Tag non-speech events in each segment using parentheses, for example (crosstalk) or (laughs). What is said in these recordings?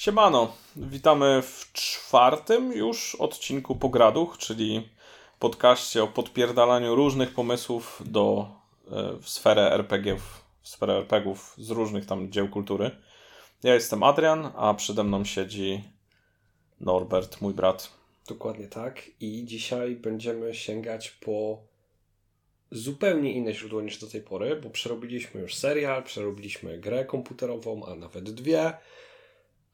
Siemano, witamy w czwartym już odcinku Pograduch, czyli podcaście o podpierdalaniu różnych pomysłów do, e, w sferę RPG, w sferę RPGów z różnych tam dzieł kultury. Ja jestem Adrian, a przede mną siedzi Norbert, mój brat. Dokładnie tak. I dzisiaj będziemy sięgać po zupełnie inne źródło niż do tej pory, bo przerobiliśmy już serial, przerobiliśmy grę komputerową, a nawet dwie.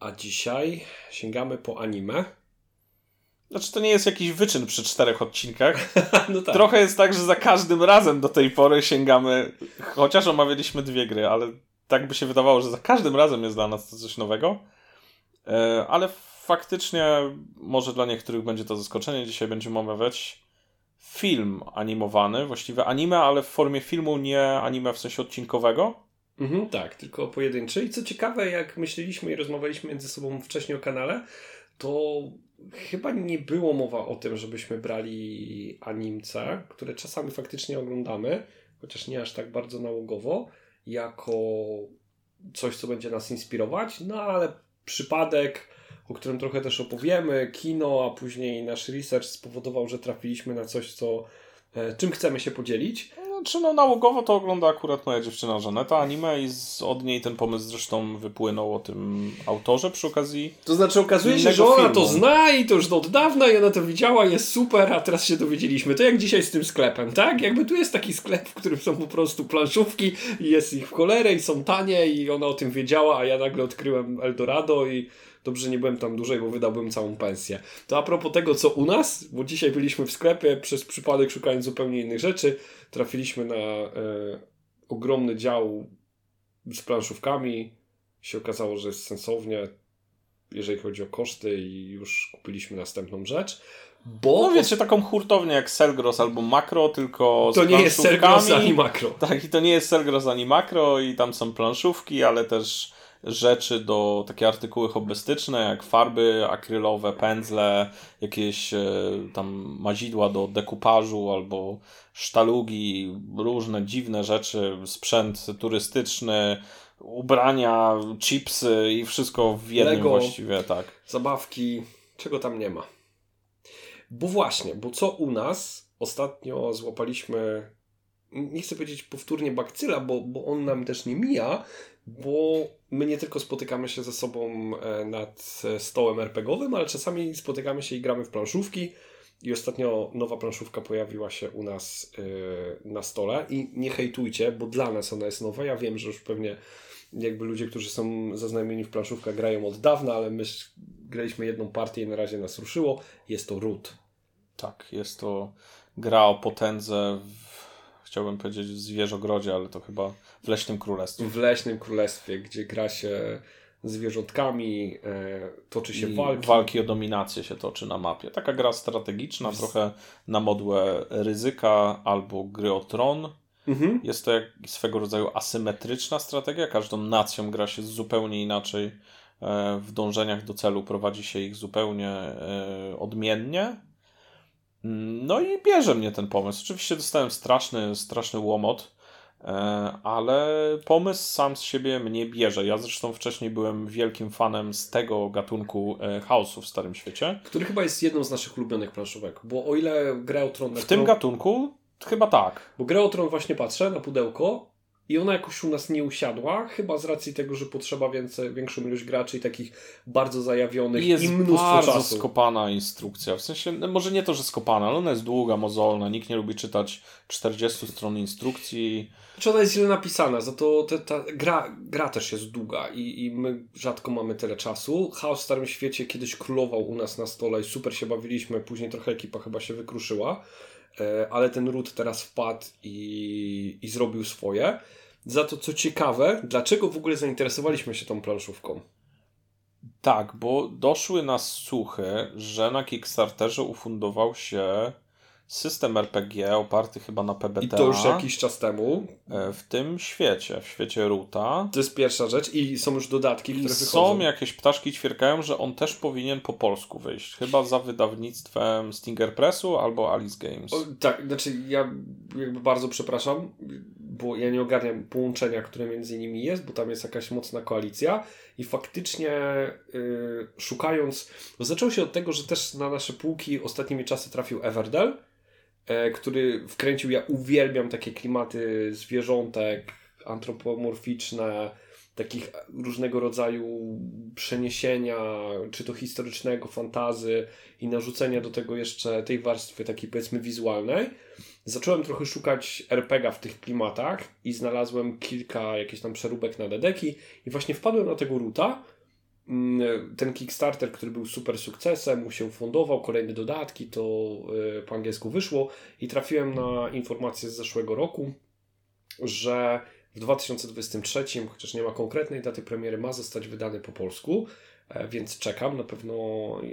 A dzisiaj sięgamy po anime. (laughs) Znaczy, to nie jest jakiś wyczyn przy czterech odcinkach. (laughs) no tak. Trochę jest tak, że za każdym razem do tej pory sięgamy, chociaż omawialiśmy dwie gry, ale tak by się wydawało, że za każdym razem jest dla nas to coś nowego. E, ale faktycznie, może dla niektórych będzie to zaskoczenie. Dzisiaj będziemy omawiać film animowany, właściwie anime, ale w formie filmu, nie anime w sensie odcinkowego. Mhm, tak, tylko pojedynczy. I co ciekawe, jak myśleliśmy i rozmawialiśmy między sobą wcześniej o kanale, to chyba nie było mowa o tym, żebyśmy brali animce, które czasami faktycznie oglądamy, chociaż nie aż tak bardzo nałogowo, jako coś, co będzie nas inspirować, no ale przypadek, o którym trochę też opowiemy, kino, a później nasz research spowodował, że trafiliśmy na coś, co e, czym chcemy się podzielić. Znaczy, no nałogowo to ogląda akurat moja dziewczyna Żaneta anime i z, od niej ten pomysł zresztą wypłynął o tym autorze przy okazji. To znaczy okazuje się, że ona filmu. to zna i to już od dawna i ona to widziała, jest super, a teraz się dowiedzieliśmy. To jak dzisiaj z tym sklepem, tak? Jakby tu jest taki sklep, w którym są po prostu planszówki i jest ich w cholerę i są tanie i ona o tym wiedziała, a ja nagle odkryłem Eldorado i Dobrze, nie byłem tam dłużej, bo wydałbym całą pensję. To a propos tego, co u nas, bo dzisiaj byliśmy w sklepie, przez przypadek szukając zupełnie innych rzeczy, trafiliśmy na e, ogromny dział z planszówkami. Się okazało, że jest sensownie, jeżeli chodzi o koszty, i już kupiliśmy następną rzecz. Bo no wiecie, taką hurtownię jak Selgros albo Makro, tylko To nie jest Selgros ani Makro. Tak, i to nie jest Selgros ani Makro i tam są planszówki, ale też rzeczy do takie artykuły hobbystyczne, jak farby akrylowe, pędzle, jakieś e, tam mazidła do dekupażu albo sztalugi, różne dziwne rzeczy, sprzęt turystyczny, ubrania, chipsy i wszystko w jednym Lego, właściwie, tak. Zabawki, czego tam nie ma. Bo właśnie, bo co u nas ostatnio złapaliśmy nie chcę powiedzieć powtórnie bakcyla, bo, bo on nam też nie mija, bo my nie tylko spotykamy się ze sobą e, nad e, stołem RPGowym, ale czasami spotykamy się i gramy w planszówki. I ostatnio nowa planszówka pojawiła się u nas e, na stole. I nie hejtujcie, bo dla nas ona jest nowa. Ja wiem, że już pewnie jakby ludzie, którzy są zaznajomieni w planszówkach, grają od dawna, ale my graliśmy jedną partię i na razie nas ruszyło. Jest to Root. Tak, jest to gra o potędze chciałbym powiedzieć w zwierzogrodzie, ale to chyba w Leśnym Królestwie. W Leśnym Królestwie, gdzie gra się zwierzątkami, e, toczy się I walki. Walki o dominację się toczy na mapie. Taka gra strategiczna, trochę na modłę ryzyka albo gry o tron. Mhm. Jest to jak swego rodzaju asymetryczna strategia. Każdą nacją gra się zupełnie inaczej. E, w dążeniach do celu prowadzi się ich zupełnie e, odmiennie. No i bierze mnie ten pomysł. Oczywiście dostałem straszny, straszny łomot, e, ale pomysł sam z siebie mnie bierze. Ja zresztą wcześniej byłem wielkim fanem z tego gatunku e, chaosu w Starym Świecie. Który chyba jest jedną z naszych ulubionych planszówek, bo o ile Gra o Tron... W tym gatunku chyba tak. Bo Gra o Tron właśnie patrzę na pudełko i ona jakoś u nas nie usiadła, chyba z racji tego, że potrzeba więcej, większą ilość graczy i takich bardzo zajawionych I, jest i mnóstwo bardzo czasu. skopana instrukcja. W sensie, no może nie to, że skopana, ale ona jest długa, mozolna. Nikt nie lubi czytać 40 stron instrukcji. Czy ona jest źle napisana, za to te, ta gra, gra też jest długa i, i my rzadko mamy tyle czasu. Chaos w Starym Świecie kiedyś królował u nas na stole i super się bawiliśmy, później trochę ekipa chyba się wykruszyła. E, ale ten ród teraz wpadł i, i zrobił swoje. Za to, co ciekawe, dlaczego w ogóle zainteresowaliśmy się tą planszówką? Tak, bo doszły nas słuchy, że na Kickstarterze ufundował się system RPG oparty chyba na PBTA. I to już jakiś czas temu. E, w tym świecie, w świecie Ruta. To jest pierwsza rzecz i są już dodatki, które wychodzą. Są jakieś ptaszki ćwierkają, że on też powinien po polsku wyjść. Chyba za wydawnictwem Stinger Pressu albo Alice Games. O, tak, znaczy ja jakby bardzo przepraszam, bo ja nie ogarniam połączenia, które między nimi jest, bo tam jest jakaś mocna koalicja i faktycznie yy, szukając, zaczęło się od tego, że też na nasze półki ostatnimi czasy trafił Everdell, który wkręcił, ja uwielbiam takie klimaty zwierzątek, antropomorficzne, takich różnego rodzaju przeniesienia, czy to historycznego, fantazy i narzucenia do tego jeszcze tej warstwy takiej powiedzmy wizualnej. Zacząłem trochę szukać RPGa w tych klimatach i znalazłem kilka jakichś tam przeróbek na dedeki i właśnie wpadłem na tego Ruta. Mm, ten Kickstarter, który był super sukcesem, mu się fundował, kolejne dodatki, to e, po angielsku wyszło i trafiłem na informację z zeszłego roku, że w 2023, chociaż nie ma konkretnej daty premiery, ma zostać wydany po polsku, e, więc czekam na pewno.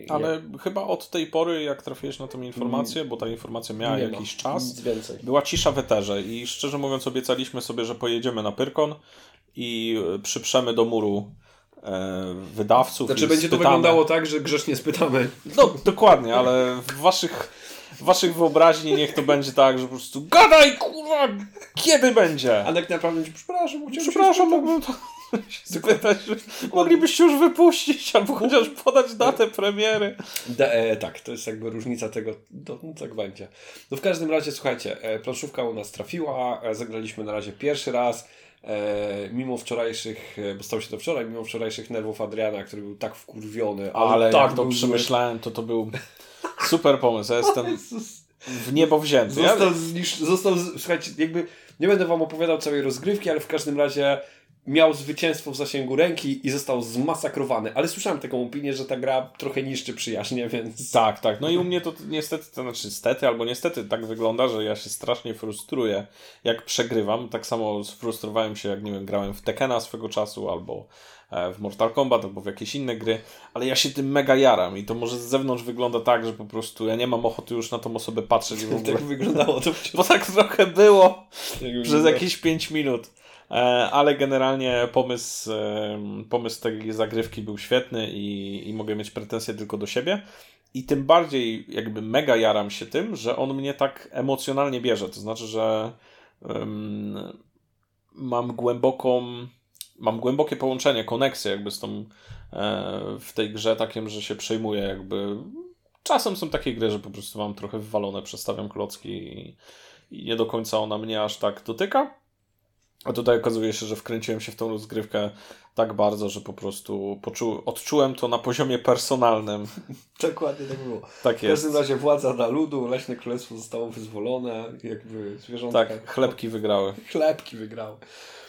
Ale chyba od tej pory, jak trafiłeś na tę informację, mm. bo ta informacja miała nie jakiś czas, była cisza w eterze i szczerze mówiąc obiecaliśmy sobie, że pojedziemy na Pyrkon i przyprzemy do muru e, wydawców. Znaczy będzie spytamy. to wyglądało tak, że grzecznie spytamy. No dokładnie, ale w waszych w waszych wyobraźni niech to będzie tak, że po prostu gadaj, kurwa, kiedy będzie? A tak naprawdę, przepraszam, przepraszam, mógłbym to (laughs) spytać, moglibyście już wypuścić albo chociaż podać datę premiery. Da, e, tak, to jest jakby różnica tego, to, no, tak będzie. No w każdym razie, słuchajcie, e, planszówka u nas trafiła, e, zagraliśmy na razie pierwszy raz, E, mimo wczorajszych, e, bo stało się to wczoraj, mimo wczorajszych nerwów Adriana, który był tak wkurwiony, ale, ale tak to przemyślałem, to to był Super pomysł, ja jestem (laughs) w niebo wzięty. Został, znisz... został słuchajcie, jakby nie będę wam opowiadał całej rozgrywki, ale w każdym razie miał zwycięstwo w zasięgu ręki i został zmasakrowany. Ale słyszałem taką opinię, że ta gra trochę niszczy przyjaźnie, (laughs) więc... Tak, tak. No i u mnie to niestety, to znaczy stety albo niestety tak wygląda, że ja się strasznie frustruję, jak przegrywam. Tak samo sfrustrowałem się, jak nie wiem, grałem w Tekena swego czasu albo E, w Mortal Kombat albo w jakieś inne gry, ale ja się tym mega jaram i to może z zewnątrz wygląda tak, że po prostu ja nie mam ochoty już na tą osobę patrzeć. W (laughs) ogóle. tak wyglądało to. Bo tak trochę było tak przez jakieś 5 minut. E, ale generalnie pomysł, pomysł tej zagrywki był świetny i, i mogę mieć pretensje tylko do siebie. I tym bardziej jakby mega jaram się tym, że on mnie tak emocjonalnie bierze. To znaczy, że um, mam głęboką mam głębokie połączenie, koneksję jakby z tą e, w tej grze takim, że się przejmuję jakby czasem są takie gry, że po prostu mam trochę wywalone, przestawiam klocki i, i nie do końca ona mnie aż tak dotyka. A tutaj okazuje się, że wkręciłem się w tą rozgrywkę tak bardzo, że po prostu poczu- odczułem to na poziomie personalnym. (laughs) Dokładnie tak było. Tak jest. W każdym razie władza dla ludu, Leśne Królestwo zostało wyzwolone, jakby zwierzątka... Tak, chlebki wygrały. (laughs) Chlebki wygrały.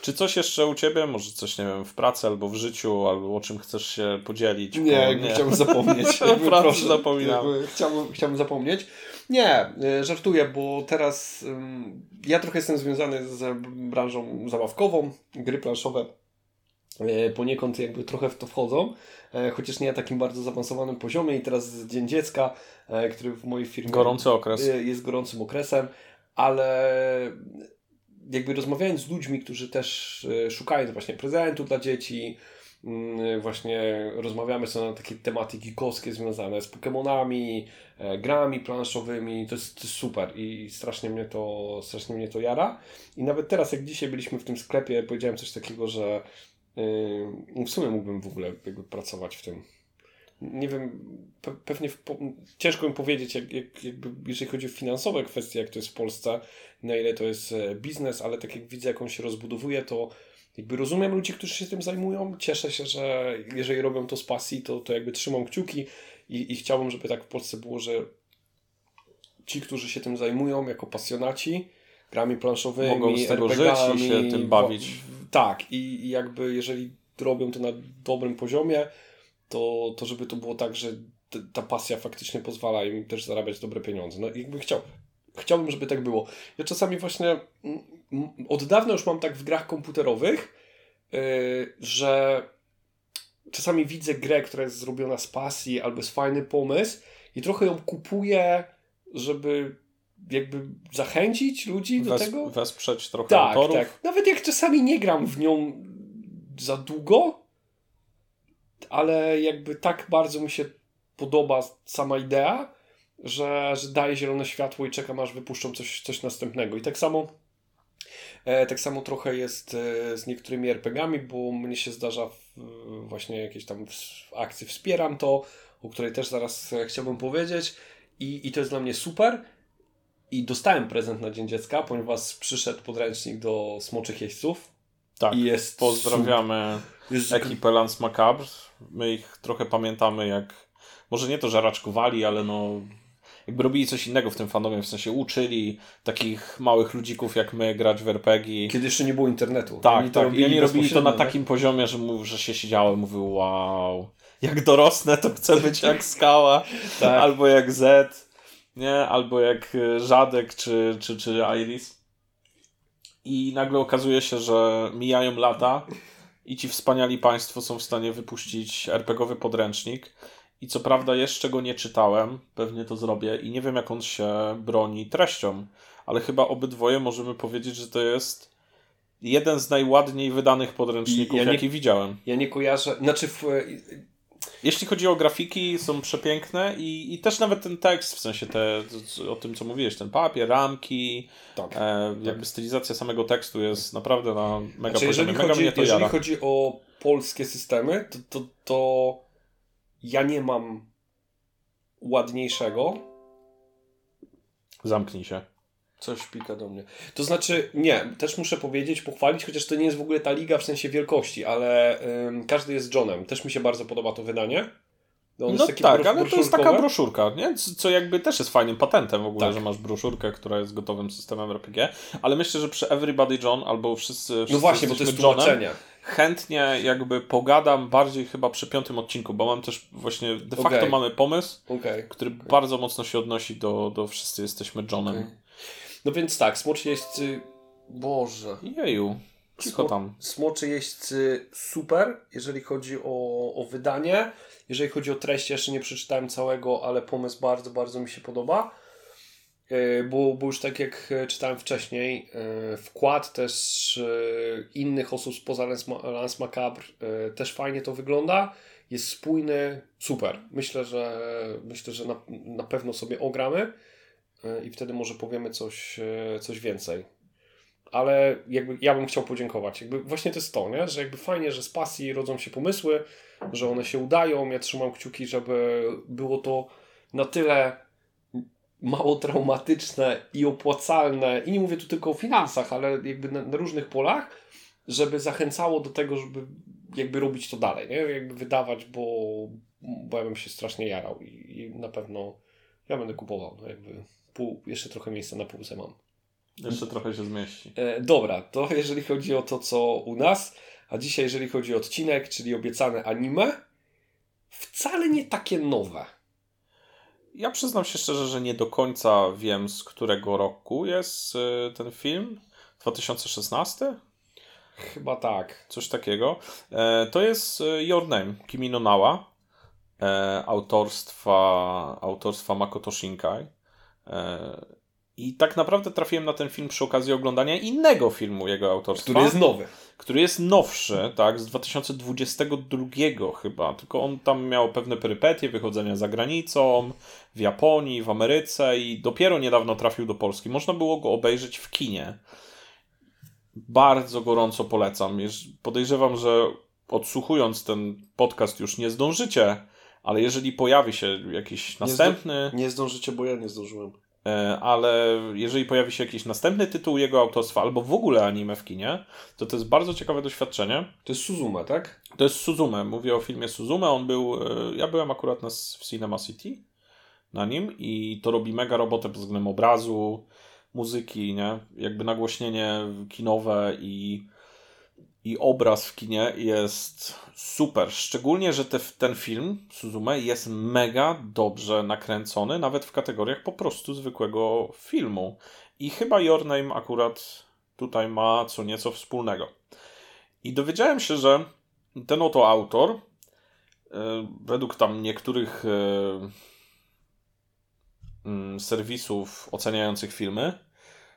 Czy coś jeszcze u Ciebie? Może coś, nie wiem, w pracy albo w życiu, albo o czym chcesz się podzielić? Nie, nie. chciałbym zapomnieć. (laughs) Proszę, zapominam. Chciałbym, chciałbym zapomnieć. Nie, y, żartuję, bo teraz ja trochę jestem związany z branżą zabawkową, gry planszowe y, poniekąd jakby trochę w to wchodzą, e, chociaż nie na takim bardzo zaawansowanym poziomie i teraz Dzień Dziecka, który w mojej firmie Gorący okres. Y, jest gorącym okresem, ale jakby rozmawiając z ludźmi, którzy też szukają właśnie prezentu dla dzieci, właśnie rozmawiamy sobie na takie tematy geekowskie związane z Pokémonami, e, grami planszowymi, to jest, to jest, super i strasznie mnie, to, strasznie mnie to jara. I nawet teraz, jak dzisiaj byliśmy w tym sklepie, powiedziałem coś takiego, że yy, w sumie mógłbym w ogóle jakby pracować w tym nie wiem, pe pewnie ciężko mi powiedzieć, jak, jak, jakby, jeżeli chodzi o finansowe kwestie, jak to jest w Polsce, na ile to jest e, biznes, ale tak jak widzę, jak on się rozbudowuje, to jakby rozumiem ludzi, którzy się tym zajmują. Cieszę się, że jeżeli robią to z pasji, to, to jakby trzymam kciuki i, i chciałbym, żeby tak w Polsce było, że ci, którzy się tym zajmują jako pasjonaci, grami planszowymi, mogą z tego żyć i się tym bawić. tak, i, i jakby jeżeli robią to na dobrym poziomie, to, to żeby to było tak, że ta pasja faktycznie pozwala im też zarabiać dobre pieniądze. No jakby chciał, chciałbym, żeby tak było. Ja czasami właśnie od dawna już mam tak w grach komputerowych, yy, że czasami widzę grę, która jest zrobiona z pasji albo jest fajny pomysł i trochę ją kupuję, żeby jakby zachęcić ludzi do Wes, tego. Wesprzeć trochę tak, autorów. Tak. Nawet jak czasami nie gram w nią za długo, ale jakby tak bardzo mi się podoba sama idea, że, że daje zielone światło i czekam aż wypuszczą coś, coś następnego. I tak samo tak samo trochę jest e, z niektórymi RPGami, bo mnie się zdarza właśnie jakieś tam w akcji wspieram to, o której też zaraz e, chciałbym powiedzieć i, i to jest dla mnie super. I dostałem prezent na Dzień Dziecka, ponieważ przyszedł podręcznik do Smoczych Jeźdźców. Tak, I jest pozdrawiamy jest... ekipę Lance Macabre. My ich trochę pamiętamy jak, może nie to, że raczkowali, ale no jakby robili coś innego w tym fandomie, w sensie uczyli takich małych ludzików jak my grać w RPG. Kiedy jeszcze nie było internetu. Tak, oni tak. I oni robili to na takim poziomie, że, mów, że się siedziałem, mówił wow, jak dorosnę to chcę być jak Skała, (laughs) tak. albo jak Z, nie? Albo jak e, Żadek czy, czy, czy Iris. I nagle okazuje się, że mijają lata i ci wspaniali państwo są w stanie wypuścić RPGowy podręcznik i co prawda jeszcze go nie czytałem, pewnie to zrobię i nie wiem jak on się broni treścią, ale chyba obydwoje możemy powiedzieć, że to jest jeden z najładniej wydanych podręczników, ja nie, jaki widziałem. Ja nie kojarzę, znaczy w, jeśli chodzi o grafiki, są przepiękne i, i też nawet ten tekst, w sensie te, o tym, co mówiłeś, ten papier, ramki, tak, e, jakby tak. stylizacja samego tekstu jest naprawdę na mega znaczy, poziomie. Jeżeli, chodzi, jeżeli chodzi o polskie systemy, to, to, to ja nie mam ładniejszego. Zamknij się. Coś pika do mnie. To znaczy, nie, też muszę powiedzieć, pochwalić, chociaż to nie jest w ogóle ta liga w sensie wielkości, ale ym, każdy jest Johnem. Też mi się bardzo podoba to wydanie. No, no tak, ale to jest taka broszurka, nie? co jakby też jest fajnym patentem w ogóle, tak. że masz broszurkę, która jest gotowym systemem RPG, ale myślę, że przy Everybody John albo wszyscy, wszyscy No właśnie, bo to jest tłumaczenie. Chętnie jakby pogadam bardziej chyba przy piątym odcinku, bo mam też właśnie, de facto okay. mamy pomysł, okay. który okay. bardzo mocno się odnosi do, do wszyscy jesteśmy Johnem. No więc tak, smoczy jeźdźcy, Boże. Jeju. Cicho tam. Smoczy jeźdźcy super, jeżeli chodzi o, o wydanie. Jeżeli chodzi o treść, jeszcze nie przeczytałem całego, ale pomysł bardzo, bardzo mi się podoba. E, bo, bo już tak jak czytałem wcześniej, e, wkład też e, innych osób spoza Lance Macabre też fajnie to wygląda. Jest spójny, super. Myślę, że myślę, że na, na pewno sobie ogramy i wtedy może powiemy coś, coś więcej. Ale jakby ja bym chciał podziękować. Jakby właśnie to jest to, nie? że jakby fajnie, że z pasji rodzą się pomysły, że one się udają. Ja trzymam kciuki, żeby było to na tyle mało traumatyczne i opłacalne, i nie mówię tu tylko o finansach, ale jakby na, na, różnych polach, żeby zachęcało do tego, żeby jakby robić to dalej, nie? Jakby wydawać, bo, bo ja bym się strasznie jarał i, i na pewno ja będę kupował, no jakby pół, jeszcze trochę miejsca na półce mam. Jeszcze trochę się zmieści. E, dobra, to (laughs) jeżeli chodzi o to, co u nas, a dzisiaj jeżeli chodzi o odcinek, czyli obiecane anime, wcale nie takie nowe. Ja przyznam się szczerze, że nie do końca wiem, z którego roku jest y, ten film. 2016? Chyba tak. Coś takiego. E, to jest y, Your Name, Kimi no Nawa, e, autorstwa, autorstwa Makoto Shinkai. I tak naprawdę trafiłem na ten film przy okazji oglądania innego filmu jego autorstwa. Który jest nowy który jest nowszy, tak, z 2022 chyba, tylko on tam miał pewne perypetie wychodzenia za granicą, w Japonii, w Ameryce i dopiero niedawno trafił do Polski. Można było go obejrzeć w kinie. Bardzo gorąco polecam. Podejrzewam, że odsłuchując ten podcast już nie zdążycie, ale jeżeli pojawi się jakiś następny. Nie, zdo nie zdążycie, bo ja nie zdążyłem. E, ale jeżeli pojawi się jakiś następny tytuł jego autorstwa, albo w ogóle anime w kinie, to to jest bardzo ciekawe doświadczenie. To jest Suzume, tak? To jest Suzume. Mówię o filmie Suzume. On był, e, ja byłem akurat na, w Cinema City na nim i to robi mega robotę pod względem obrazu, muzyki, nie? Jakby nagłośnienie kinowe i i obraz w kinie jest super. Szczególnie, że te, ten film Suzume jest mega dobrze nakręcony, nawet w kategoriach po prostu zwykłego filmu. I chyba Your Name akurat tutaj ma co nieco wspólnego. I dowiedziałem się, że ten oto autor, yy, według tam niektórych yy, yy, serwisów oceniających filmy,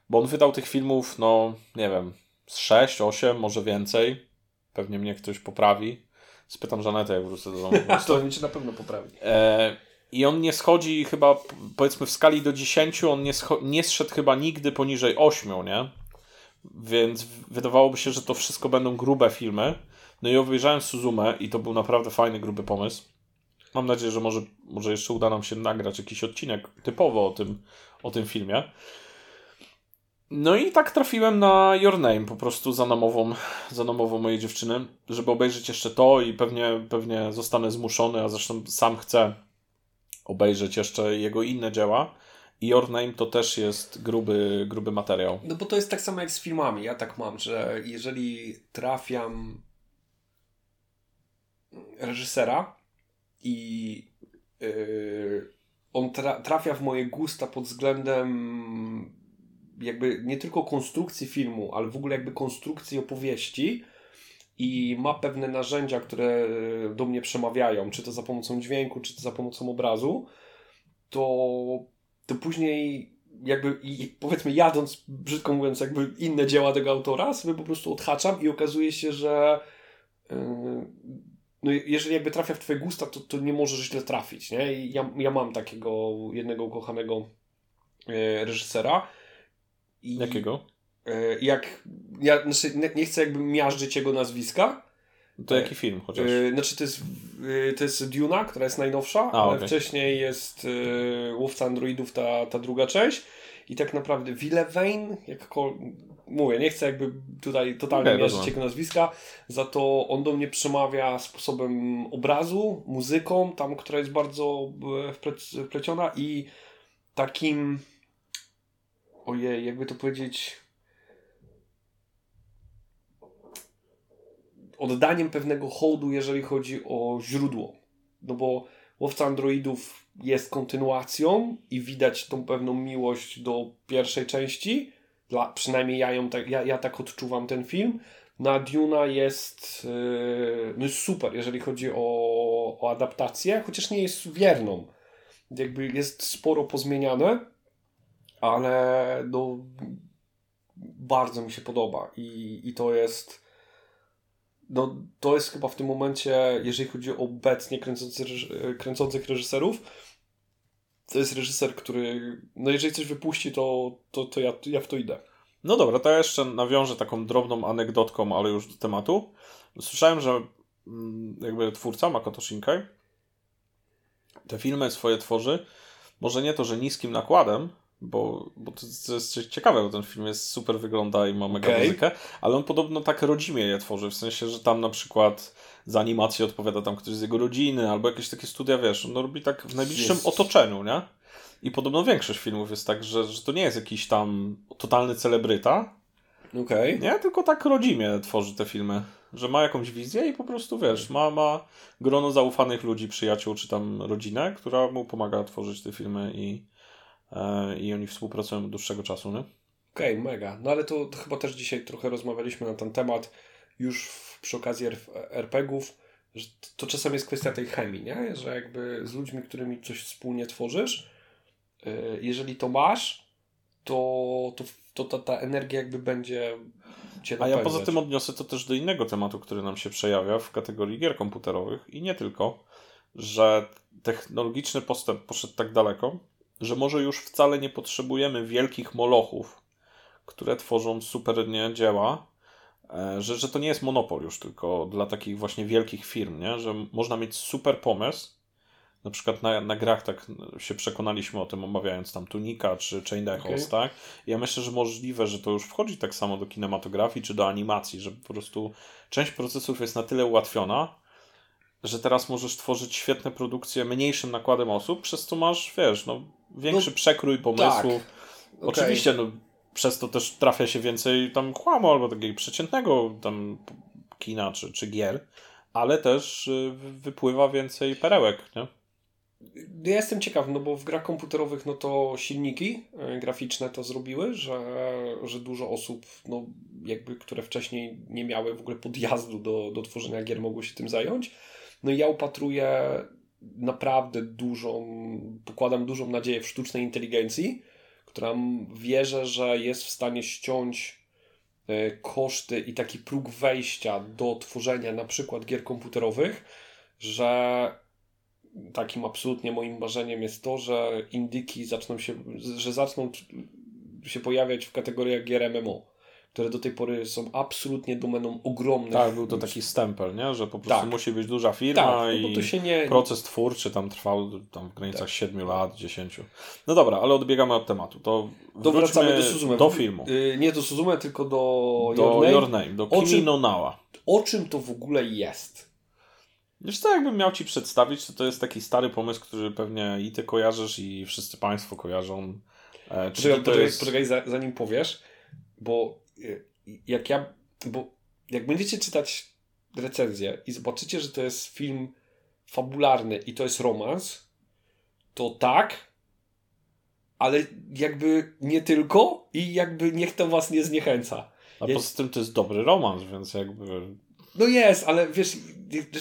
bo on wydał tych filmów, no nie wiem, z 6, 8, może więcej. Pewnie mnie ktoś poprawi. Spytam Żanetę, jak wrócę do domu. (laughs) to mnie na pewno poprawi. E, I on nie schodzi chyba, powiedzmy w skali do 10, on nie, nie zszedł chyba nigdy poniżej 8, nie? więc wydawałoby się, że to wszystko będą grube filmy. No i obejrzałem Suzumę i to był naprawdę fajny, gruby pomysł. Mam nadzieję, że może, może jeszcze uda nam się nagrać jakiś odcinek typowo o tym, o tym filmie. No i tak trafiłem na Your Name, po prostu za namową, za namową mojej dziewczyny, żeby obejrzeć jeszcze to i pewnie, pewnie zostanę zmuszony, a zresztą sam chcę obejrzeć jeszcze jego inne dzieła. I Your Name to też jest gruby, gruby materiał. No bo to jest tak samo jak z filmami. Ja tak mam, że jeżeli trafiam reżysera i yy, on tra trafia w moje gusta pod względem jakby nie tylko konstrukcji filmu, ale w ogóle jakby konstrukcji opowieści i ma pewne narzędzia, które do mnie przemawiają, czy to za pomocą dźwięku, czy to za pomocą obrazu, to, to później jakby powiedzmy jadąc, brzydko mówiąc, jakby inne dzieła tego autora, sobie po prostu odhaczam i okazuje się, że yy, no jeżeli jakby trafia w twoje gusta, to, to nie możesz źle trafić, nie? I ja, ja mam takiego jednego ukochanego yy, reżysera, i, Jakiego? E, jak, ja znaczy, nie, nie chcę jakby miażdżyć jego nazwiska. To jaki film chociaż? E, znaczy to jest, e, to jest Duna, która jest najnowsza, A, ale okay. wcześniej jest Łowca Androidów, ta, ta druga część. I tak naprawdę Villevein, jakkolwiek mówię, nie chcę jakby tutaj totalnie okay, mierzyć jego nazwiska, za to on do mnie przemawia sposobem obrazu, muzyką, tam, która jest bardzo wpleciona i takim ojej, jakby to powiedzieć, oddaniem pewnego hołdu, jeżeli chodzi o źródło. No bo Łowca Androidów jest kontynuacją i widać tą pewną miłość do pierwszej części. Dla, przynajmniej ja, ją tak, ja, ja tak odczuwam ten film. Na Duna jest, yy, no jest super, jeżeli chodzi o, o adaptację, chociaż nie jest wierną. Jakby jest sporo pozmieniane ale no, bardzo mi się podoba i, i to jest no, to jest chyba w tym momencie, jeżeli chodzi o obecnie kręcący, kręcących reżyserów, to jest reżyser, który, no jeżeli coś wypuści, to, to, to ja, ja w to idę. No dobra, to ja jeszcze nawiążę taką drobną anegdotką, ale już do tematu. Słyszałem, że mm, jakby twórca Makoto Shinkai te filmy swoje tworzy, może nie to, że niskim nakładem, bo, bo to, to jest ciekawe, bo ten film jest super wygląda i ma mega okay. muzykę, ale on podobno tak rodzimie je tworzy, w sensie, że tam na przykład za animację odpowiada tam ktoś z jego rodziny, albo jakieś takie studia, wiesz, on robi tak w najbliższym jest. otoczeniu, nie? I podobno większość filmów jest tak, że, że to nie jest jakiś tam totalny celebryta, okay. nie? Tylko tak rodzimie tworzy te filmy, że ma jakąś wizję i po prostu, wiesz, ma, ma grono zaufanych ludzi, przyjaciół, czy tam rodzinę, która mu pomaga tworzyć te filmy i i oni współpracują od dłuższego czasu, nie? Okej, okay, mega. No ale to, to, chyba też dzisiaj trochę rozmawialiśmy na ten temat już w, przy okazji RPGów, że to czasem jest kwestia tej chemii, nie? Że jakby z ludźmi, którymi coś wspólnie tworzysz, e, jeżeli to masz, to, to, to ta, ta energia jakby będzie cię A ja poza tym odniosę to też do innego tematu, który nam się przejawia w kategorii gier komputerowych i nie tylko, że technologiczny postęp poszedł tak daleko, że może już wcale nie potrzebujemy wielkich molochów, które tworzą super nie, dzieła, e, że, że to nie jest monopol już tylko dla takich właśnie wielkich firm, nie? że można mieć super pomysł, na przykład na, na grach tak się przekonaliśmy o tym, omawiając tam Tunika czy Chain Echoes, okay. tak? Ja myślę, że możliwe, że to już wchodzi tak samo do kinematografii czy do animacji, że po prostu część procesów jest na tyle ułatwiona, że teraz możesz tworzyć świetne produkcje mniejszym nakładem osób, przez co masz, wiesz, no, większy no, przekrój pomysłów. Tak. Okay. Oczywiście, no, przez to też trafia się więcej tam chłamu albo takiego przeciętnego tam kina czy, czy gier, ale też y, wypływa więcej perełek, nie? Ja jestem ciekaw, no bo w grach komputerowych no to silniki y, graficzne to zrobiły, że, że dużo osób, no jakby, które wcześniej nie miały w ogóle podjazdu do, do tworzenia gier, mogły się tym zająć. No ja upatruję naprawdę dużą, pokładam dużą nadzieję w sztucznej inteligencji, która wierzę, że jest w stanie ściąć e, koszty i taki próg wejścia do tworzenia na przykład gier komputerowych, że takim absolutnie moim marzeniem jest to, że indyki zaczną się, że zaczną się pojawiać w kategoriach gier MMO które do tej pory są absolutnie domeną ogromnych. Tak, był to taki stempel, nie? że po prostu tak. musi być duża firma tak, no i nie... proces twórczy tam trwał tam w granicach tak. 7 lat, 10. No dobra, ale odbiegamy od tematu. To, to wracamy do Suzume. Do filmu. Yy, nie do Suzume, tylko do, do Your Name. Your Name do Kimi czym, no Nawa. O czym to w ogóle jest? Wiesz co, jakbym miał Ci przedstawić, to to jest taki stary pomysł, który pewnie i Ty kojarzysz i wszyscy Państwo kojarzą. E, poczekaj, poczekaj, jest... poczekaj zanim powiesz, bo jak ja, bo jak będziecie czytać recenzję i zobaczycie, że to jest film fabularny i to jest romans, to tak, ale jakby nie tylko i jakby niech to was nie zniechęca. A jest... poza tym to jest dobry romans, więc jakby... No jest, ale wiesz,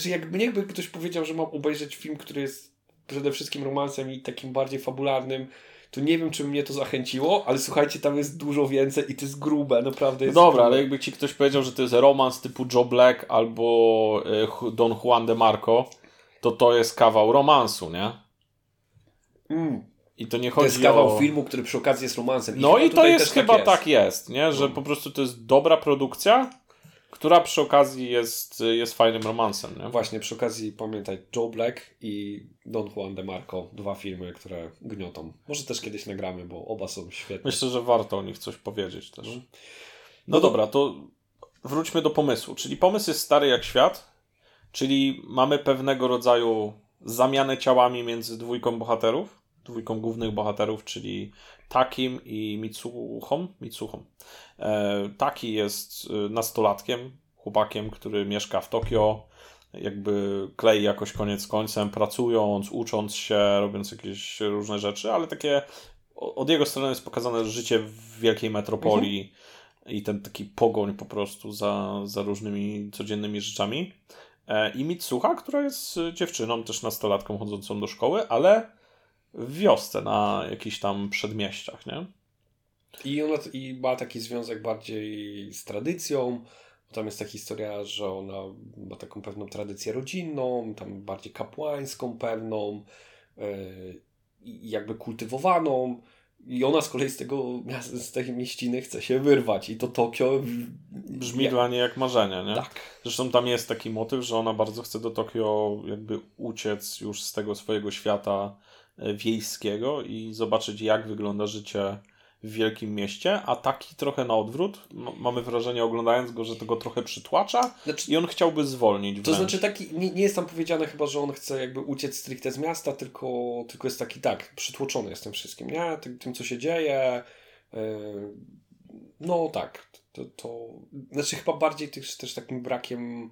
jakby niechby ktoś powiedział, że mam obejrzeć film, który jest przede wszystkim romansem i takim bardziej fabularnym, to nie wiem, czy mnie to zachęciło, ale słuchajcie, tam jest dużo więcej i to jest grube, naprawdę jest no Dobra, grube. ale jakby ci ktoś powiedział, że to jest romans typu Joe Black albo e, Don Juan de Marco, to to jest kawał romansu, nie? Mm. I to nie chodzi o... To jest kawał o... filmu, który przy okazji jest romansem. I no i to jest chyba tak jest. tak jest, nie? Że no. po prostu to jest dobra produkcja, która przy okazji jest, jest fajnym romansem. Nie? Właśnie, przy okazji pamiętaj Joe Black i Don Juan de Marco, dwa filmy, które gniotą. Może też kiedyś nagramy, bo oba są świetne. Myślę, że warto o nich coś powiedzieć też. No, no, no dobra, to wróćmy do pomysłu. Czyli pomysł jest stary jak świat, czyli mamy pewnego rodzaju zamianę ciałami między dwójką bohaterów, dwójką głównych bohaterów, czyli Takim i Mitsuchą. Mitsuchą. E, Taki jest e, nastolatkiem, chłopakiem, który mieszka w Tokio, jakby klei jakoś koniec końcem, pracując, ucząc się, robiąc jakieś różne rzeczy, ale takie od jego strony jest pokazane życie w wielkiej metropolii mhm. i ten taki pogoń po prostu za, za różnymi codziennymi rzeczami. E, I Mitsuha, która jest dziewczyną, też nastolatką chodzącą do szkoły, ale w wiosce, na jakichś tam przedmieściach, nie? I ona i ma taki związek bardziej z tradycją. Tam jest ta historia, że ona ma taką pewną tradycję rodzinną, tam bardziej kapłańską pewną, yy, jakby kultywowaną. I ona z kolei z tego z tej mieściny chce się wyrwać. I to Tokio. Brzmi jak... dla niej jak marzenie, nie? Tak. Zresztą tam jest taki motyw, że ona bardzo chce do Tokio jakby uciec już z tego swojego świata E, wiejskiego i zobaczyć, jak wygląda życie w wielkim mieście, a taki trochę na odwrót. mamy wrażenie, oglądając go, że to go trochę przytłacza znaczy, i on chciałby zwolnić. To znaczy, taki, nie, nie, jest tam powiedziane chyba, że on chce jakby uciec stricte z miasta, tylko, tylko jest taki, tak, przytłoczony jest tym wszystkim, nie? Tym, tym co się dzieje. Yy, no tak, to, to, znaczy chyba bardziej też, też takim brakiem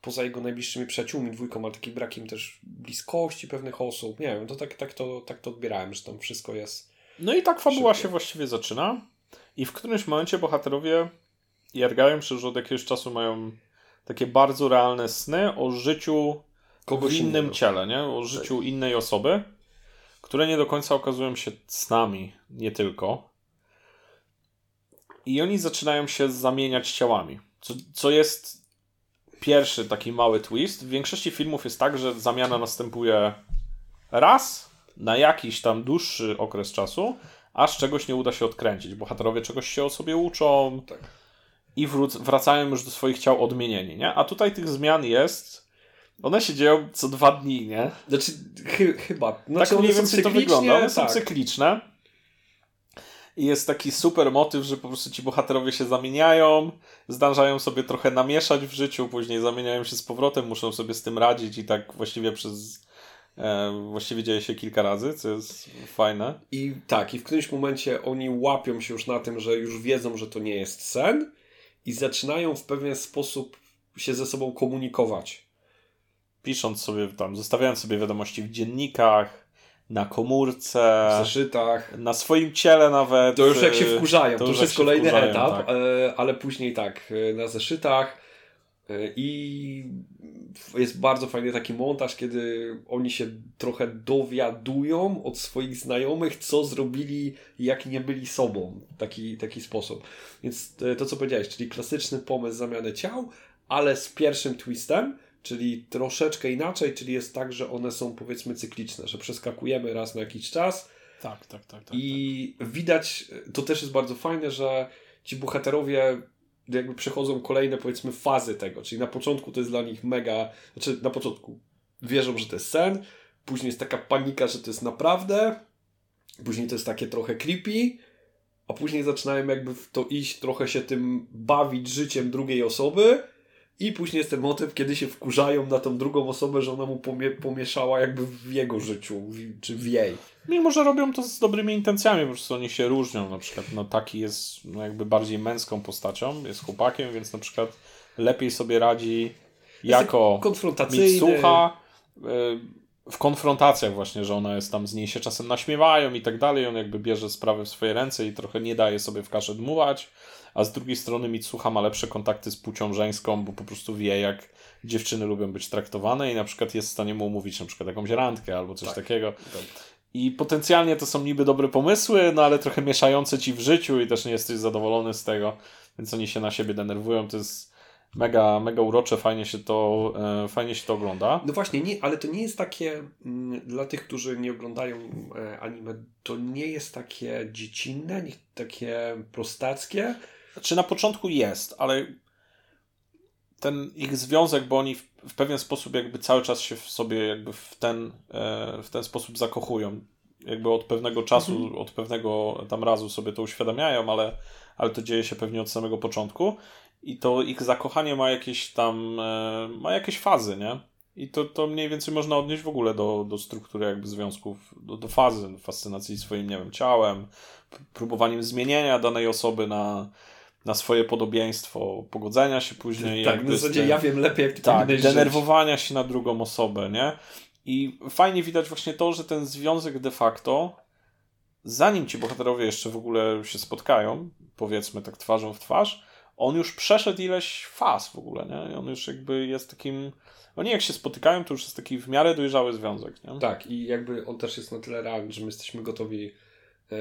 poza jego najbliższymi przyjaciółmi, dwójką, ale takim brakiem też bliskości pewnych osób. Nie wiem, to tak, tak, to, tak to odbierałem, że tam wszystko jest. No i tak fabuła szybkie. się właściwie zaczyna. I w którymś momencie bohaterowie jargają się, że od jakiegoś czasu mają takie bardzo realne sny o życiu Kogoś w innym innego. ciele, nie? o życiu tak. innej osoby, które nie do końca okazują się snami, nie tylko. I oni zaczynają się zamieniać ciałami, co, co jest pierwszy taki mały twist. W większości filmów jest tak, że zamiana następuje raz na jakiś tam dłuższy okres czasu, aż czegoś nie uda się odkręcić. Bohaterowie czegoś się o sobie uczą tak. i wró- wracają już do swoich ciał odmienieni, nie? A tutaj tych zmian jest... One się dzieją co dwa dni, nie? Znaczy, chy- chyba. Znaczy, tak mniej więcej to wygląda. One tak. są cykliczne. I jest taki super motyw, że po prostu ci bohaterowie się zamieniają, zdążają sobie trochę namieszać w życiu, później zamieniają się z powrotem, muszą sobie z tym radzić i tak właściwie przez. E, właściwie dzieje się kilka razy, co jest fajne. I tak, i w którymś momencie oni łapią się już na tym, że już wiedzą, że to nie jest sen, i zaczynają w pewien sposób się ze sobą komunikować. Pisząc sobie tam, zostawiając sobie wiadomości w dziennikach, na komórce, w zeszytach, na swoim ciele nawet. To już jak się wkurzają, to, to już jest kolejny wkurzają, etap, tak. E, ale później tak, e, na zeszytach i jest bardzo fajny taki montaż, kiedy oni się trochę dowiadują od swoich znajomych, co zrobili, jak nie byli sobą. Taki, taki sposób. Więc to, co powiedziałeś, czyli klasyczny pomysł zamiany ciał, ale z pierwszym twistem, czyli troszeczkę inaczej, czyli jest tak, że one są powiedzmy cykliczne, że przeskakujemy raz na jakiś czas. Tak, tak, tak. tak I tak. widać, to też jest bardzo fajne, że ci bohaterowie jakby przechodzą kolejne powiedzmy fazy tego, czyli na początku to jest dla nich mega, znaczy na początku. Wierzą, że to jest sen, później jest taka panika, że to jest naprawdę, później to jest takie trochę creepy, a później zaczynają jakby w to iść, trochę się tym bawić życiem drugiej osoby i później jest ten motyw, kiedy się wkurzają na tą drugą osobę, że ona mu pomie pomieszała jakby w jego życiu, w, czy w jej. Mimo, że robią to z dobrymi intencjami, po prostu oni się różnią. Na przykład no, taki jest no, jakby bardziej męską postacią, jest chłopakiem, więc na przykład lepiej sobie radzi jako konfrontacyjny. słucha w konfrontacjach właśnie, że ona jest tam, z niej się czasem naśmiewają i tak dalej, on jakby bierze sprawy w swoje ręce i trochę nie daje sobie w kaszę dmuwać, a z drugiej strony Mitsuha ma lepsze kontakty z płcią żeńską, bo po prostu wie, jak dziewczyny lubią być traktowane i na przykład jest w stanie mu umówić na przykład jakąś randkę albo coś tak, takiego. Tak. I potencjalnie to są niby dobre pomysły, no ale trochę mieszające ci w życiu i też nie jesteś zadowolony z tego, więc oni się na siebie denerwują. To jest mega, mega urocze, fajnie się to, e, fajnie się to ogląda. No właśnie, nie, ale to nie jest takie, m, mm, dla tych, którzy nie oglądają e, anime, to nie jest takie dziecinne, nie, takie prostackie. Znaczy na początku jest, ale ten ich związek, bo oni w, w pewien sposób jakby cały czas się w sobie jakby w ten, e, w ten sposób zakochują. Jakby od pewnego czasu, mhm. od pewnego tam razu sobie to uświadamiają, ale, ale to dzieje się pewnie od samego początku i to ich zakochanie ma jakieś tam, e, ma jakieś fazy, nie? I to, to mniej więcej można odnieść w ogóle do, do struktury jakby związków, do, do fazy fascynacji swoim, nie wiem, ciałem, próbowaniem zmienienia danej osoby na, na swoje podobieństwo, pogodzenia się później. Tak, w zasadzie ja wiem lepiej, jak ty Tak, denerwowania żyć. się na drugą osobę, nie? I fajnie widać właśnie to, że ten związek de facto, zanim ci bohaterowie jeszcze w ogóle się spotkają, powiedzmy tak twarzą w twarz, on już przeszedł ileś faz w ogóle, nie? I on już jakby jest takim... Oni jak się spotykają, to już jest taki w miarę dojrzały związek, nie? Tak, i jakby on też jest na tyle realny, że my jesteśmy gotowi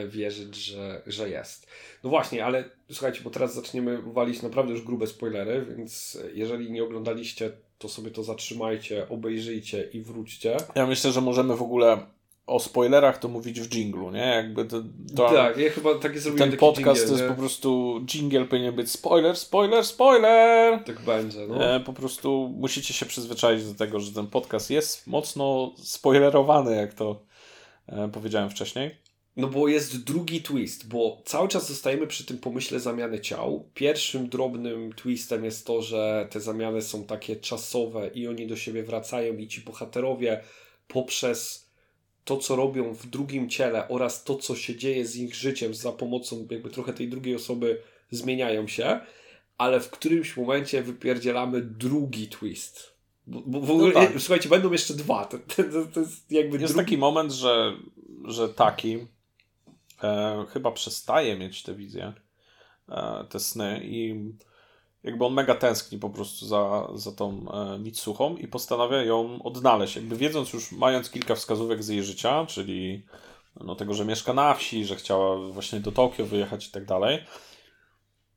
wierzyć, że, że jest. No właśnie, ale słuchajcie, bo teraz zaczniemy walić naprawdę już grube spoilery, więc jeżeli nie oglądaliście, to sobie to zatrzymajcie, obejrzyjcie i wróćcie. Ja myślę, że możemy w ogóle o spoilerach to mówić w jinglu, nie? Jakby to, to tak, ja chyba takie zrobiłem Ten podcast jingle, to jest nie? po prostu jingle powinien być spoiler, spoiler, spoiler! Tak będzie, no. E, po prostu musicie się przyzwyczaić do tego, że ten podcast jest mocno spoilerowany, jak to e, powiedziałem wcześniej. No bo jest drugi twist, bo cały czas zostajemy przy tym pomyśle zamiany ciał. Pierwszym drobnym twistem jest to, że te zamiany są takie czasowe i oni do siebie wracają i ci bohaterowie poprzez to, co robią w drugim ciele oraz to, co się dzieje z ich życiem za pomocą jakby trochę tej drugiej osoby zmieniają się, ale w którymś momencie wypierdzielamy drugi twist. Bo, bo w ogóle, no tak. słuchajcie, będą jeszcze dwa. To, to, to jest jakby jest drugi... taki moment, że, że taki e, chyba przestaje mieć te wizje, e, te sny i jakby on mega tęskni po prostu za, za tą e, i postanawia ją odnaleźć. Jakby wiedząc już, mając kilka wskazówek z jej życia, czyli no, tego, że mieszka na wsi, że chciała właśnie do Tokio wyjechać i tak dalej.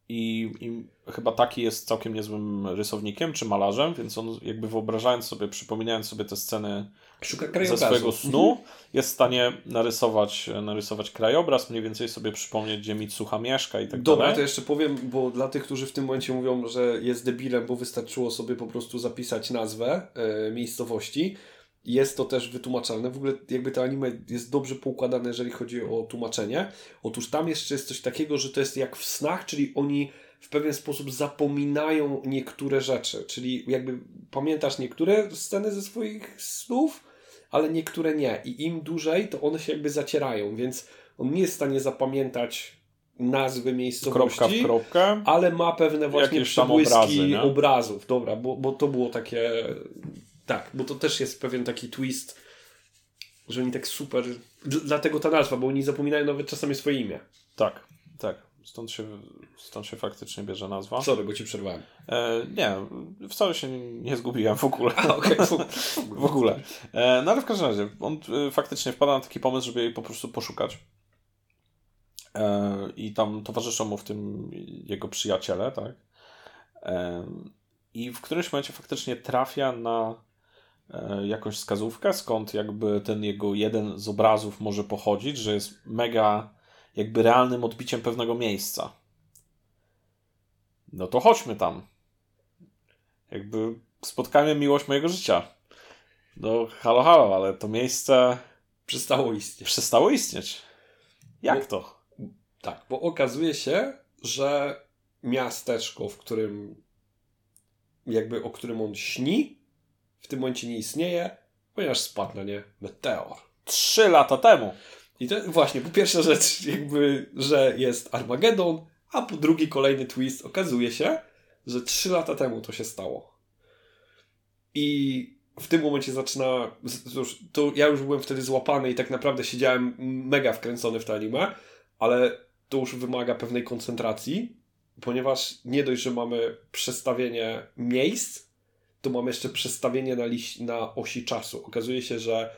I, I, chyba taki jest całkiem niezłym rysownikiem czy malarzem, więc on jakby wyobrażając sobie, przypominając sobie te sceny ze swojego snu, mhm. jest w stanie narysować, narysować krajobraz, mniej więcej sobie przypomnieć, gdzie Mitsuha mieszka i tak Dobra, dalej. to jeszcze powiem, bo dla tych, którzy w tym momencie mówią, że jest debilem, bo wystarczyło sobie po prostu zapisać nazwę e, miejscowości, jest to też wytłumaczalne. W ogóle jakby to anime jest dobrze poukładane, jeżeli chodzi o tłumaczenie. Otóż tam jeszcze jest coś takiego, że to jest jak w snach, czyli oni w pewien sposób zapominają niektóre rzeczy. Czyli jakby pamiętasz niektóre sceny ze swoich snów, ale niektóre nie. I im dłużej, to one się jakby zacierają, więc on nie jest w stanie zapamiętać nazwy miejscowości, kropka w kropkę, ale ma pewne właśnie przebłyski obrazów. Dobra, bo, bo to było takie tak, bo to też jest pewien taki twist, że oni tak super. Dlatego ta nazwa, bo oni zapominają nawet czasami swoje imię. Tak, tak. Stąd się, stąd się faktycznie bierze nazwa. Sorry, bo ci przerwałem. E, nie, wcale się nie zgubiłem w ogóle. A, okay. (laughs) w ogóle. E, no ale w każdym razie, on e, faktycznie wpada na taki pomysł, żeby jej po prostu poszukać. E, I tam towarzyszą mu w tym jego przyjaciele, tak? E, I w którymś momencie faktycznie trafia na E, jakąś wskazówkę, skąd jakby ten jego jeden z obrazów może pochodzić, że jest mega jakby realnym odbiciem pewnego miejsca. No to chodźmy tam. Jakby spotkajmy miłość mojego życia. No halo, halo, ale to miejsce... Przestało istnieć. Przestało istnieć. Jak bo, to? Tak, bo okazuje się, że miasteczko, w którym jakby o którym on śni, w tym momencie nie istnieje, ponieważ spadł na nie meteor. Trzy lata temu. I to właśnie, po pierwsza rzecz, jakby, że jest Armagedon, a po drugi kolejny twist okazuje się, że trzy lata temu to się stało. I w tym momencie zaczyna. Już, to ja już byłem wtedy złapany i tak naprawdę siedziałem mega wkręcony w to anime, ale to już wymaga pewnej koncentracji, ponieważ nie dość, że mamy przestawienie miejsc, to mamy jeszcze przestawienie na, liś, na osi czasu. Okazuje się, że.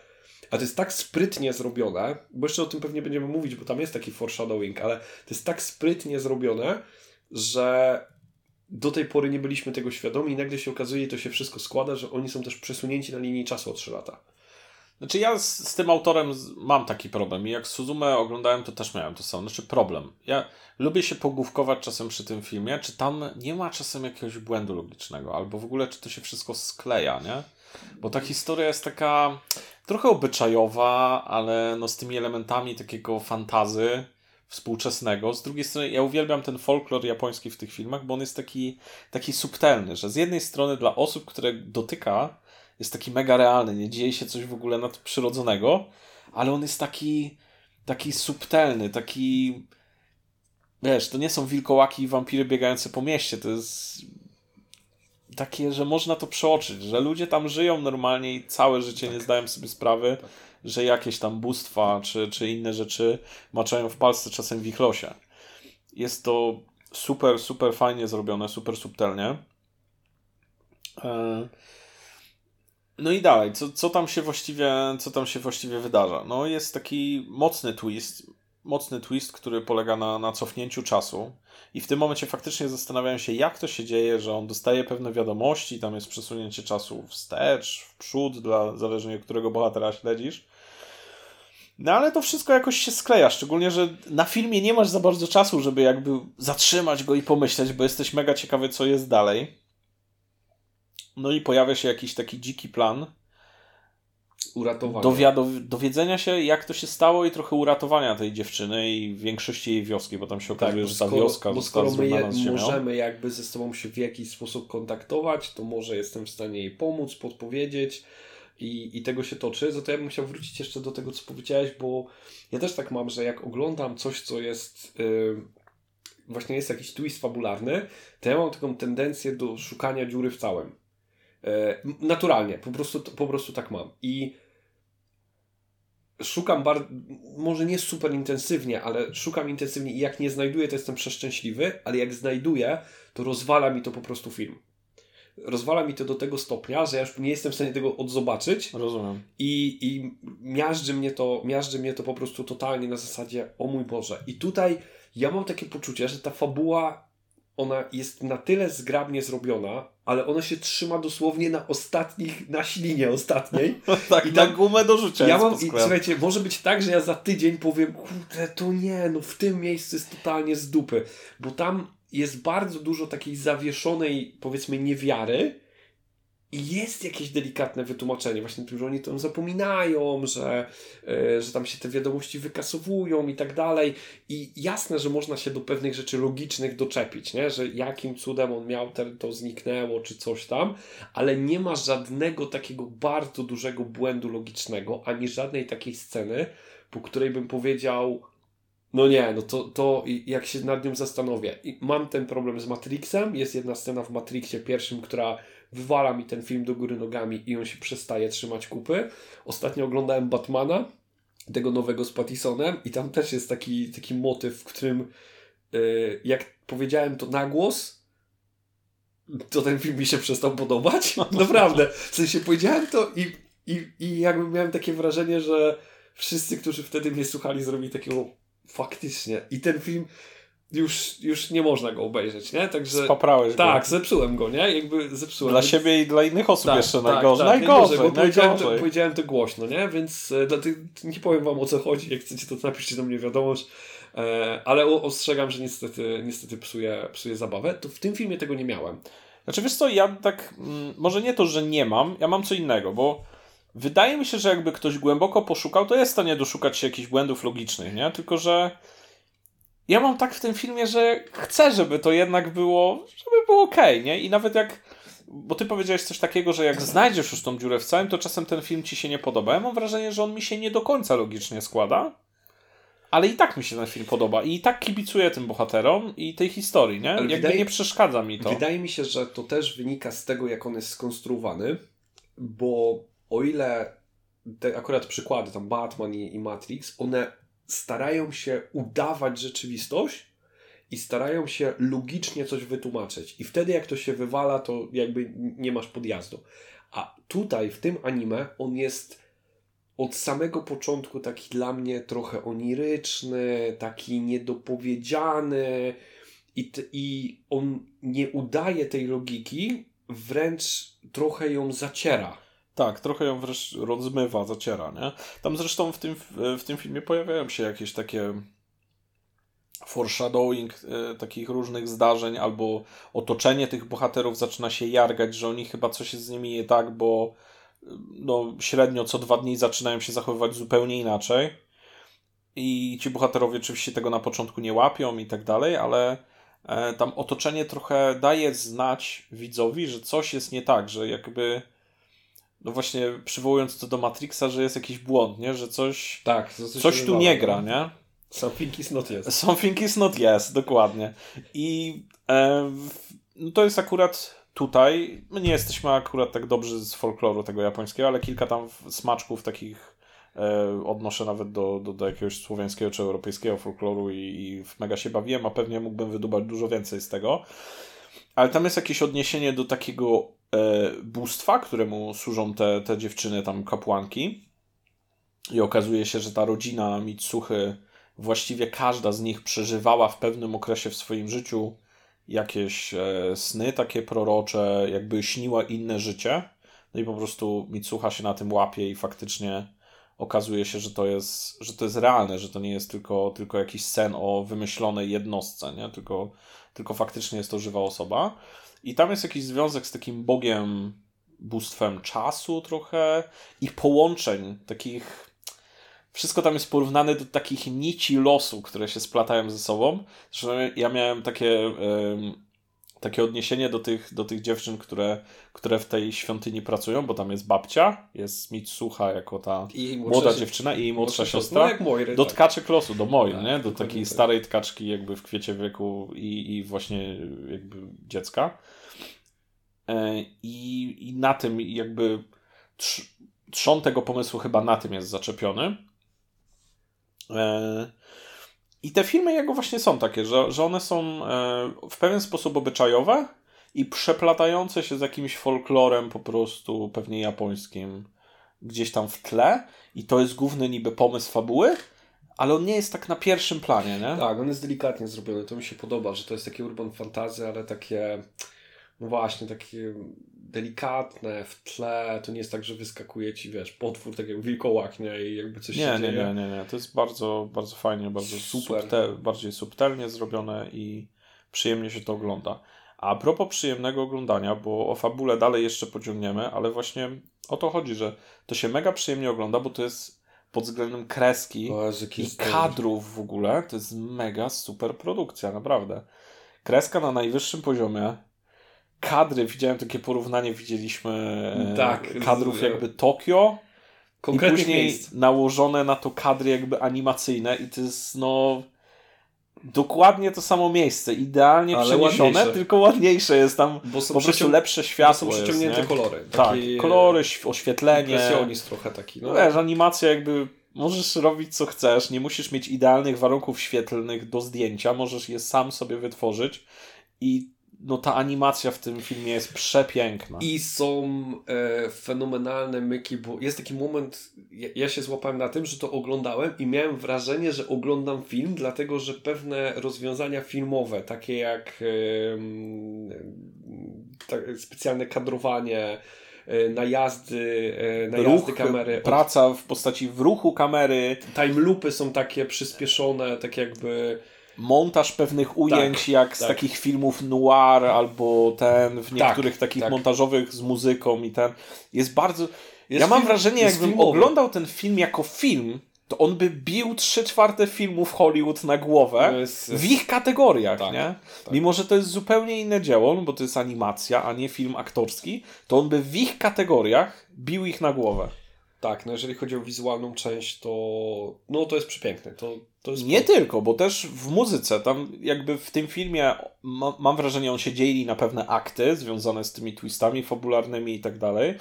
A to jest tak sprytnie zrobione, bo jeszcze o tym pewnie będziemy mówić, bo tam jest taki foreshadowing, ale to jest tak sprytnie zrobione, że do tej pory nie byliśmy tego świadomi i nagle się okazuje, to się wszystko składa, że oni są też przesunięci na linii czasu o 3 lata. Znaczy ja z, z tym autorem mam taki problem i jak Suzumę oglądałem, to też miałem to samo. Znaczy problem. Ja lubię się pogłówkować czasem przy tym filmie, czy tam nie ma czasem jakiegoś błędu logicznego, albo w ogóle czy to się wszystko skleja, nie? Bo ta historia jest taka trochę obyczajowa, ale no z tymi elementami takiego fantazy współczesnego. Z drugiej strony ja uwielbiam ten folklor japoński w tych filmach, bo on jest taki, taki subtelny, że z jednej strony dla osób, które dotyka, jest taki mega realny, nie dzieje się coś w ogóle nadprzyrodzonego, ale on jest taki, taki subtelny, taki wiesz, to nie są wilkołaki i wampiry biegające po mieście, to jest takie, że można to przeoczyć, że ludzie tam żyją normalnie i całe życie tak. nie zdają sobie sprawy, tak że jakieś tam bóstwa czy, czy inne rzeczy maczają w palce czasem w ich losie. Jest to super, super fajnie zrobione, super subtelnie. No i dalej, co, co, tam się właściwie, co tam się właściwie wydarza? No jest taki mocny twist, mocny twist, który polega na, na cofnięciu czasu. I w tym momencie faktycznie zastanawiają się, jak to się dzieje, że on dostaje pewne wiadomości, tam jest przesunięcie czasu wstecz, w przód, dla, zależnie od którego bohatera śledzisz. No ale to wszystko jakoś się skleja, szczególnie, że na filmie nie masz za bardzo czasu, żeby jakby zatrzymać go i pomyśleć, bo jesteś mega ciekawy, co jest dalej. No i pojawia się jakiś taki dziki plan. Uratowania. dowiedzenia się, jak to się stało i trochę uratowania tej dziewczyny i większości jej wioski, bo tam się okazuje, tak, że ta skoro, wioska bo skoro my je, możemy jakby ze sobą się w jakiś sposób kontaktować, to może jestem w stanie jej pomóc, podpowiedzieć i, i tego się toczy, za to ja bym chciał wrócić jeszcze do tego, co powiedziałeś, bo ja też tak mam, że jak oglądam coś, co jest yy, właśnie jest jakiś twist fabularny, to ja mam taką tendencję do szukania dziury w całym. Yy, naturalnie, po prostu, po prostu tak mam. I szukam bardzo, może nie super intensywnie, ale szukam intensywnie i jak nie znajduję, to jestem przeszczęśliwy, ale jak znajduję, to rozwala mi to po prostu film rozwala mi to do tego stopnia, że ja już nie jestem w stanie tego odzobaczyć. Rozumiem. I, i miażdży, mnie to, miażdży mnie to po prostu totalnie na zasadzie, o mój Boże. I tutaj ja mam takie poczucie, że ta fabuła, ona jest na tyle zgrabnie zrobiona, ale ona się trzyma dosłownie na ostatnich, na ślinie ostatniej. (laughs) tak, I tam, na gumę do rzucia. Ja mam, i, słuchajcie, może być tak, że ja za tydzień powiem, kurde, to nie, no w tym miejscu jest totalnie z dupy, bo tam jest bardzo dużo takiej zawieszonej, powiedzmy, niewiary i jest jakieś delikatne wytłumaczenie, właśnie tym, że oni to zapominają, że, yy, że tam się te wiadomości wykasowują i tak dalej. I jasne, że można się do pewnych rzeczy logicznych doczepić, nie? że jakim cudem on miał, to zniknęło, czy coś tam, ale nie ma żadnego takiego bardzo dużego błędu logicznego, ani żadnej takiej sceny, po której bym powiedział, no nie, no to, to jak się nad nią zastanowię. I mam ten problem z Matrixem. Jest jedna scena w Matrixie pierwszym, która wywala mi ten film do góry nogami i on się przestaje trzymać kupy. Ostatnio oglądałem Batmana, tego nowego z Pattisonem i tam też jest taki, taki motyw, w którym yy, jak powiedziałem to na głos, to ten film mi się przestał podobać. (laughs) Naprawdę. W sensie powiedziałem to i, i, i jakby miałem takie wrażenie, że wszyscy, którzy wtedy mnie słuchali, zrobili takiego Faktycznie. I ten film już, już nie można go obejrzeć, nie? Także. Spaprałeś tak, go. zepsułem go, nie? Jakby zepsułem. Dla siebie i dla innych osób tak, jeszcze tak, najgorzej. Tak, najgorzej, bo powiedziałem to, powiedziałem to głośno, nie? Więc e, nie powiem wam o co chodzi. Jak chcecie, to napiszcie do mnie wiadomość. E, ale ostrzegam, że niestety, niestety psuje, psuje zabawę. To w tym filmie tego nie miałem. Znaczy wiesz co, ja tak, mm, może nie to, że nie mam, ja mam co innego, bo wydaje mi się, że jakby ktoś głęboko poszukał, to jest w stanie doszukać się jakichś błędów logicznych, nie? Tylko, że ja mam tak w tym filmie, że chcę, żeby to jednak było, żeby było ok, nie? I nawet jak, bo ty powiedziałeś coś takiego, że jak znajdziesz już tą dziurę w całym, to czasem ten film ci się nie podoba. Ja mam wrażenie, że on mi się nie do końca logicznie składa, ale i tak mi się ten film podoba i tak kibicuję tym bohaterom i tej historii, nie? Ale Jakby wydaje, nie przeszkadza mi to. Wydaje mi się, że to też wynika z tego, jak on jest skonstruowany, bo o ile te akurat przykłady, tam Batman i, i Matrix, one starają się udawać rzeczywistość i starają się logicznie coś wytłumaczyć. I wtedy, jak to się wywala, to jakby nie masz podjazdu. A tutaj, w tym anime, on jest od samego początku taki dla mnie trochę oniryczny, taki niedopowiedziany i, i on nie udaje tej logiki, wręcz trochę ją zaciera. Tak, trochę ją wręcz rozmywa, zaciera, nie? Tam zresztą w tym, w tym filmie pojawiają się jakieś takie foreshadowing e, takich różnych zdarzeń, albo otoczenie tych bohaterów zaczyna się jargać, że oni chyba coś z nimi nie tak, bo no, średnio co dwa dni zaczynają się zachowywać zupełnie inaczej. I ci bohaterowie oczywiście tego na początku nie łapią i tak dalej, ale e, tam otoczenie trochę daje znać widzowi, że coś jest nie tak, że jakby no właśnie przywołując to do Matrixa, że jest jakiś błąd, nie? Że coś, tak, coś, coś tu nie gra, nie? Something is not yes. Something is not yes, dokładnie. I e, no to jest akurat tutaj, my nie jesteśmy akurat tak dobrzy z folkloru tego japońskiego, ale kilka tam smaczków takich e, odnoszę nawet do, do, do jakiegoś słowiańskiego czy europejskiego folkloru i, i mega się bawiłem, a pewnie mógłbym wydubać dużo więcej z tego. Ale tam jest jakieś odniesienie do takiego bóstwa, któremu służą te, te dziewczyny, tam kapłanki. I okazuje się, że ta rodzina Mitsuchy, właściwie każda z nich przeżywała w pewnym okresie w swoim życiu jakieś e, sny takie prorocze, jakby śniła inne życie. No i po prostu Mitsuha się na tym łapie i faktycznie okazuje się, że to jest, że to jest realne, że to nie jest tylko, tylko jakiś sen o wymyślonej jednostce, nie? Tylko, tylko faktycznie jest to żywa osoba. I tam jest jakiś związek z takim bogiem, bóstwem czasu trochę i połączeń takich wszystko tam jest porównane do takich nici losu, które się splatają ze sobą. Zresztą ja miałem takie, takie odniesienie do tych, do tych dziewczyn, które, które w tej świątyni pracują, bo tam jest babcia, jest Mitsuha jako ta młoda się... dziewczyna i jej młodsza siostra. No jak Moiry, do tak. tkaczek losu, do Moi, tak, nie? Do takiej tak. starej tkaczki jakby w kwiecie wieku i, i właśnie jakby dziecka. E, I, I na tym jakby trzon tego pomysłu chyba na tym jest zaczepiony. I te filmy jego właśnie są takie, że, że one są e, w pewien sposób obyczajowe i przeplatające się z jakimś folklorem po prostu pewnie japońskim gdzieś tam w tle i to jest główny niby pomysł fabuły, ale on nie jest tak na pierwszym planie, nie? Tak, on jest delikatnie zrobiony, to mi się podoba, że to jest takie urban fantazy, ale takie no właśnie, takie delikatne w tle, to nie jest tak, że wyskakuje ci, wiesz, potwór, tak jak wilkołak, nie? I jakby coś nie, się nie, dzieje. Nie, nie, nie, to jest bardzo, bardzo fajnie, bardzo super, subtel, bardziej subtelnie zrobione i przyjemnie się to ogląda. A propos przyjemnego oglądania, bo o fabule dalej jeszcze pociągniemy, ale właśnie o to chodzi, że to się mega przyjemnie ogląda, bo to jest pod względem kreski i kadrów w ogóle, to jest mega super produkcja, naprawdę. Kreska na najwyższym poziomie, kadry, widziałem takie porównanie, widzieliśmy e, tak, kadrów z, jakby Tokio i później miejsc. nałożone na to kadry jakby animacyjne i to jest no dokładnie to samo miejsce, idealnie Ale przeniesione, ładniejsze. tylko ładniejsze jest tam bo są po prostu lepsze światło. Bo są przyciągnięte jest, kolory. Taki tak, kolory, oświetlenie. Impresjonizm trochę taki. No. Wiesz, animacja jakby możesz robić co chcesz, nie musisz mieć idealnych warunków świetlnych do zdjęcia, możesz je sam sobie wytworzyć i no ta animacja w tym filmie jest przepiękna. I są e, fenomenalne myki, bo jest taki moment, ja, ja, się złapałem na tym, że to oglądałem i miałem wrażenie, że oglądam film, dlatego że pewne rozwiązania filmowe, takie jak e, tak, specjalne kadrowanie, e, najazdy, e, najazdy Ruch, kamery. Praca w postaci w ruchu kamery. Time loopy są takie przyspieszone, tak jakby montaż pewnych ujęć, tak, jak z tak. takich filmów noir, albo ten, w tak, niektórych tak, takich montażowych z muzyką i ten. Jest bardzo. Jest ja mam film, wrażenie, jakbym filmowy. oglądał ten film jako film, to on by bił trzy czwarte filmów Hollywood na głowę jest, w ich kategoriach, tak, nie? Tak. Mimo, że to jest zupełnie inne dzieło, no bo to jest animacja, a nie film aktorski, to on by w ich kategoriach bił ich na głowę. Tak, no jeżeli chodzi o wizualną część, to no to jest przepiękne. To, nie tylko, bo też w muzyce, tam jakby w tym filmie ma, mam wrażenie, on się dzieli na pewne akty związane z tymi twistami fabularnymi i tak dalej.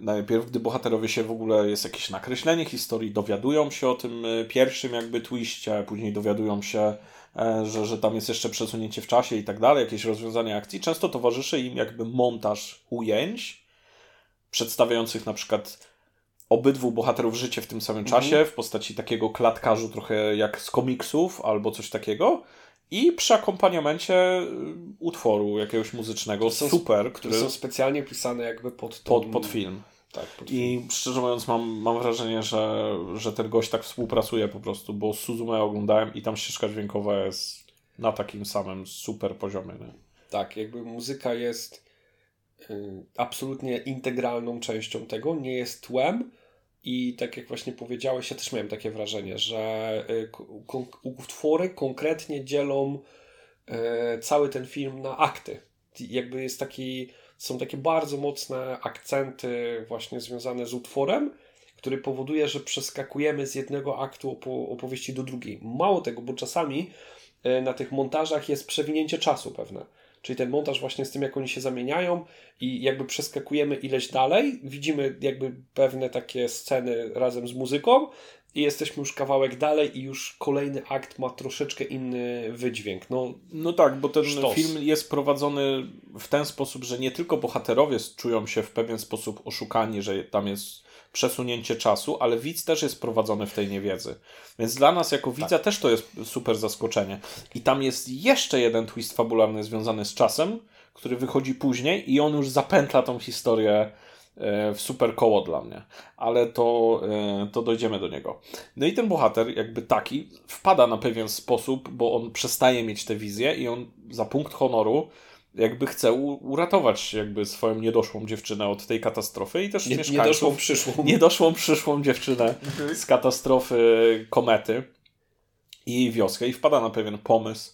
Najpierw, gdy bohaterowie się w ogóle jest jakieś nakreślenie historii, dowiadują się o tym y, pierwszym jakby twiście, później dowiadują się, e, że, że tam jest jeszcze przesunięcie w czasie i tak dalej, jakieś rozwiązanie akcji. Często towarzyszy im jakby montaż ujęć przedstawiających na przykład obydwu bohaterów życie w tym samym mhm. czasie, w postaci takiego klatkarzu trochę jak z komiksów albo coś takiego. I przy akompaniamencie y, utworu jakiegoś muzycznego, są, super, które są specjalnie pisane jakby pod, tą... pod, pod film. Tak, I szczerze mówiąc, mam, mam wrażenie, że, że ten gość tak współpracuje po prostu, bo Suzume oglądałem i tam ścieżka dźwiękowa jest na takim samym super poziomie. Nie? Tak, jakby muzyka jest y, absolutnie integralną częścią tego, nie jest tłem, i tak jak właśnie powiedziałeś, ja też miałem takie wrażenie, że y, utwory konkretnie dzielą y, cały ten film na akty. Jakby jest taki, są takie bardzo mocne akcenty właśnie związane z utworem, który powoduje, że przeskakujemy z jednego aktu opowieści do drugiej. Mało tego, bo czasami y, na tych montażach jest przewinięcie czasu pewne Czyli ten montaż właśnie z tym, jak oni się zamieniają i jakby przeskakujemy ileś dalej, widzimy jakby pewne takie sceny razem z muzyką i jesteśmy już kawałek dalej i już kolejny akt ma troszeczkę inny wydźwięk. No, no tak, bo ten sztos. film jest prowadzony w ten sposób, że nie tylko bohaterowie czują się w pewien sposób oszukani, że tam jest przesunięcie czasu, ale widz też jest prowadzony w tej niewiedzy. Więc dla nas jako widza tak. też to jest super zaskoczenie. I tam jest jeszcze jeden twist fabularny związany z czasem, który wychodzi później i on już zapętla tą historię e, w super koło dla mnie. Ale to, e, to dojdziemy do niego. No i ten bohater, jakby taki, wpada na pewien sposób, bo on przestaje mieć tę wizję i on za punkt honoru jakby chce uratować jakby swoją niedoszłą dziewczynę od tej katastrofy i też nie, mieszkańców. Niedoszłą przyszłą. (laughs) Niedoszłą przyszłą dziewczynę mhm. z katastrofy komety i jej wioskę i wpada na pewien pomysł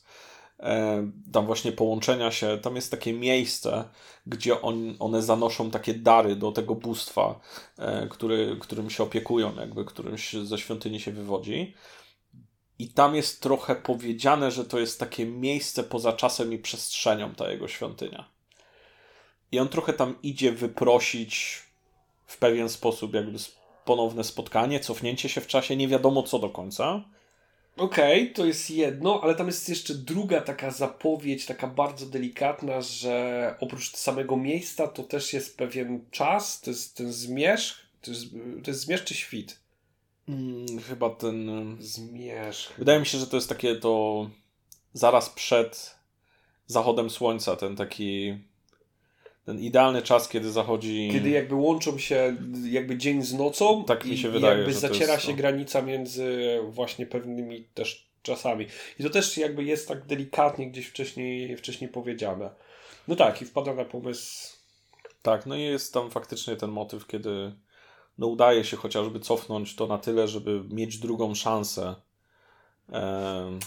e, tam właśnie połączenia się, tam jest takie miejsce, gdzie on, one zanoszą takie dary do tego bóstwa, e, który, którym się opiekują, jakby którymś ze świątyni się wywodzi. I tam jest trochę powiedziane, że to jest takie miejsce poza czasem i przestrzenią ta jego świątynia. I on trochę tam idzie wyprosić w pewien sposób jakby ponowne spotkanie, cofnięcie się w czasie, nie wiadomo co do końca. Okej, okay, to jest jedno, ale tam jest jeszcze druga taka zapowiedź, taka bardzo delikatna, że oprócz samego miejsca to też jest pewien czas, to jest ten zmierzch, to jest, to jest zmierzch czy świt? Hmm, chyba ten. Zmierzch. Wydaje mi się, że to jest takie to zaraz przed zachodem słońca, ten taki. Ten idealny czas, kiedy zachodzi. Kiedy jakby łączą się jakby dzień z nocą. Tak mi się wydaje. Jakby zaciera jest, się no. granica między właśnie pewnymi też czasami. I to też jakby jest tak delikatnie gdzieś wcześniej, wcześniej powiedziane. No tak, i wpada na pomysł. Tak, no i jest tam faktycznie ten motyw, kiedy no udaje się chociażby cofnąć to na tyle, żeby mieć drugą szansę.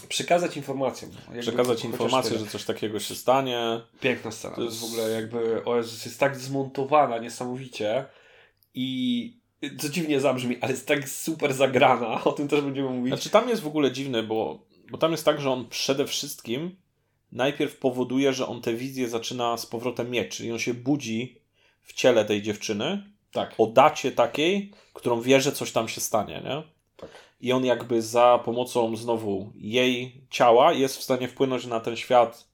Przekazać informację. Przekazać informację, że coś takiego się stanie. Piękna scena. To jest w ogóle jakby, o Jezus, jest tak zmontowana niesamowicie i co dziwnie zabrzmi, ale jest tak super zagrana, (laughs) o tym też będziemy mówić. Znaczy tam jest w ogóle dziwne, bo, bo tam jest tak, że on przede wszystkim najpierw powoduje, że on tę wizję zaczyna z powrotem mieć, czyli on się budzi w ciele tej dziewczyny tak. o dacie takiej, którą wie, że coś tam się stanie, nie? Tak. I on jakby za pomocą znowu jej ciała jest w stanie wpłynąć na ten świat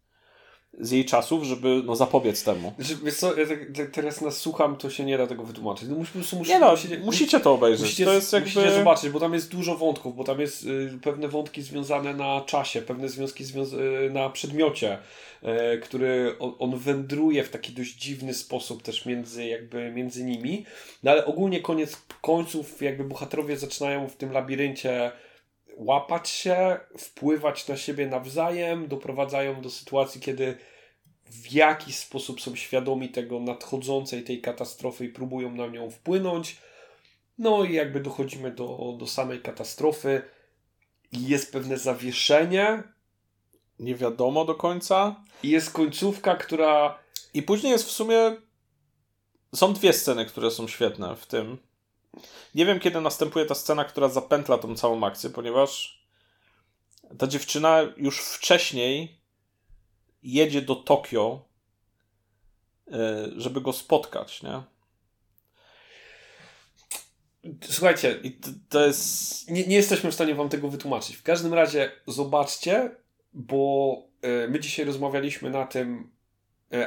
z jej czasów, żeby no, zapobiec temu. Wiesz co, ja tak, teraz nas słucham, to się nie da tego wytłumaczyć. No, musi, musi, nie no, musicie, musicie to obejrzeć. Musicie, to jest jakby... musicie zobaczyć, bo tam jest dużo wątków, bo tam jest y, pewne wątki związane na czasie, pewne związki związ y, na przedmiocie, y, który on, on, wędruje w taki dość dziwny sposób też między, jakby między nimi. No ale ogólnie koniec końców jakby bohaterowie zaczynają w tym labiryncie łapać się, wpływać na siebie nawzajem, doprowadzają do sytuacji, kiedy w jakiś sposób są świadomi tego nadchodzącej tej katastrofy i próbują na nią wpłynąć. No i jakby dochodzimy do, do samej katastrofy i jest pewne zawieszenie. Nie wiadomo do końca. I jest końcówka, która. I później jest w sumie. Są dwie sceny, które są świetne w tym. Nie wiem, kiedy następuje ta scena, która zapętla tą całą akcję, ponieważ ta dziewczyna już wcześniej jedzie do Tokio, e, żeby go spotkać, nie? Słuchajcie, to, jest. Nie, nie, jesteśmy w stanie Wam tego wytłumaczyć. W każdym razie zobaczcie, bo e, my dzisiaj rozmawialiśmy na tym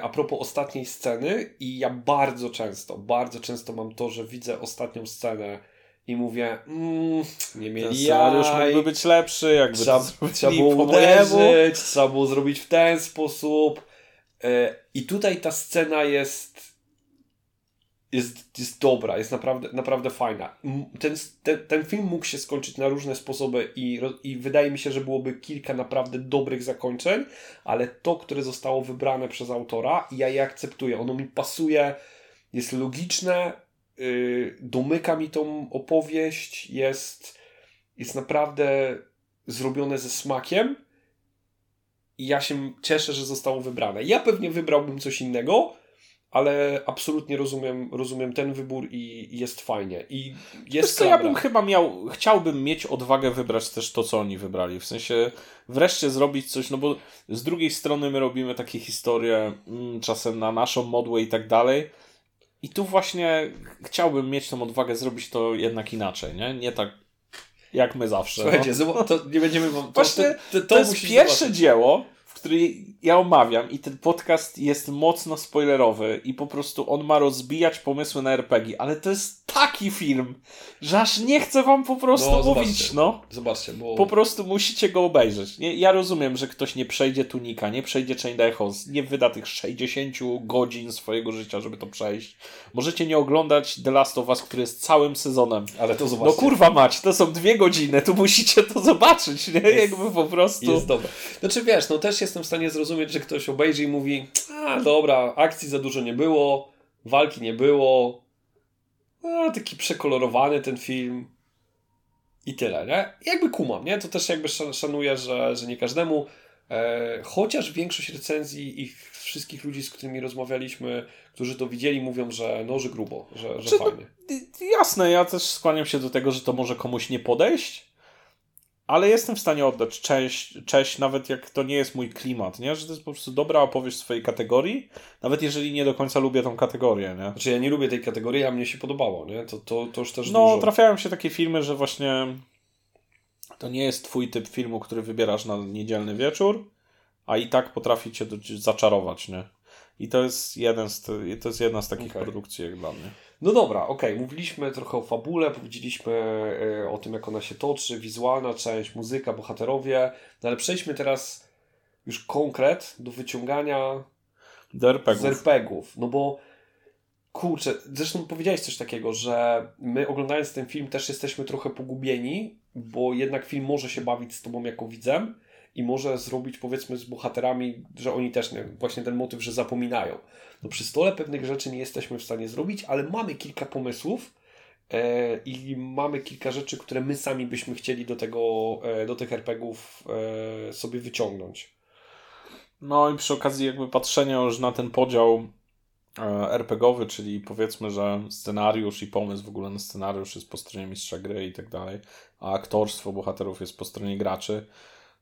a propos ostatniej sceny, i ja bardzo często, bardzo często mam to, że widzę ostatnią scenę i mówię, mm, nie mieli Ten scenariusz mógłby być lepszy, jakby trzeba, trzeba było uderzyć, trzeba było zrobić w ten sposób. E, I tutaj ta scena jest jest, jest dobra, jest naprawdę, naprawdę fajna. Ten, ten, ten film mógł się skończyć na różne sposoby i, i wydaje mi się, że byłoby kilka naprawdę dobrych zakończeń, ale to, które zostało wybrane przez autora, ja je akceptuję. Ono mi pasuje, jest logiczne, yy, domyka mi tą opowieść, jest, jest naprawdę zrobione ze smakiem i ja się cieszę, że zostało wybrane. Ja pewnie wybrałbym coś innego, ale absolutnie rozumiem, rozumiem ten wybór i jest fajnie. I jest co, ja bym chyba miał, chciałbym mieć odwagę wybrać też to, co oni wybrali. W sensie wreszcie zrobić coś, no bo z drugiej strony my robimy takie historie mm, czasem na naszą modłę i tak dalej, i tu właśnie chciałbym mieć tą odwagę zrobić to jednak inaczej, nie? Nie tak jak my zawsze. Słuchajcie, no. to nie będziemy. To, właśnie, to, to, to jest pierwsze zobaczyć. dzieło, który ja omawiam i ten podcast jest mocno spoilerowy i po prostu on ma rozbijać pomysły na RPG, ale to jest taki film, że aż nie chcę wam po prostu no, mówić, zobaczcie, no. Zobaczcie, bo... Po prostu musicie go obejrzeć. Nie, ja rozumiem, że ktoś nie przejdzie Tunika, nie przejdzie Chained Echoes, nie wyda tych 60 godzin swojego życia, żeby to przejść. Możecie nie oglądać The Last of Us, który jest całym sezonem. Ale to zobaczcie. No kurwa mać, to są dwie godziny, tu musicie to zobaczyć, nie? Jest, Jakby po prostu... Jest dobre. Znaczy wiesz, no też jestem w stanie zrozumieć, że ktoś obejrzy i mówi a dobra, akcji za dużo nie było, walki nie było, a, taki przekolorowany ten film i tyle, nie? Jakby kumam, nie? To też jakby szanuję, że, że nie każdemu, e, chociaż większość recenzji i wszystkich ludzi, z którymi rozmawialiśmy, którzy to widzieli, mówią, że no, że grubo, że, że fajnie. jasne, ja też skłaniam się do tego, że to może komuś nie podejść, ale jestem w stanie oddać cześć, cześć, nawet jak to nie jest mój klimat, nie? Że to jest po prostu dobra opowieść w swojej kategorii, nawet jeżeli nie do końca lubię tą kategorię, nie? Znaczy ja nie lubię tej kategorii, a mnie się podobało, nie? To, to, to już też No, dużo. trafiają się takie filmy, że właśnie to nie jest twój typ filmu, który wybierasz na niedzielny wieczór, a i tak potrafi cię zaczarować, nie? I to jest, jeden z, to jest jedna z takich okay. produkcji jak dla mnie. No dobra, okej, okay. mówiliśmy trochę o fabule, powiedzieliśmy e, o tym, jak ona się toczy, wizualna część, muzyka, bohaterowie, no ale przejdźmy teraz już konkret do wyciągania do RPGów. z RPGów. No bo kurczę, zresztą powiedziałeś coś takiego, że my oglądając ten film też jesteśmy trochę pogubieni, bo jednak film może się bawić z tobą jako widzem, i może zrobić powiedzmy z bohaterami, że oni też nie, właśnie ten motyw, że zapominają. No przy stole pewnych rzeczy nie jesteśmy w stanie zrobić, ale mamy kilka pomysłów e, i mamy kilka rzeczy, które my sami byśmy chcieli do tego, e, do tych RPGów e, sobie wyciągnąć. No i przy okazji jakby patrzenia już na ten podział e, RPGowy, czyli powiedzmy, że scenariusz i pomysł w ogóle na scenariusz jest po stronie mistrza gry i tak dalej, a aktorstwo bohaterów jest po stronie graczy,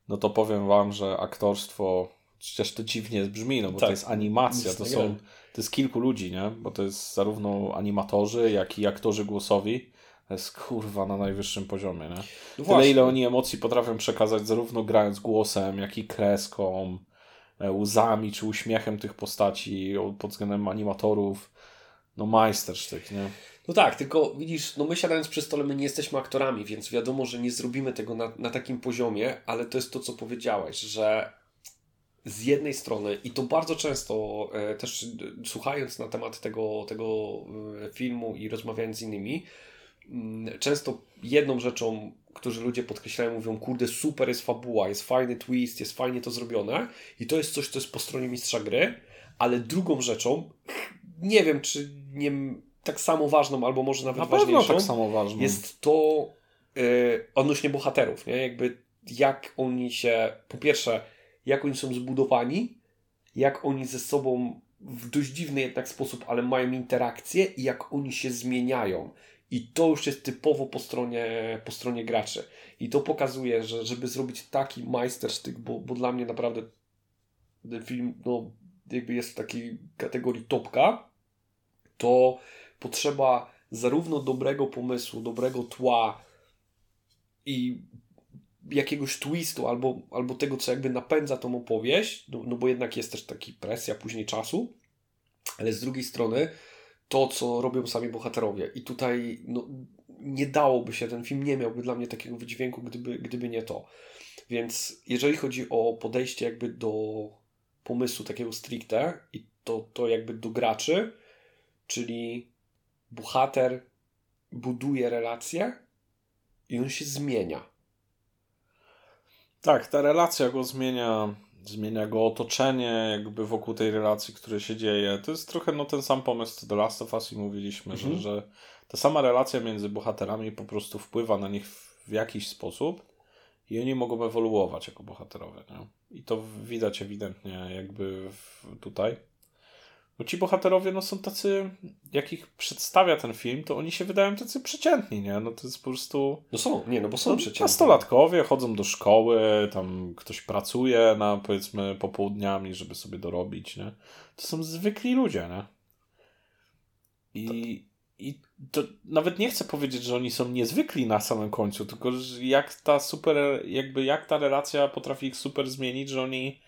no to powiem wam, że aktorstwo, przecież to dziwnie brzmi, no bo tak. to jest animacja, to są, to jest kilku ludzi, nie? Bo to jest zarówno animatorzy, jak i aktorzy głosowi. To jest kurwa na najwyższym poziomie, nie? No Tyle ile oni emocji potrafią przekazać, zarówno grając głosem, jak i kreską, e, łzami czy uśmiechem tych postaci pod względem animatorów. No majstersztyk, nie? No tak, tylko widzisz, no my siadając przy stole, my nie jesteśmy aktorami, więc wiadomo, że nie zrobimy tego na, na takim poziomie, ale to jest to, co powiedziałeś, że z jednej strony, i to bardzo często e, też słuchając na temat tego, tego e, filmu i rozmawiając z innymi, mm, często jedną rzeczą, którzy ludzie podkreślają, mówią, kurde, super jest fabuła, jest fajny twist, jest fajnie to zrobione i to jest coś, co jest po stronie mistrza gry, ale drugą rzeczą, nie wiem, czy nie tak samo ważną, albo może nawet Na ważniejszą, tak samo ważną. jest to yy, odnośnie bohaterów, nie? Jakby jak oni się, po pierwsze, jak oni są zbudowani, jak oni ze sobą w dość dziwny jednak sposób, ale mają interakcje i jak oni się zmieniają. I to już jest typowo po stronie, po stronie graczy. I to pokazuje, że żeby zrobić taki majstersztyk, bo, bo dla mnie naprawdę ten film no, jakby jest w takiej kategorii topka, to potrzeba zarówno dobrego pomysłu, dobrego tła i jakiegoś twistu albo, albo tego, co jakby napędza tą opowieść, no, no bo jednak jest też taki presja później czasu, ale z drugiej strony to, co robią sami bohaterowie. I tutaj no, nie dałoby się, ten film nie miałby dla mnie takiego wydźwięku, gdyby, gdyby nie to. Więc jeżeli chodzi o podejście jakby do pomysłu takiego stricte i to, to jakby do graczy, czyli bohater buduje relacje i on się zmienia. Tak, ta relacja go zmienia, zmienia go otoczenie, jakby wokół tej relacji, które się dzieje. To jest trochę no, ten sam pomysł co The Last of Us i mówiliśmy, mhm. że, że ta sama relacja między bohaterami po prostu wpływa na nich w jakiś sposób i oni mogą ewoluować jako bohaterowie. Nie? I to widać ewidentnie jakby tutaj. Bo ci bohaterowie no, są tacy, jak ich przedstawia ten film, to oni się wydają tacy przeciętni, nie? No to jest po prostu... No są, nie, no bo są no, przeciętni. Nastolatkowie chodzą do szkoły, tam ktoś pracuje na powiedzmy popołudniami, żeby sobie dorobić, nie? To są zwykli ludzie, nie? I, i to nawet nie chcę powiedzieć, że oni są niezwykli na samym końcu, tylko jak ta super, jakby jak ta relacja potrafi ich super zmienić, że oni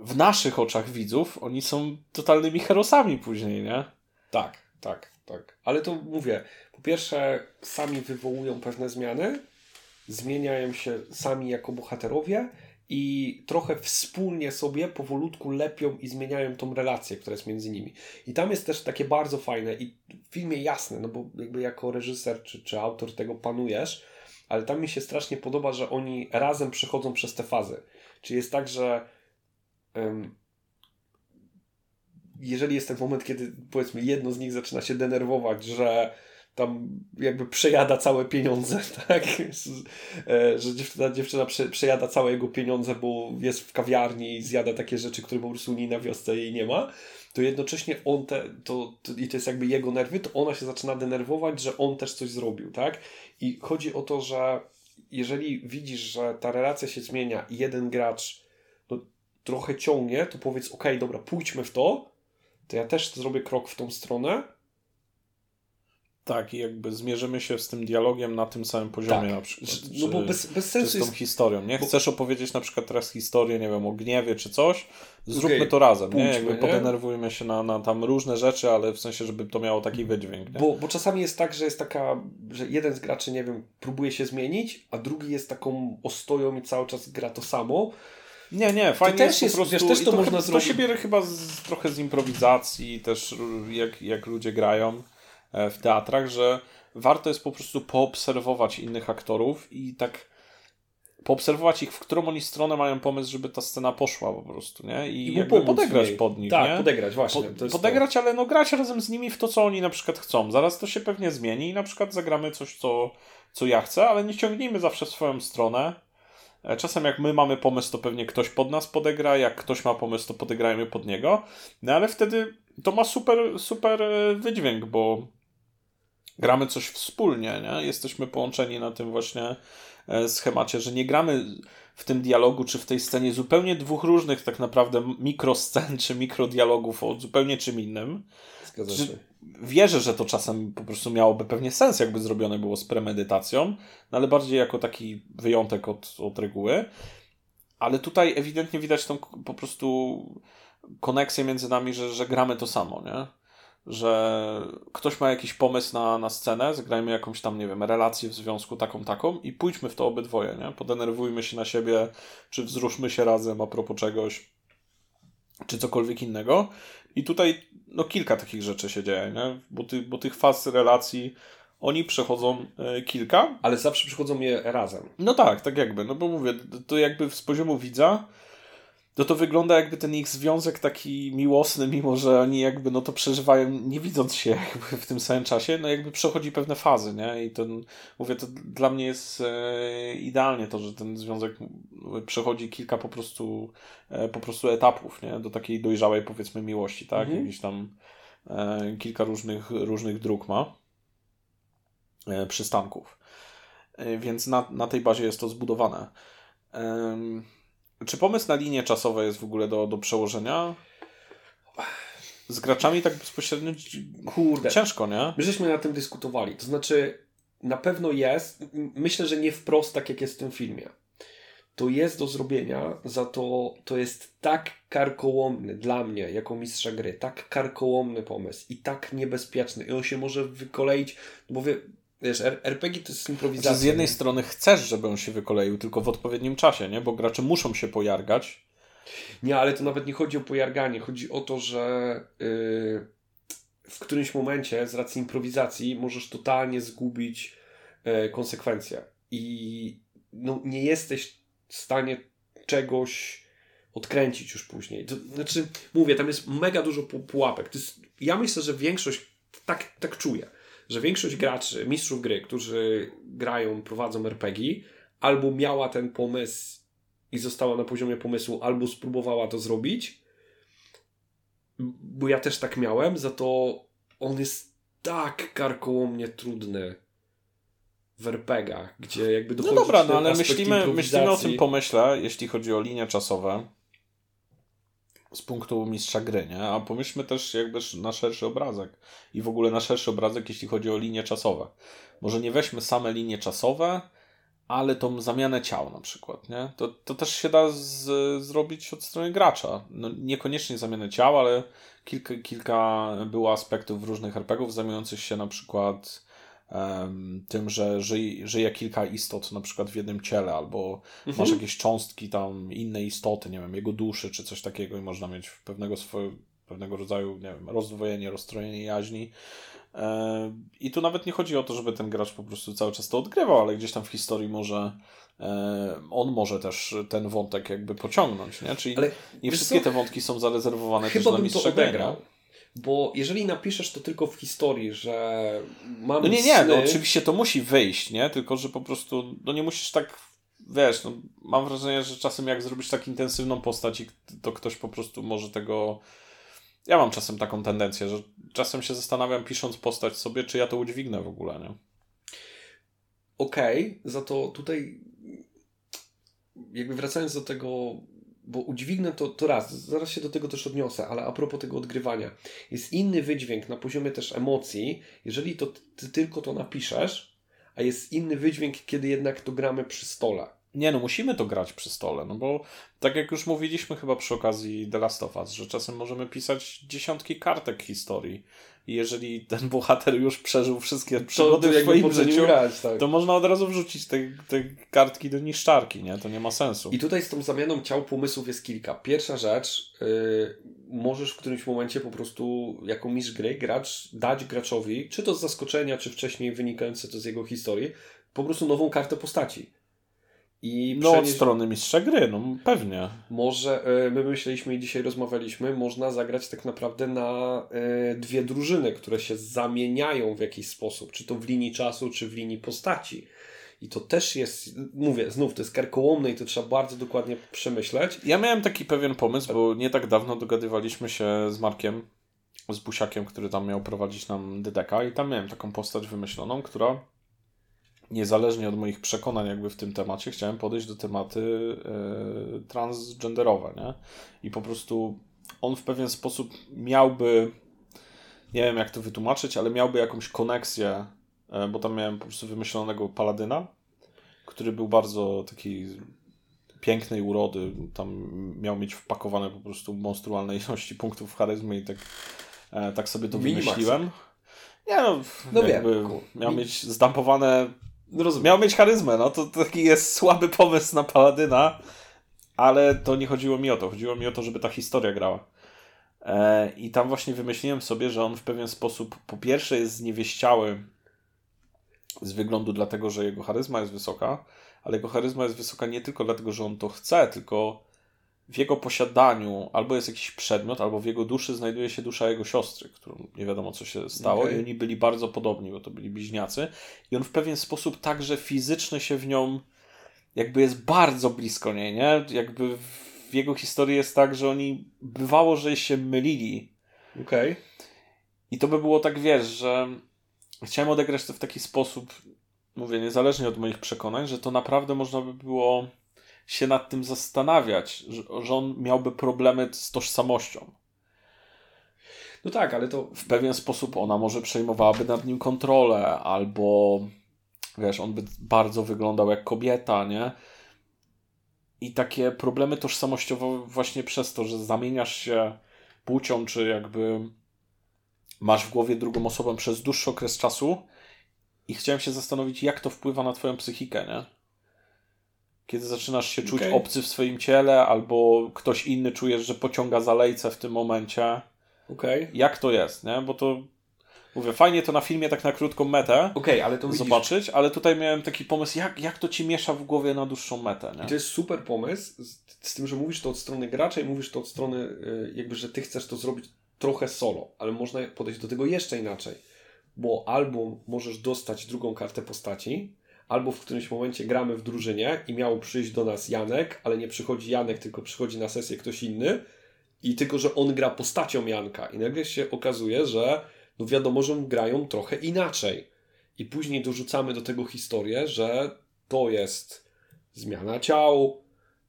w naszych oczach widzów oni są totalnymi herosami później, nie? Tak, tak, tak. Ale to mówię, po pierwsze sami wywołują pewne zmiany, zmieniają się sami jako bohaterowie i trochę wspólnie sobie powolutku lepią i zmieniają tą relację, która jest między nimi. I tam jest też takie bardzo fajne i w filmie jasne, no bo jakby jako reżyser czy, czy autor tego panujesz, ale tam mi się strasznie podoba, że oni razem przechodzą przez te fazy. Czyli jest tak, że jeżeli jest ten moment, kiedy powiedzmy jedno z nich zaczyna się denerwować, że tam jakby przejada całe pieniądze, (laughs) tak? E, że dziewczyna, dziewczyna prze, przejada całe jego pieniądze, bo jest w kawiarni i zjada takie rzeczy, które po prostu u niej na wiosce jej nie ma, to jednocześnie on te, to, to, i to jest jakby jego nerwy, to ona się zaczyna denerwować, że on też coś zrobił, tak? I chodzi o to, że jeżeli widzisz, że ta relacja się zmienia i jeden gracz trochę ciągnie, to powiedz, ok, dobra, pójdźmy w to, to ja też zrobię krok w tą stronę. Tak, i jakby zmierzymy się z tym dialogiem na tym samym poziomie tak. na przykład. No czy, bo bez, bez sensu z tą jest... historią, nie? Chcesz bo... opowiedzieć na przykład teraz historię, nie wiem, o gniewie czy coś, zróbmy okay. to razem, Pójdźmy, nie? Jakby nie? podenerwujmy się na, na tam różne rzeczy, ale w sensie, żeby to miało taki wydźwięk, nie? Bo, bo czasami jest tak, że jest taka, że jeden z graczy, nie wiem, próbuje się zmienić, a drugi jest taką ostoją i cały czas gra to samo, nie, nie, fajnie też jest, po prostu... Wiesz, też to, to można zrobić. To się bierze chyba z, trochę z improwizacji, też jak, jak ludzie grają w teatrach, że warto jest po prostu poobserwować innych aktorów i tak poobserwować ich, w którą oni stronę mają pomysł, żeby ta scena poszła po prostu, nie? I, I jakby podegrać pod nich, tak, nie? podegrać, właśnie. Po, podegrać, to. ale no grać razem z nimi w to, co oni na przykład chcą. Zaraz to się pewnie zmieni i na przykład zagramy coś, co, co ja chcę, ale nie ciągnijmy zawsze w swoją stronę, E, czasem jak my mamy pomysł, to pewnie ktoś pod nas podegra, jak ktoś ma pomysł, to podegrajmy pod niego. No ale wtedy to ma super, super e, wydźwięk, bo gramy coś wspólnie, nie? Jesteśmy połączeni na tym właśnie e, schemacie, że nie gramy w tym dialogu czy w tej scenie zupełnie dwóch różnych tak naprawdę mikroscen czy mikrodialogów o zupełnie czym innym. Zgadza się wierzę, że to czasem po prostu miałoby pewnie sens, jakby zrobione było z premedytacją, no ale bardziej jako taki wyjątek od, od reguły. ale tutaj ewidentnie widać tą po prostu koneksję między nami, że, że gramy to samo, nie? Że ktoś ma jakiś pomysł na, na scenę, zagrajmy jakąś tam, nie wiem, relację w związku taką, taką i pójdźmy w to obydwoje, nie? Podenerwujmy się na siebie, czy wzruszmy się razem a propos czegoś, czy cokolwiek innego. I tutaj no kilka takich rzeczy się dzieje, nie? Bo, ty, bo tych faz relacji oni przechodzą e, kilka. Ale zawsze przychodzą je razem. No tak, tak jakby, no bo mówię, to jakby z poziomu widza to to wygląda jakby ten ich związek taki miłosny, mimo że oni jakby no to przeżywają nie widząc się jakby w tym samym czasie, no jakby przechodzi pewne fazy, nie? I ten, mówię, to dla mnie jest e, idealnie to, że ten związek przechodzi kilka po prostu e, po prostu etapów, nie? Do takiej dojrzałej powiedzmy miłości, tak? Mhm. Jakiś tam e, kilka różnych, różnych dróg ma e, przystanków. E, więc na, na tej bazie jest to zbudowane. Czy pomysł na linie czasowe jest w ogóle do, do przełożenia? Z graczami tak bezpośrednio Kurde. ciężko, nie? My żeśmy na tym dyskutowali. To znaczy, na pewno jest. Myślę, że nie wprost tak, jak jest w tym filmie. To jest do zrobienia, za to to jest tak karkołomny dla mnie, jako mistrza gry, tak karkołomny pomysł i tak niebezpieczny. I on się może wykoleić, bo wy, Wiesz, RPG to jest improwizacja. Znaczy z jednej nie? strony chcesz, żeby on się wykoleił, tylko w odpowiednim czasie, nie? Bo gracze muszą się pojargać. Nie, ale to nawet nie chodzi o pojarganie. Chodzi o to, że yy, w którymś momencie z racji improwizacji możesz totalnie zgubić yy, konsekwencje. I no, nie jesteś w stanie czegoś odkręcić już później. To, znaczy, mówię, tam jest mega dużo pułapek. Jest, ja myślę, że większość tak, tak czuje że większość graczy, mistrzów gry, którzy grają, prowadzą RPG, albo miała ten pomysł i została na poziomie pomysłu, albo spróbowała to zrobić, bo ja też tak miałem, za to on jest tak karkołomnie trudny w RPGach, gdzie jakby dochodzi No dobra, no ale myślimy, myślimy o tym pomyśle, jeśli chodzi o linie czasowe z punktu mistrza gry, nie? A pomyślmy też jakby na szerszy obrazek i w ogóle na szerszy obrazek, jeśli chodzi o linie czasowe. Może nie weźmy same linie czasowe, ale tą zamianę ciał na przykład, nie? To, to też się da z, zrobić od strony gracza. No, niekoniecznie zamianę ciał, ale kilka, kilka było aspektów różnych RPGów zajmujących się na przykład tym, że żyje, żyje kilka istot na przykład w jednym ciele, albo mhm. masz jakieś cząstki tam innej istoty, nie wiem, jego duszy czy coś takiego i można mieć pewnego swojego, pewnego rodzaju, nie wiem, rozdwojenie, rozstrojenie jaźni. I tu nawet nie chodzi o to, żeby ten gracz po prostu cały czas to odgrywał, ale gdzieś tam w historii może on może też ten wątek jakby pociągnąć, nie? Czyli ale nie wszystkie co? te wątki są zarezerwowane Chyba też dla mistrza odegrał. Bo jeżeli napiszesz to tylko w historii, że mamy No nie, nie, no, oczywiście to musi wyjść, nie? Tylko, że po prostu, no nie musisz tak, wiesz, no, mam wrażenie, że czasem jak zrobisz tak intensywną postać, to ktoś po prostu może tego... Ja mam czasem taką tendencję, że czasem się zastanawiam, pisząc postać sobie, czy ja to udźwignę w ogóle, nie? Okej, okay, za to tutaj jakby wracając do tego bo udźwignę to, to raz, zaraz się do tego też odniosę, ale a propos tego odgrywania. Jest inny wydźwięk na poziomie też emocji, jeżeli to ty tylko to napiszesz, a jest inny wydźwięk, kiedy jednak to gramy przy stole. Nie, no musimy to grać przy stole, no bo tak jak już mówiliśmy chyba przy okazji The Last of Us, że czasem możemy pisać dziesiątki kartek historii i jeżeli ten bohater już przeżył wszystkie przygody w swoim życiu, grać, tak. to można od razu wrzucić te, te kartki do niszczarki, nie? To nie ma sensu. I tutaj z tą zamianą ciał pomysłów jest kilka. Pierwsza rzecz, yy, możesz w którymś momencie po prostu jako mistrz gry, gracz, dać graczowi, czy to z zaskoczenia, czy wcześniej wynikające to z jego historii, po prostu nową kartę postaci. I no przenieść... od strony mistrza gry, no pewnie. Może, e, my myśleliśmy i dzisiaj rozmawialiśmy, można zagrać tak naprawdę na e, dwie drużyny, które się zamieniają w jakiś sposób, czy to w linii czasu, czy w linii postaci. I to też jest, mówię, znów to jest karkołomne i to trzeba bardzo dokładnie przemyśleć. Ja miałem taki pewien pomysł, bo nie tak dawno dogadywaliśmy się z Markiem, z Busiakiem, który tam miał prowadzić nam Dydeka i tam miałem taką postać wymyśloną, która niezależnie od moich przekonań jakby w tym temacie, chciałem podejść do tematy y, transgenderowe, nie? I po prostu on w pewien sposób miałby, nie wiem jak to wytłumaczyć, ale miałby jakąś koneksję, y, bo tam miałem po prostu wymyślonego paladyna, który był bardzo taki pięknej urody, tam miał mieć wpakowane po prostu monstrualne ilości punktów charyzmy i tak, e, tak sobie to Minimax. wymyśliłem. Nie no, no wiem. miał mieć zdampowane, no miał mieć charyzmę, no to taki jest słaby pomysł na paladyna, ale to nie chodziło mi o to, chodziło mi o to, żeby ta historia grała. E, I tam właśnie wymyśliłem sobie, że on w pewien sposób po pierwsze jest zniewieściały z wyglądu dlatego, że jego charyzma jest wysoka, ale jego charyzma jest wysoka nie tylko dlatego, że on to chce, tylko w jego posiadaniu albo jest jakiś przedmiot, albo w jego duszy znajduje się dusza jego siostry, którą nie wiadomo co się stało okay. i oni byli bardzo podobni, bo to byli bliźniacy i on w pewien sposób także fizyczny się w nią jakby jest bardzo blisko niej, nie? Jakby w jego historii jest tak, że oni bywało, że się mylili. Okej. Okay. I to by było tak, wiesz, że chciałem odegrać to w taki sposób, mówię, niezależnie od moich przekonań, że to naprawdę można by było się nad tym zastanawiać, że, że on miałby problemy z tożsamością. No tak, ale to. W pewien sposób ona może przejmowałaby nad nim kontrolę, albo wiesz, on by bardzo wyglądał jak kobieta, nie? I takie problemy tożsamościowe właśnie przez to, że zamieniasz się płcią, czy jakby masz w głowie drugą osobę przez dłuższy okres czasu i chciałem się zastanowić, jak to wpływa na twoją psychikę, nie? Kiedy zaczynasz się czuć okay. obcy w swoim ciele, albo ktoś inny czujesz, że pociąga za lejce w tym momencie. Okay. Jak to jest, nie? Bo to Mówię, fajnie to na filmie tak na krótką metę okay, ale to zobaczyć, widzisz... ale tutaj miałem taki pomysł, jak, jak to ci miesza w głowie na dłuższą metę. Nie? I to jest super pomysł, z, z, tym, że mówisz to od strony gracza i mówisz to od strony y, jakby, że ty chcesz to zrobić trochę solo, ale można podejść do tego jeszcze inaczej, bo albo możesz dostać drugą kartę postaci, albo w którymś momencie gramy w drużynie i miał przyjść do nas Janek, ale nie przychodzi Janek, tylko przychodzi na sesję ktoś inny i tylko, że on gra postacią Janka i nagle się okazuje, że no wiadomo, że grają trochę inaczej. I później dorzucamy do tego historię, że to jest zmiana ciał,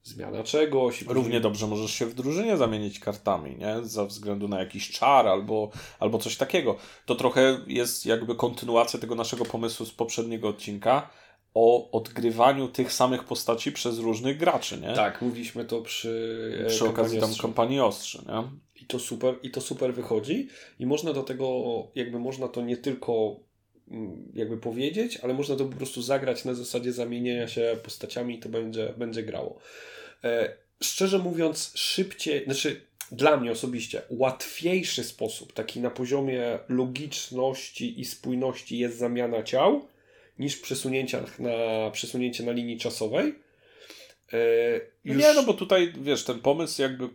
zmiana czegoś. Równie dobrze możesz się w drużynie zamienić kartami, nie? Za względu na jakiś czar albo, albo coś takiego. To trochę jest jakby kontynuacja tego naszego pomysłu z poprzedniego odcinka o odgrywaniu tych samych postaci przez różnych graczy, nie? Tak, mówiliśmy to przy, e, przy okazji tam kampanii ostrzy, nie? I to super, i to super wychodzi i można do tego, jakby można to nie tylko mm, jakby powiedzieć, ale można to po prostu zagrać na zasadzie zamienienia się postaciami i to będzie, będzie grało. E, szczerze mówiąc, szybciej, znaczy dla mnie osobiście łatwiejszy sposób, taki na poziomie logiczności i spójności jest zamiana ciał, niż przesunięcia na, przesunięcie na linii czasowej. E, już... Nie, no bo tutaj, wiesz, ten pomysł jakby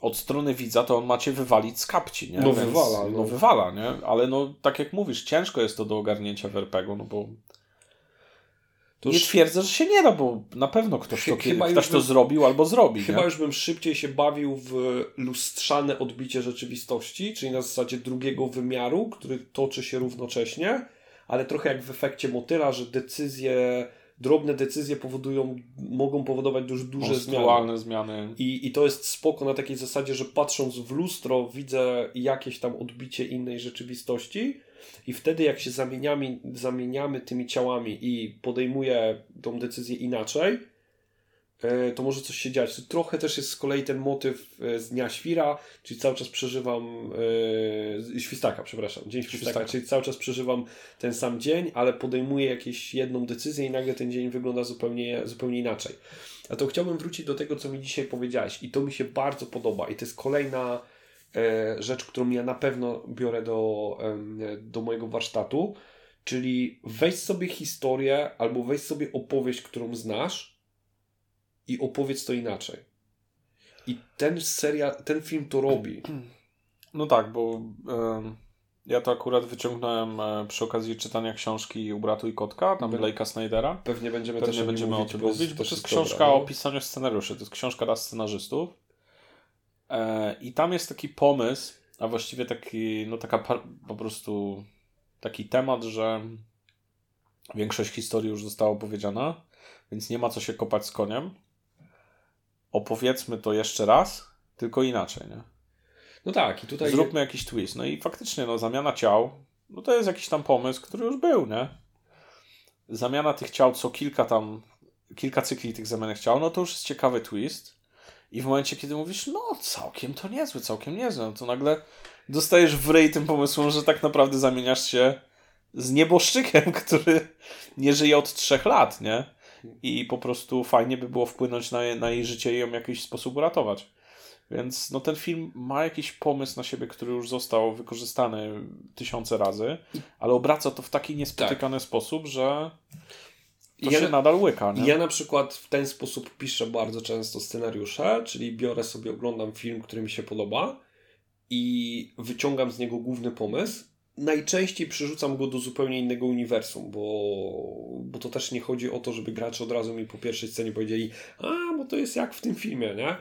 od strony widza to on macie wywalić z kapci, nie? No Więc, wywala. No. no wywala, nie? Ale no tak jak mówisz, ciężko jest to do ogarnięcia w RPG-u, no bo nie twierdzę, że się nie da, bo na pewno ktoś to, chyba ktoś to bym... zrobił albo zrobi. Chyba nie? już bym szybciej się bawił w lustrzane odbicie rzeczywistości, czyli na zasadzie drugiego wymiaru, który toczy się równocześnie, ale trochę jak w efekcie motyla, że decyzje, drobne decyzje powodują, mogą powodować już duże zmiany. zmiany. I, I to jest spoko na takiej zasadzie, że patrząc w lustro widzę jakieś tam odbicie innej rzeczywistości i wtedy jak się zamieniamy, zamieniamy tymi ciałami i podejmuję tą decyzję inaczej, to może coś się dziać. Trochę też jest z kolei ten motyw e, z Dnia Świra, czyli cały czas przeżywam yy, Świstaka, przepraszam, Dzień Świstaka, Świstaka, czyli cały czas przeżywam ten sam dzień, ale podejmuję jakąś jedną decyzję i nagle ten dzień wygląda zupełnie, zupełnie inaczej. A to chciałbym wrócić do tego, co mi dzisiaj powiedziałeś i to mi się bardzo podoba i to jest kolejna e, rzecz, którą ja na pewno biorę do, e, do mojego warsztatu, czyli weź sobie historię albo weź sobie opowieść, którą znasz i opowiedz to inaczej. I ten serial, ten film to robi. (clears throat) No tak, bo y, ja to akurat wyciągnąłem y, przy okazji czytania książki U bratu i kotka, tam Be Blake'a Snydera. Pewnie będziemy Pewnie też będziemy o tym mówić, bo to jest książka dobra, o pisaniu scenariuszy, to jest książka dla scenarzystów. E, I tam jest taki pomysł, a właściwie taki, no taka po prostu taki temat, że większość historii już została opowiedziana, więc nie ma co się kopać z koniem opowiedzmy to jeszcze raz, tylko inaczej, nie? No tak, i tutaj. Zróbmy jakiś twist. No i faktycznie, no, zamiana ciał, no to jest jakiś tam pomysł, który już był, nie? Zamiana tych ciał co kilka tam, kilka cykli tych zamianek ciał, no to już jest ciekawy twist. I w momencie, kiedy mówisz, no całkiem to niezły, całkiem niezły, no to nagle dostajesz w rej tym pomysłem, że tak naprawdę zamieniasz się z nieboszczykiem, (laughs) który nie żyje od trzech lat, nie? I po prostu fajnie by było wpłynąć na, na jej życie i ją w jakiś sposób uratować. Więc no, ten film ma jakiś pomysł na siebie, który już został wykorzystany tysiące razy, ale obraca to w taki niespotykany tak. sposób, że to ja, się nadal łyka. Nie? Ja na przykład w ten sposób piszę bardzo często scenariusze, czyli biorę sobie, oglądam film, który mi się podoba i wyciągam z niego główny pomysł. Najczęściej przerzucam go do zupełnie innego uniwersum, bo, bo to też nie chodzi o to, żeby gracze od razu mi po pierwszej scenie powiedzieli, a, bo to jest jak w tym filmie, nie?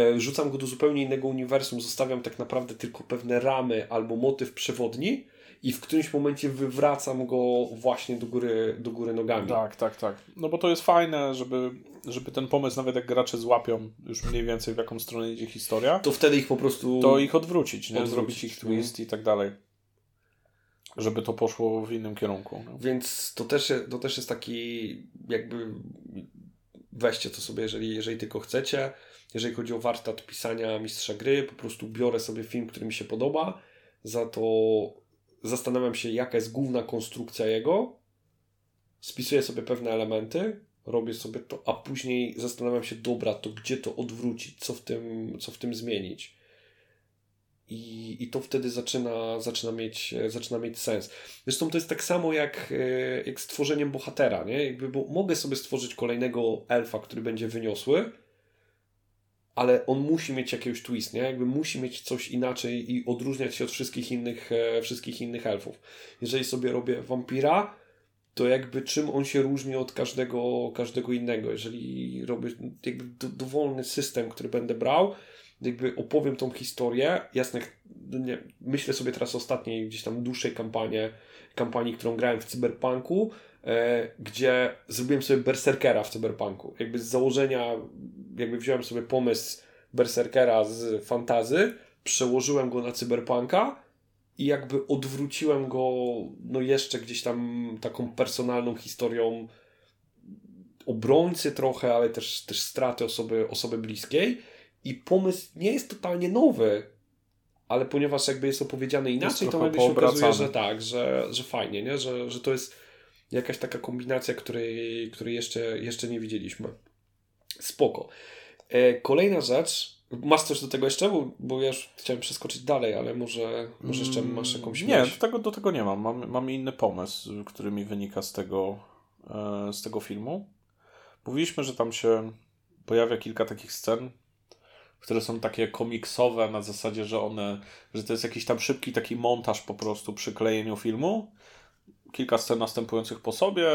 E, rzucam go do zupełnie innego uniwersum, zostawiam tak naprawdę tylko pewne ramy albo motyw przewodni, i w którymś momencie wywracam go właśnie do góry, do góry nogami. Tak, tak, tak. No bo to jest fajne, żeby, żeby ten pomysł, nawet jak gracze złapią już mniej więcej w jaką stronę idzie historia, to wtedy ich po prostu. To ich odwrócić, nie? Odwrócić, zrobić ich twist i tak dalej. Żeby to poszło w innym kierunku. No. Więc to też, to też jest taki, jakby weźcie to sobie, jeżeli, jeżeli tylko chcecie. Jeżeli chodzi o warsztat pisania mistrza gry, po prostu biorę sobie film, który mi się podoba, za to zastanawiam się, jaka jest główna konstrukcja jego, spisuję sobie pewne elementy, robię sobie to, a później zastanawiam się, dobra, to gdzie to odwrócić, co w tym, co w tym zmienić. I, I to wtedy zaczyna, zaczyna, mieć, zaczyna mieć sens. Zresztą to jest tak samo jak, e, jak z tworzeniem bohatera, nie? Jakby, bo mogę sobie stworzyć kolejnego elfa, który będzie wyniosły, ale on musi mieć jakiegoś twist, nie? Jakby musi mieć coś inaczej i odróżniać się od wszystkich innych, e, wszystkich innych elfów. Jeżeli sobie robię wampira, to jakby czym on się różni od każdego, każdego innego. Jeżeli robię jakby do, dowolny system, który będę brał, jakby opowiem tą historię, jasne, nie, myślę sobie teraz o ostatniej gdzieś tam dłuższej kampanii, kampanii, którą grałem w Cyberpunku, e, gdzie zrobiłem sobie Berserkera w Cyberpunku. Jakby z założenia, jakby wziąłem sobie pomysł Berserkera z fantazy, przełożyłem go na Cyberpunka i jakby odwróciłem go no jeszcze gdzieś tam taką personalną historią obrońcy trochę, ale też, też straty osoby, osoby bliskiej i pomysł nie jest totalnie nowy, ale ponieważ jakby jest opowiedziany inaczej, to jakby się okazuje, że tak, że, że fajnie, nie? Że, że to jest jakaś taka kombinacja, której, której jeszcze, jeszcze nie widzieliśmy. Spoko. E, kolejna rzecz. Masz coś do tego jeszcze? Bo, bo ja już chciałem przeskoczyć dalej, ale może, może jeszcze mm, masz jakąś Nie, do tego, do tego nie mam. mam. Mam inny pomysł, który mi wynika z tego, e, z tego filmu. Mówiliśmy, że tam się pojawia kilka takich scen, które są takie komiksowe na zasadzie, że one, że to jest jakiś tam szybki taki montaż po prostu przy klejeniu filmu. Kilka scen następujących po sobie,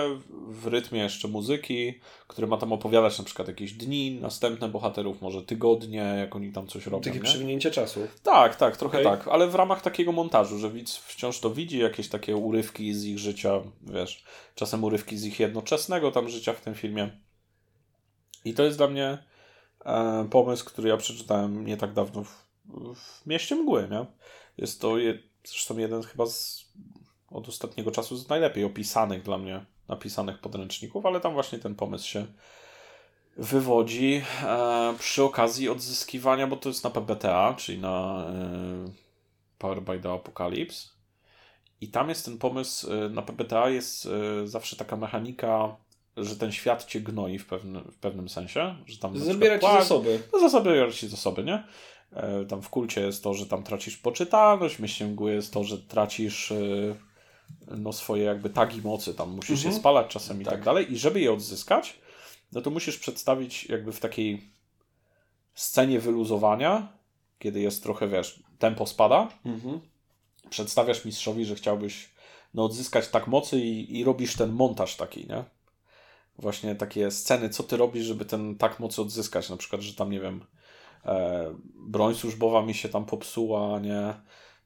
w rytmie jeszcze muzyki, które ma tam opowiadać na przykład jakieś dni, następne bohaterów, może tygodnie, jak oni tam coś robią. Takie przewinięcie czasu. Tak, tak, trochę okay. tak, ale w ramach takiego montażu, że widz wciąż to widzi, jakieś takie urywki z ich życia, wiesz, czasem urywki z ich jednoczesnego tam życia w tym filmie. I to jest dla mnie pomysł, który ja przeczytałem nie tak dawno w, w Mieście Mgły, nie? Jest to je, zresztą jeden chyba z, od ostatniego czasu z najlepiej opisanych dla mnie, napisanych podręczników, ale tam właśnie ten pomysł się wywodzi e, przy okazji odzyskiwania, bo to jest na PBTA, czyli na e, Power by the Apocalypse. I tam jest ten pomysł, e, na PBTA jest e, zawsze taka mechanika że ten świat cię gnoi w, pewnym, w pewnym sensie. Że tam Zabiera ci zasoby. No, zabiera ci zasoby, nie? E, tam w kulcie jest to, że tam tracisz poczytalność, w mieście mgły jest to, że tracisz e, no, swoje jakby tagi mocy, tam musisz mhm. je spalać czasem tak. i tak dalej. I żeby je odzyskać, no to musisz przedstawić jakby w takiej scenie wyluzowania, kiedy jest trochę, wiesz, tempo spada, mhm. przedstawiasz mistrzowi, że chciałbyś no, odzyskać tak mocy i, i robisz ten montaż taki, nie? Właśnie takie sceny, co ty robisz, żeby ten tak moc odzyskać. Na przykład, że tam, nie wiem, e, broń służbowa mi się tam popsuła, nie?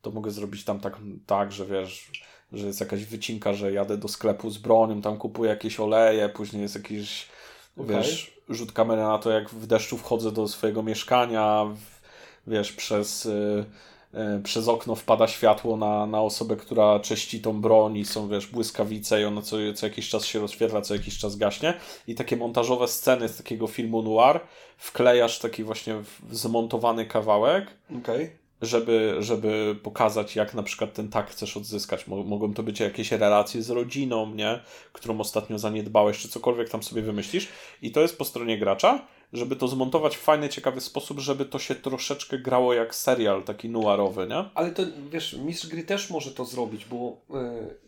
To mogę zrobić tam tak, tak, że wiesz, że jest jakaś wycinka, że jadę do sklepu z bronią, tam kupuję jakieś oleje, później jest jakiś, okay. wiesz, rzut kamery na to, jak w deszczu wchodzę do swojego mieszkania, wiesz, przez... Y, przez okno wpada światło na, na osobę, która czyści tą broń i są, wiesz, błyskawice i ona co, co jakiś czas się rozświetla, co jakiś czas gaśnie. I takie montażowe sceny z takiego filmu noir wklejasz taki właśnie zmontowany kawałek. Okay żeby, żeby pokazać, jak na przykład ten tak chcesz odzyskać. Mogą to być jakieś relacje z rodziną, nie? którą ostatnio zaniedbałeś, czy cokolwiek tam sobie wymyślisz. I to jest po stronie gracza, żeby to zmontować w fajny, ciekawy sposób, żeby to się troszeczkę grało jak serial taki noirowy, nie? Ale to, wiesz, mistrz gry też może to zrobić, bo yy,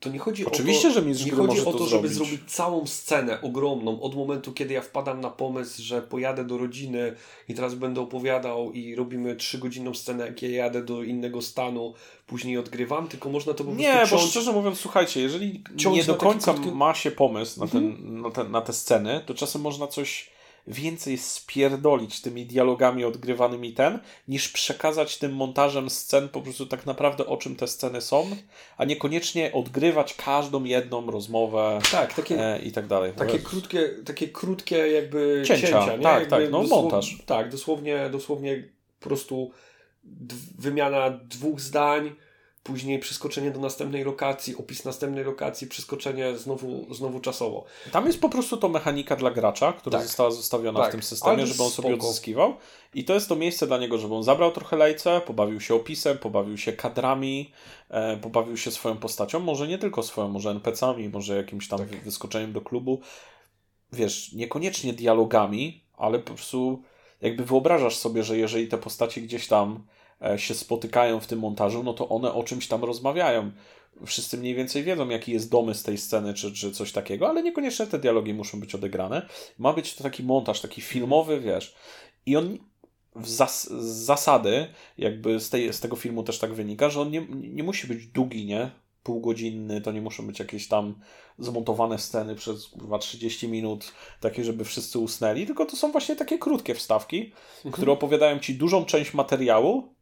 to nie chodzi Oczywiście, o to, że mistrz nie chodzi o to, żeby zrobić. zrobić całą scenę ogromną od momentu, kiedy ja wpadam na pomysł, że pojadę do rodziny i teraz będę opowiadał i robimy trzygodzinną scenę, jak ja jadę do innego stanu, później odgrywam, tylko można to po prostu Nie, ciąć, bo szczerze mówiąc, słuchajcie, jeżeli nie do końca krótki... ma się pomysł na, ten, mhm. na, te, na te sceny, to czasem można coś więcej spierdolić tymi dialogami odgrywanymi ten, niż przekazać tym montażem scen po prostu tak naprawdę o czym te sceny są, a niekoniecznie odgrywać każdą jedną rozmowę tak, takie, e, i tak dalej. Takie krótkie, takie krótkie jakby cięcia. cięcia nie? Tak, jakby tak, no montaż. Tak, dosłownie, dosłownie po prostu wymiana dwóch zdań, później przeskoczenie do następnej lokacji, opis następnej lokacji, przeskoczenie znowu, znowu czasowo. Tam jest po prostu to mechanika dla gracza, która tak. została zostawiona tak. w tym systemie, żeby on sobie odzyskiwał. I to jest to miejsce dla niego, żeby on zabrał trochę lejce, pobawił się opisem, pobawił się kadrami, e, pobawił się swoją postacią, może nie tylko swoją, może NPC-ami, może jakimś tam tak. wyskoczeniem do klubu. Wiesz, niekoniecznie dialogami, ale po prostu jakby wyobrażasz sobie, że jeżeli te postacie gdzieś tam się spotykają w tym montażu, no to one o czymś tam rozmawiają. Wszyscy mniej więcej wiedzą, jaki jest domysł tej sceny, czy, czy coś takiego, ale niekoniecznie te dialogi muszą być odegrane. Ma być to taki montaż, taki filmowy, wiesz. I on zas z zasady, jakby z, tej, z tego filmu też tak wynika, że on nie, nie musi być długi, nie? Półgodzinny, to nie muszą być jakieś tam zmontowane sceny przez chyba 30 minut, takie, żeby wszyscy usnęli, tylko to są właśnie takie krótkie wstawki, mhm. które opowiadają ci dużą część materiału,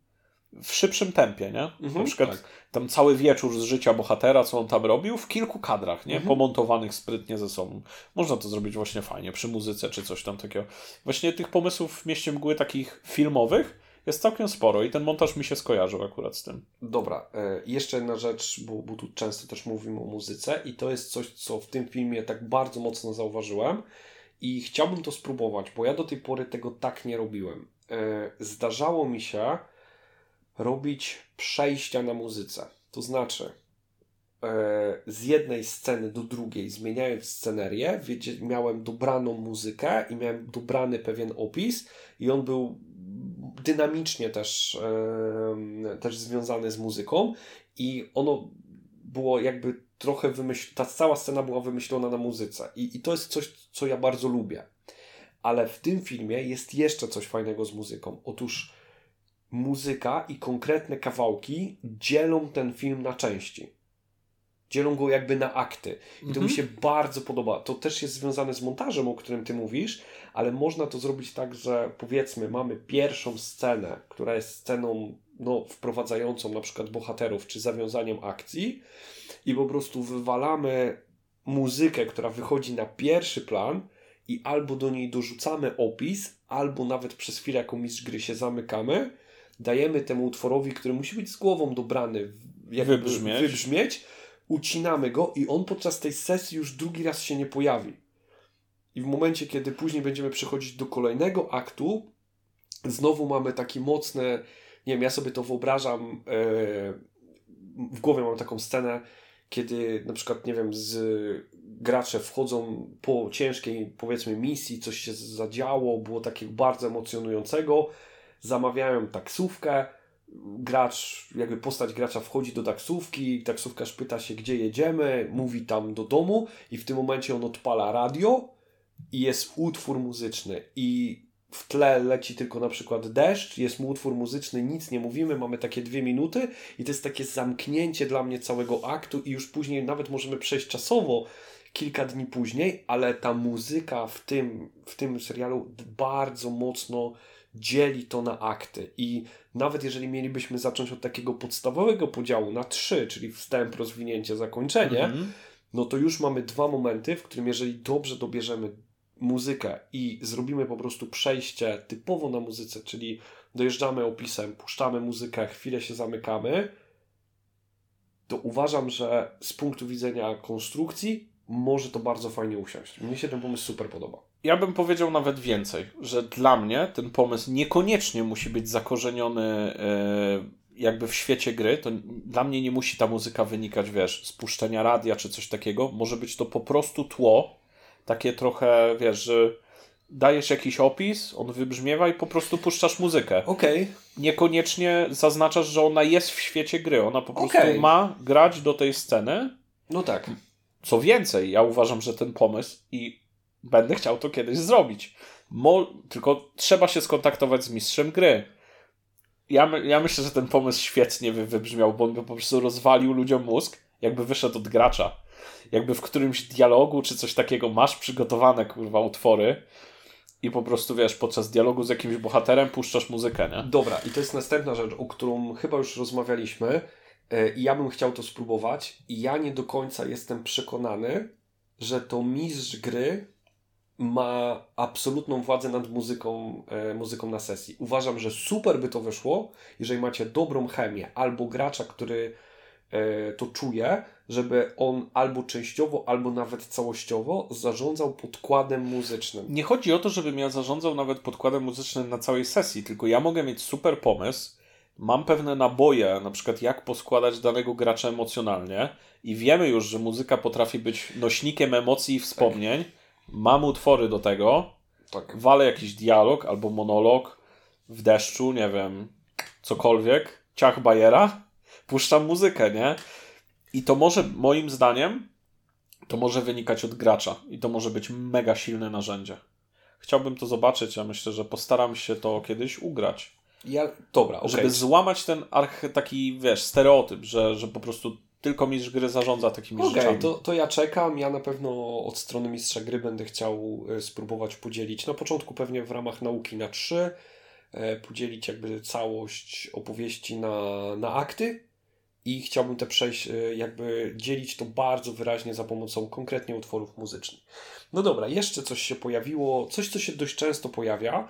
w szybszym tempie, nie? Mhm, Na przykład tak. tam cały wieczór z życia bohatera, co on tam robił, w kilku kadrach, nie? Mhm. Pomontowanych sprytnie ze sobą. Można to zrobić właśnie fajnie, przy muzyce czy coś tam takiego. Właśnie tych pomysłów w Mieście Mgły takich filmowych jest całkiem sporo i ten montaż mi się skojarzył akurat z tym. Dobra, e, jeszcze jedna rzecz, bo, bo tu często też mówimy o muzyce i to jest coś, co w tym filmie tak bardzo mocno zauważyłem i chciałbym to spróbować, bo ja do tej pory tego tak nie robiłem. E, zdarzało mi się robić przejścia na muzyce. To znaczy, e, z jednej sceny do drugiej, zmieniając scenerię, miałem dobraną muzykę i miałem dobrany pewien opis, i on był dynamicznie też, e, też związany z muzyką, i ono było jakby trochę wymyślone, ta cała scena była wymyślona na muzyce. I, I to jest coś, co ja bardzo lubię. Ale w tym filmie jest jeszcze coś fajnego z muzyką. Otóż muzyka i konkretne kawałki dzielą ten film na części. Dzielą go jakby na akty. I to mi mhm. się bardzo podoba. To też jest związane z montażem, o którym ty mówisz, ale można to zrobić tak, że powiedzmy, mamy pierwszą scenę, która jest sceną no, wprowadzającą na przykład bohaterów, czy zawiązaniem akcji, i po prostu wywalamy muzykę, która wychodzi na pierwszy plan, i albo do niej dorzucamy opis, albo nawet przez chwilę jako mistrz gry się zamykamy dajemy temu utworowi, który musi być z głową dobrany, jakby wybrzmieć. wybrzmieć, ucinamy go i on podczas tej sesji już drugi raz się nie pojawi. I w momencie, kiedy później będziemy przechodzić do kolejnego aktu, znowu mamy taki mocny, nie wiem, ja sobie to wyobrażam, yy, w głowie mam taką scenę, kiedy na przykład, nie wiem, z gracze wchodzą po ciężkiej, powiedzmy, misji, coś się zadziało, było takiego bardzo emocjonującego, zamawiają taksówkę, gracz, jakby postać gracza wchodzi do taksówki, taksówkarz pyta się, gdzie jedziemy, mówi tam do domu i w tym momencie on odpala radio i jest utwór muzyczny. I w tle leci tylko na przykład deszcz, jest mu utwór muzyczny, nic nie mówimy, mamy takie dwie minuty i to jest takie zamknięcie dla mnie całego aktu i już później nawet możemy przejść czasowo kilka dni później, ale ta muzyka w tym, w tym serialu bardzo mocno dzieli to na akty. I nawet jeżeli mielibyśmy zacząć od takiego podstawowego podziału na trzy, czyli wstęp, rozwinięcie, zakończenie, -hmm. no to już mamy dwa momenty, w którym jeżeli dobrze dobierzemy muzykę i zrobimy po prostu przejście typowo na muzyce, czyli dojeżdżamy opisem, puszczamy muzykę, chwilę się zamykamy, to uważam, że z punktu widzenia konstrukcji może to bardzo fajnie usiąść. Mnie się ten pomysł super podoba. Ja bym powiedział nawet więcej, że dla mnie ten pomysł niekoniecznie musi być zakorzeniony e, jakby w świecie gry. To dla mnie nie musi ta muzyka wynikać, wiesz, z puszczenia radia czy coś takiego. Może być to po prostu tło, takie trochę, wiesz, że dajesz jakiś opis, on wybrzmiewa i po prostu puszczasz muzykę. Okej. Okay. Niekoniecznie zaznaczasz, że ona jest w świecie gry. Ona po prostu okay. ma grać do tej sceny. No tak. Co więcej, ja uważam, że ten pomysł i będę chciał to kiedyś zrobić. Mo tylko trzeba się skontaktować z mistrzem gry. Ja, ja myślę, że ten pomysł świetnie by wybrzmiał, bo on by po prostu rozwalił ludziom mózg, jakby wyszedł od gracza. Jakby w którymś dialogu czy coś takiego masz przygotowane, kurwa, utwory i po prostu, wiesz, podczas dialogu z jakimś bohaterem puszczasz muzykę, nie? Dobra, i to jest następna rzecz, o którą chyba już rozmawialiśmy i ja bym chciał to spróbować i ja nie do końca jestem przekonany, że to mistrz gry ma absolutną władzę nad muzyką, e, muzyką na sesji. Uważam, że super by to wyszło, jeżeli macie dobrą chemię albo gracza, który e, to czuje, żeby on albo częściowo, albo nawet całościowo zarządzał podkładem muzycznym. Nie chodzi o to, żebym ja zarządzał nawet podkładem muzycznym na całej sesji, tylko ja mogę mieć super pomysł, mam pewne naboje, na przykład jak poskładać danego gracza emocjonalnie i wiemy już, że muzyka potrafi być nośnikiem emocji i wspomnień. Tak. Mam utwory do tego, tak. walę jakiś dialog albo monolog w deszczu, nie wiem, cokolwiek, ciach bajera, puszczam muzykę, nie? I to może, moim zdaniem, to może wynikać od gracza i to może być mega silne narzędzie. Chciałbym to zobaczyć, ja myślę, że postaram się to kiedyś ugrać. Ja, dobra, okay. Żeby złamać ten taki, wiesz, stereotyp, że, że po prostu tylko mistrz gry zarządza takimi okay, rzeczami. To, to ja czekam. Ja na pewno od strony mistrza gry będę chciał e, spróbować podzielić. Na początku pewnie w ramach nauki na trzy. E, podzielić jakby całość opowieści na, na akty i chciałbym te przejść, e, jakby dzielić to bardzo wyraźnie za pomocą konkretnie utworów muzycznych. No dobra, jeszcze coś się pojawiło, coś co się dość często pojawia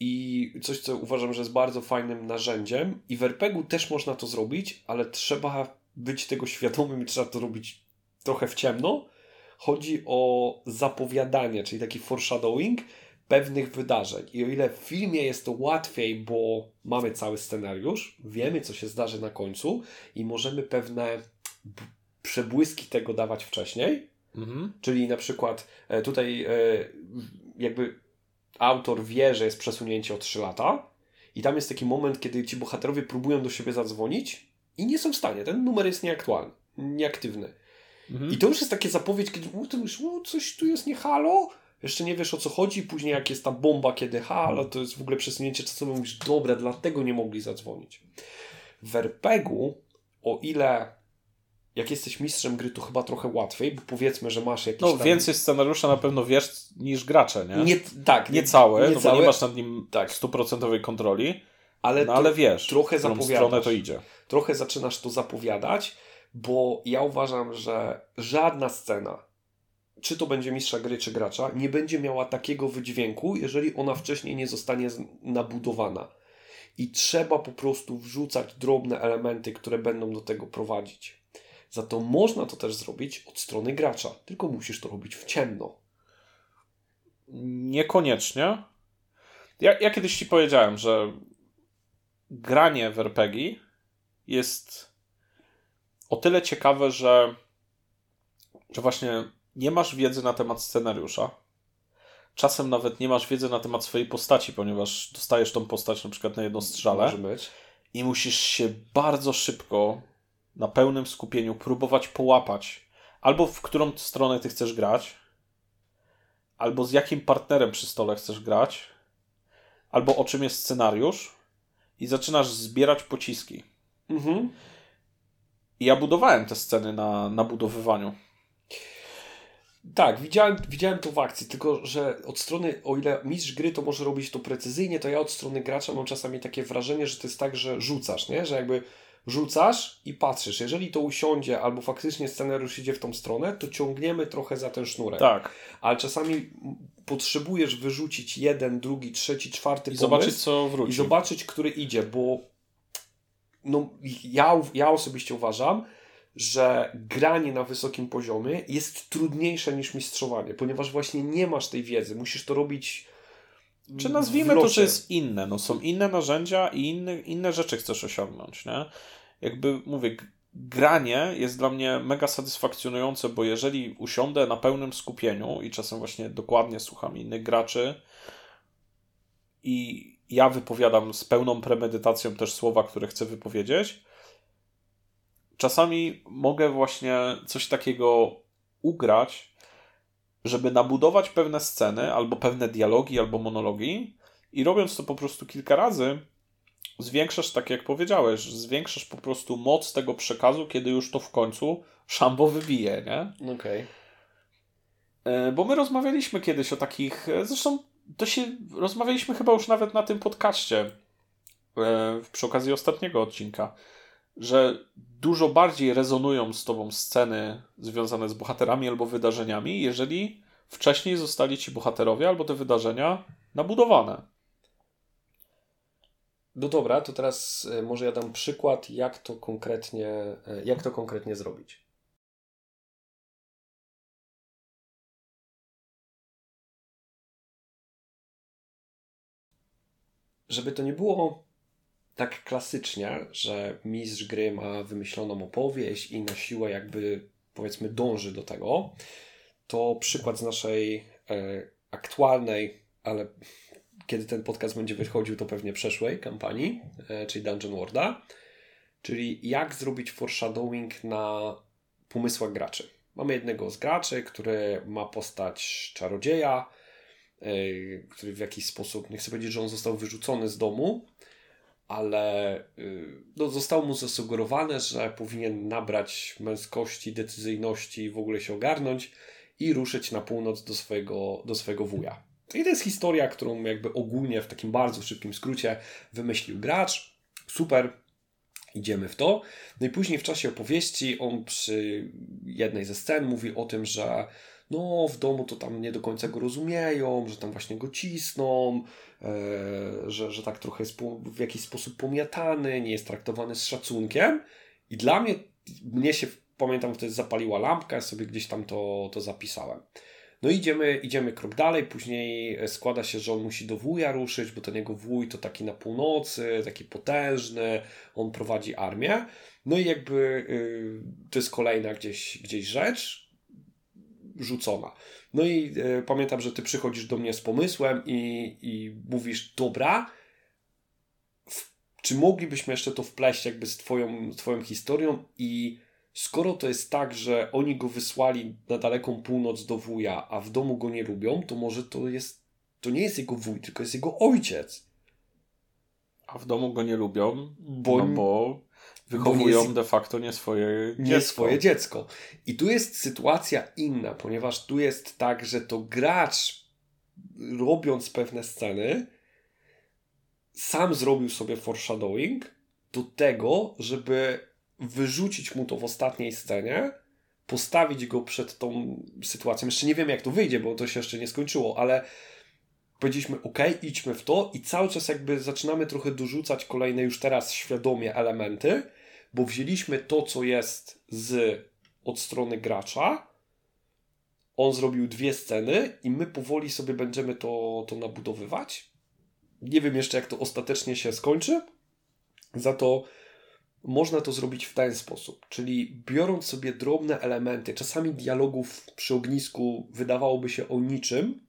i coś co uważam, że jest bardzo fajnym narzędziem i w RPG-u też można to zrobić, ale trzeba być tego świadomym i trzeba to robić trochę w ciemno. Chodzi o zapowiadanie, czyli taki foreshadowing pewnych wydarzeń. I o ile w filmie jest to łatwiej, bo mamy cały scenariusz, wiemy, co się zdarzy na końcu i możemy pewne przebłyski tego dawać wcześniej. Mhm. Czyli na przykład e, tutaj e, jakby autor wie, że jest przesunięcie o 3 lata i tam jest taki moment, kiedy ci bohaterowie próbują do siebie zadzwonić i nie są w stanie. Ten numer jest nieaktualny, nieaktywny. Mhm. I to już jest takie zapowiedź, kiedy o, ty o, coś tu jest nie halo, jeszcze nie wiesz o co chodzi, później jak jest ta bomba, kiedy halo, to jest w ogóle przesunięcie czasowe, mówisz, dobra, dlatego nie mogli zadzwonić. W RPG-u, o ile jak jesteś mistrzem gry, to chyba trochę łatwiej, bo powiedzmy, że masz jakiś No, tam... więcej scenariusza na pewno wiesz niż gracze, nie? nie tak. Nie całe, nie, no całe. bo nie masz nad nim tak stuprocentowej kontroli, ale, no, ale wiesz, trochę w którą stronę to idzie. Trochę zaczynasz to zapowiadać, bo ja uważam, że żadna scena, czy to będzie mistrza gry, czy gracza, nie będzie miała takiego wydźwięku, jeżeli ona wcześniej nie zostanie nabudowana. I trzeba po prostu wrzucać drobne elementy, które będą do tego prowadzić. Za to można to też zrobić od strony gracza, tylko musisz to robić w ciemno. Niekoniecznie. Ja, ja kiedyś ci powiedziałem, że granie w RPG jest o tyle ciekawe, że, że właśnie nie masz wiedzy na temat scenariusza. Czasem nawet nie masz wiedzy na temat swojej postaci, ponieważ dostajesz tą postać na przykład na jedno strzale i musisz się bardzo szybko na pełnym skupieniu próbować połapać albo w którą stronę ty chcesz grać, albo z jakim partnerem przy stole chcesz grać, albo o czym jest scenariusz i zaczynasz zbierać pociski. Mhm. I ja budowałem te sceny na, na budowywaniu. Tak, widziałem, widziałem to w akcji, tylko że od strony, o ile mistrz gry to może robić to precyzyjnie, to ja od strony gracza mam czasami takie wrażenie, że to jest tak, że rzucasz, nie? Że jakby rzucasz i patrzysz. Jeżeli to usiądzie, albo faktycznie scenariusz idzie w tą stronę, to ciągniemy trochę za ten sznurek. Tak. Ale czasami potrzebujesz wyrzucić jeden, drugi, trzeci, czwarty I pomysł zobaczyć, co wróci. I zobaczyć, który idzie, bo no, ja, ja osobiście uważam, że granie na wysokim poziomie jest trudniejsze niż mistrzowanie, ponieważ właśnie nie masz tej wiedzy. Musisz to robić. Czy nazwijmy to, że jest inne. No, są inne narzędzia i inne, inne rzeczy chcesz osiągnąć. Nie? Jakby mówię, granie jest dla mnie mega satysfakcjonujące, bo jeżeli usiądę na pełnym skupieniu i czasem właśnie dokładnie słucham innych graczy i ja wypowiadam z pełną premedytacją też słowa, które chcę wypowiedzieć, czasami mogę właśnie coś takiego ugrać, żeby nabudować pewne sceny, albo pewne dialogi, albo monologi, i robiąc to po prostu kilka razy, zwiększasz, tak jak powiedziałeś, zwiększasz po prostu moc tego przekazu, kiedy już to w końcu szambo wybije, nie? Okej. Okay. E, bo my rozmawialiśmy kiedyś o takich, e, zresztą to się, rozmawialiśmy chyba już nawet na tym podcaście e, przy okazji ostatniego odcinka, że dużo bardziej rezonują z tobą sceny związane z bohaterami albo wydarzeniami, jeżeli wcześniej zostali ci bohaterowie albo te wydarzenia nabudowane. No dobra, to teraz e, może ja dam przykład, jak to konkretnie, e, jak to konkretnie zrobić. Żeby to nie było tak klasycznie, że mistrz gry ma wymyśloną opowieść i na siłę jakby powiedzmy dąży do tego, to przykład z naszej e, aktualnej, ale kiedy ten podcast będzie wychodził, to pewnie przeszłej kampanii, e, czyli Dungeon Worlda, czyli jak zrobić foreshadowing na pomysłach graczy. Mamy jednego z graczy, który ma postać czarodzieja, e, który w jakiś sposób, nie chcę powiedzieć, że on został wyrzucony z domu, ale y, no, zostało mu zasugerowane, że powinien nabrać męskości, decyzyjności, w ogóle się ogarnąć i ruszyć na północ do swojego, do swojego wuja. I to jest historia, którą jakby ogólnie w takim bardzo szybkim skrócie wymyślił gracz. Super, idziemy w to. No i później w czasie opowieści on przy jednej ze scen mówi o tym, że no w domu to tam nie do końca go rozumieją, że tam właśnie go cisną, e, że, że tak trochę jest w jakiś sposób pomiatany, nie jest traktowany z szacunkiem. I dla mnie, mnie się, pamiętam, wtedy zapaliła lampka, ja sobie gdzieś tam to, to zapisałem. No idziemy, idziemy krok dalej, później składa się, że on musi do wuja ruszyć, bo ten jego wuj to taki na północy, taki potężny, on prowadzi armię. No i jakby y, to jest kolejna gdzieś, gdzieś rzecz, rzucona. No i e, pamiętam, że ty przychodzisz do mnie z pomysłem i, i mówisz, dobra, w, czy moglibyśmy jeszcze to wpleść jakby z twoją, twoją historią i skoro to jest tak, że oni go wysłali na daleką północ do wuja, a w domu go nie lubią, to może to jest, to nie jest jego wuj, tylko jest jego ojciec. A w domu go nie lubią, bo, no bo wychowują jest, de facto nie swoje dziecko. Nie swoje dziecko. I tu jest sytuacja inna, ponieważ tu jest tak, że to gracz robiąc pewne sceny sam zrobił sobie foreshadowing do tego, żeby wyrzucić mu to w ostatniej scenie, postawić go przed tą sytuacją. Jeszcze nie wiem, jak to wyjdzie, bo to się jeszcze nie skończyło, ale powiedzieliśmy, ok, idźmy w to i cały czas jakby zaczynamy trochę dorzucać kolejne już teraz świadomie elementy, bo wzięliśmy to, co jest z od strony gracza, on zrobił dwie sceny i my powoli sobie będziemy to, to nabudowywać. Nie wiem jeszcze, jak to ostatecznie się skończy. Za to można to zrobić w ten sposób, czyli biorąc sobie drobne elementy, czasami dialogów przy ognisku wydawałoby się o niczym,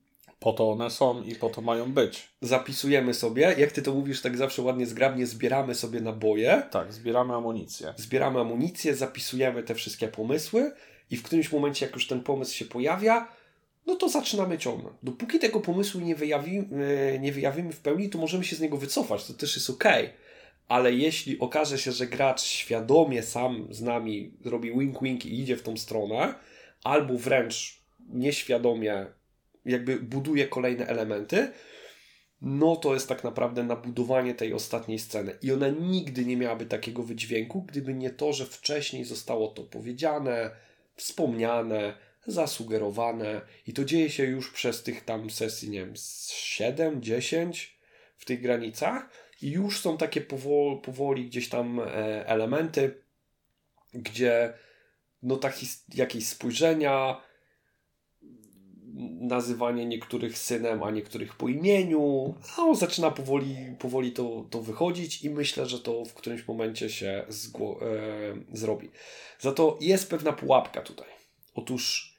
po to one są i po to mają być. Zapisujemy sobie, jak ty to mówisz tak zawsze ładnie zgrabnie, zbieramy sobie naboje. Tak, zbieramy amunicję. Zbieramy amunicję, zapisujemy te wszystkie pomysły i w którymś momencie, jak już ten pomysł się pojawia, no to zaczynamy ciągnąć. Dopóki tego pomysłu nie wyjawimy, nie wyjawimy w pełni, to możemy się z niego wycofać, to też jest ok. Ale jeśli okaże się, że gracz świadomie sam z nami robi wink-wink i idzie w tą stronę, albo wręcz nieświadomie jakby buduje kolejne elementy, no to jest tak naprawdę nabudowanie tej ostatniej sceny. I ona nigdy nie miałaby takiego wydźwięku, gdyby nie to, że wcześniej zostało to powiedziane, wspomniane, zasugerowane i to dzieje się już przez tych tam sesji, nie wiem, 7, 10 w tych granicach i już są takie powoli, powoli gdzieś tam e, elementy, gdzie no tak jakieś spojrzenia, nazywanie niektórych synem, a niektórych po imieniu. No, zaczyna powoli, powoli to, to wychodzić i myślę, że to w którymś momencie się e, zrobi. Za to jest pewna pułapka tutaj. Otóż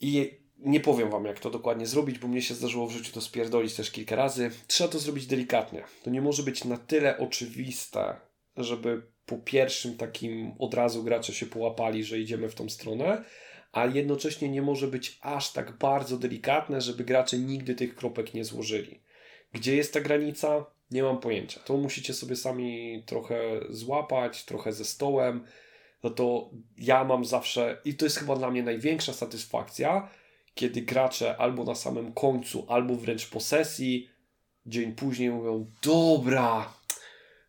i nie powiem Wam, jak to dokładnie zrobić, bo mnie się zdarzyło w życiu to spierdolić też kilka razy. Trzeba to zrobić delikatnie. To nie może być na tyle oczywiste, żeby po pierwszym takim od razu gracze się połapali, że idziemy w tą stronę, a jednocześnie nie może być aż tak bardzo delikatne, żeby gracze nigdy tych kropek nie złożyli. Gdzie jest ta granica? Nie mam pojęcia. To musicie sobie sami trochę złapać, trochę ze stołem. No to ja mam zawsze, i to jest chyba dla mnie największa satysfakcja, kiedy gracze albo na samym końcu, albo wręcz po sesji, dzień później mówią: Dobra,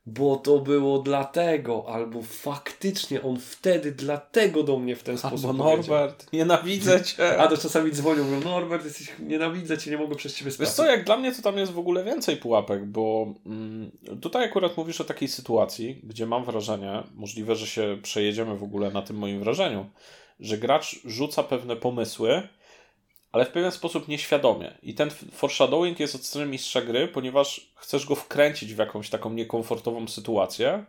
bo to było dlatego, albo faktycznie on wtedy dlatego do mnie w ten sposób Albo Norbert, powiedział. nienawidzę cię. (laughs) A to czasami dzwonią, mówią, Norbert, jesteś, nienawidzę cię, nie mogę przez ciebie spać. Wiesz co, jak dla mnie to tam jest w ogóle więcej pułapek, bo mm, tutaj akurat mówisz o takiej sytuacji, gdzie mam wrażenie, możliwe, że się przejedziemy w ogóle na tym moim wrażeniu, że gracz rzuca pewne pomysły, ale w pewien sposób nieświadomie. I ten foreshadowing jest od strony mistrza gry, ponieważ chcesz go wkręcić w jakąś taką niekomfortową sytuację.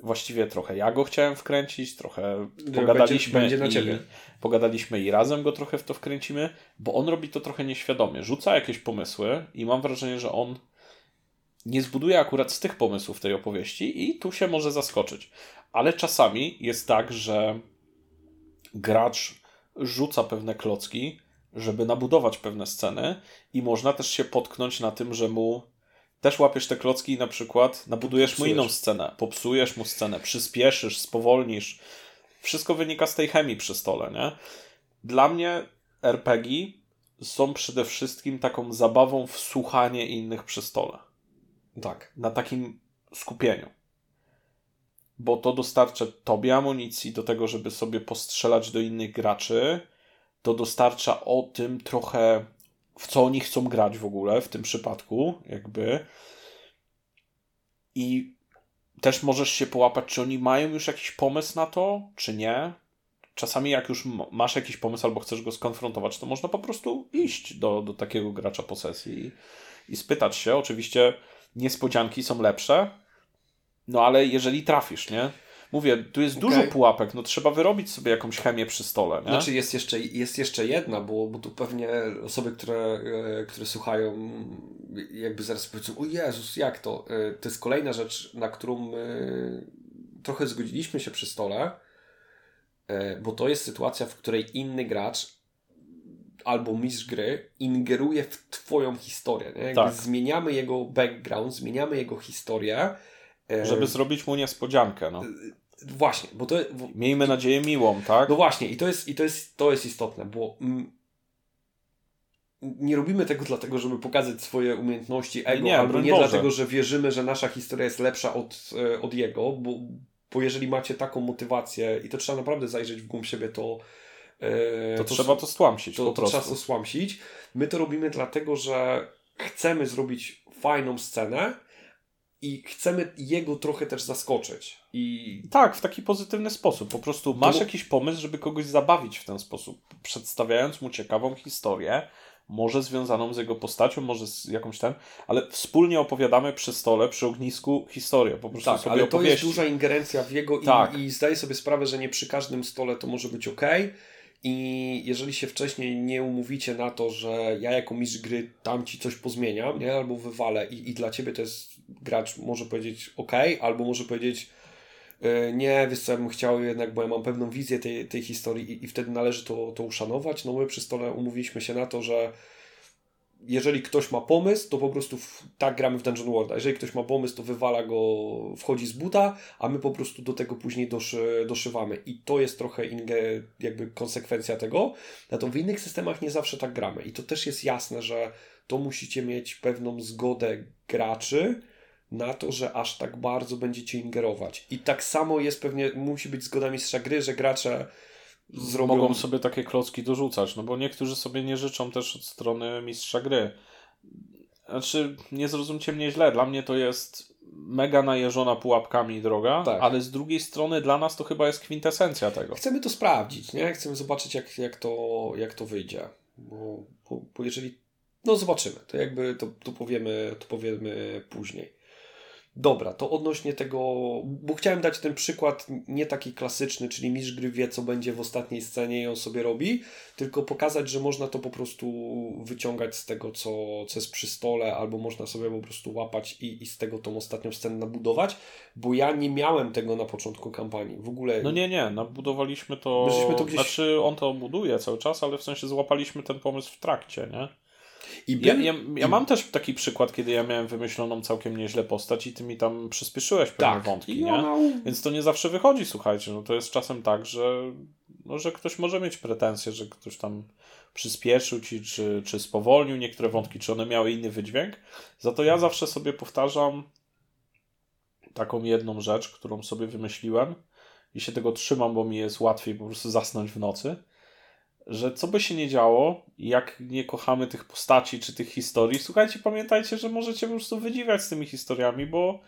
Właściwie trochę ja go chciałem wkręcić, trochę pogadaliśmy będzie, będzie i pogadaliśmy i razem go trochę w to wkręcimy, bo on robi to trochę nieświadomie. Rzuca jakieś pomysły i mam wrażenie, że on nie zbuduje akurat z tych pomysłów tej opowieści i tu się może zaskoczyć. Ale czasami jest tak, że gracz rzuca pewne klocki, żeby nabudować pewne sceny i można też się potknąć na tym, że mu też łapiesz te klocki i na przykład nabudujesz Popsujesz. mu inną scenę, popsujesz mu scenę, przyspieszysz, spowolnisz. Wszystko wynika z tej chemii przy stole, nie? Dla mnie RPG są przede wszystkim taką zabawą w słuchanie innych przy stole. Tak. Na takim skupieniu. Bo to dostarcza tobie amunicji do tego, żeby sobie postrzelać do innych graczy, to dostarcza o tym trochę, w co oni chcą grać w ogóle w tym przypadku, jakby. I też możesz się połapać, czy oni mają już jakiś pomysł na to, czy nie. Czasami, jak już masz jakiś pomysł albo chcesz go skonfrontować, to można po prostu iść do, do takiego gracza po sesji i, i spytać się. Oczywiście niespodzianki są lepsze, no ale jeżeli trafisz, nie? Mówię, tu jest okay. dużo pułapek, no trzeba wyrobić sobie jakąś chemię przy stole. Nie? Znaczy jest jeszcze, jest jeszcze jedna, bo, bo tu pewnie osoby, które, e, które słuchają, jakby zaraz powiedzą, o Jezus, jak to? E, to jest kolejna rzecz, na którą trochę zgodziliśmy się przy stole, e, bo to jest sytuacja, w której inny gracz albo mistrz gry ingeruje w twoją historię. Nie? Tak. Zmieniamy jego background, zmieniamy jego historię. Żeby zrobić mu niespodziankę. No. Właśnie, bo to. Miejmy nadzieję miłą, tak? No właśnie, i to jest, i to jest, to jest istotne, bo mm, nie robimy tego dlatego, żeby pokazać swoje umiejętności ego, nie, albo nie Boże. dlatego, że wierzymy, że nasza historia jest lepsza od, e, od jego, bo, bo jeżeli macie taką motywację i to trzeba naprawdę zajrzeć w głąb siebie, to e, to, to, trzeba to stłamsić to, po prostu. To trzeba to stłamsić. My to robimy dlatego, że chcemy zrobić fajną scenę, i chcemy jego trochę też zaskoczyć. I... Tak, w taki pozytywny sposób. Po prostu masz jakiś pomysł, żeby kogoś zabawić w ten sposób, przedstawiając mu ciekawą historię, może związaną z jego postacią, może z jakąś ten, ale wspólnie opowiadamy przy stole, przy ognisku historię. Po prostu tak, sobie ale to jest duża ingerencja w jego tak. i, i zdaję sobie sprawę, że nie przy każdym stole to może być ok. I jeżeli się wcześniej nie umówicie na to, że ja jako mistrz gry tam ci coś pozmieniam, nie? albo wywalę i, i dla ciebie to jest gracz może powiedzieć ok, albo może powiedzieć e, nie, wiesz co, ja bym chciał jednak, bo ja mam pewną wizję tej, tej historii i, i wtedy należy to, to uszanować. No my przy stole umówiliśmy się na to, że jeżeli ktoś ma pomysł, to po prostu w, tak gramy w Dungeon World. A jeżeli ktoś ma pomysł, to wywala go, wchodzi z buta, a my po prostu do tego później doszy, doszywamy. I to jest trochę inge, jakby konsekwencja tego. Na to w innych systemach nie zawsze tak gramy. I to też jest jasne, że to musicie mieć pewną zgodę graczy, na to, że aż tak bardzo będziecie ingerować. I tak samo jest pewnie, musi być zgoda mistrza gry, że gracze zrobią... mogą sobie takie klocki dorzucać, no bo niektórzy sobie nie życzą też od strony mistrza gry. Znaczy, nie zrozumcie mnie źle, dla mnie to jest mega najeżona pułapkami droga, tak. ale z drugiej strony dla nas to chyba jest kwintesencja tego. Chcemy to sprawdzić, nie? Chcemy zobaczyć, jak, jak, to, jak to wyjdzie. Bo, bo, bo jeżeli. No zobaczymy, to jakby to, to, powiemy, to powiemy później. Dobra, to odnośnie tego, bo chciałem dać ten przykład nie taki klasyczny, czyli mistrz gry wie, co będzie w ostatniej scenie i on sobie robi, tylko pokazać, że można to po prostu wyciągać z tego, co, co jest przy stole, albo można sobie po prostu łapać i, i z tego tą ostatnią scenę nabudować, bo ja nie miałem tego na początku kampanii. W ogóle... No nie, nie, nabudowaliśmy to, to gdzieś... znaczy on to buduje cały czas, ale w sensie złapaliśmy ten pomysł w trakcie, nie? I ja, ja, ja, mam też taki przykład, kiedy ja miałem wymyśloną całkiem nieźle postać i ty mi tam przyspieszyłeś pewne tak. wątki, nie? Więc to nie zawsze wychodzi, słuchajcie. No to jest czasem tak, że, no, że ktoś może mieć pretensje, że ktoś tam przyspieszył ci, czy, czy spowolnił niektóre wątki, czy one miały inny wydźwięk. Za to ja zawsze sobie powtarzam taką jedną rzecz, którą sobie wymyśliłem i się tego trzymam, bo mi jest łatwiej po prostu zasnąć w nocy że co by się nie działo, jak nie kochamy tych postaci czy tych historii, słuchajcie, pamiętajcie, że możecie po prostu wydziwiać z tymi historiami, bo,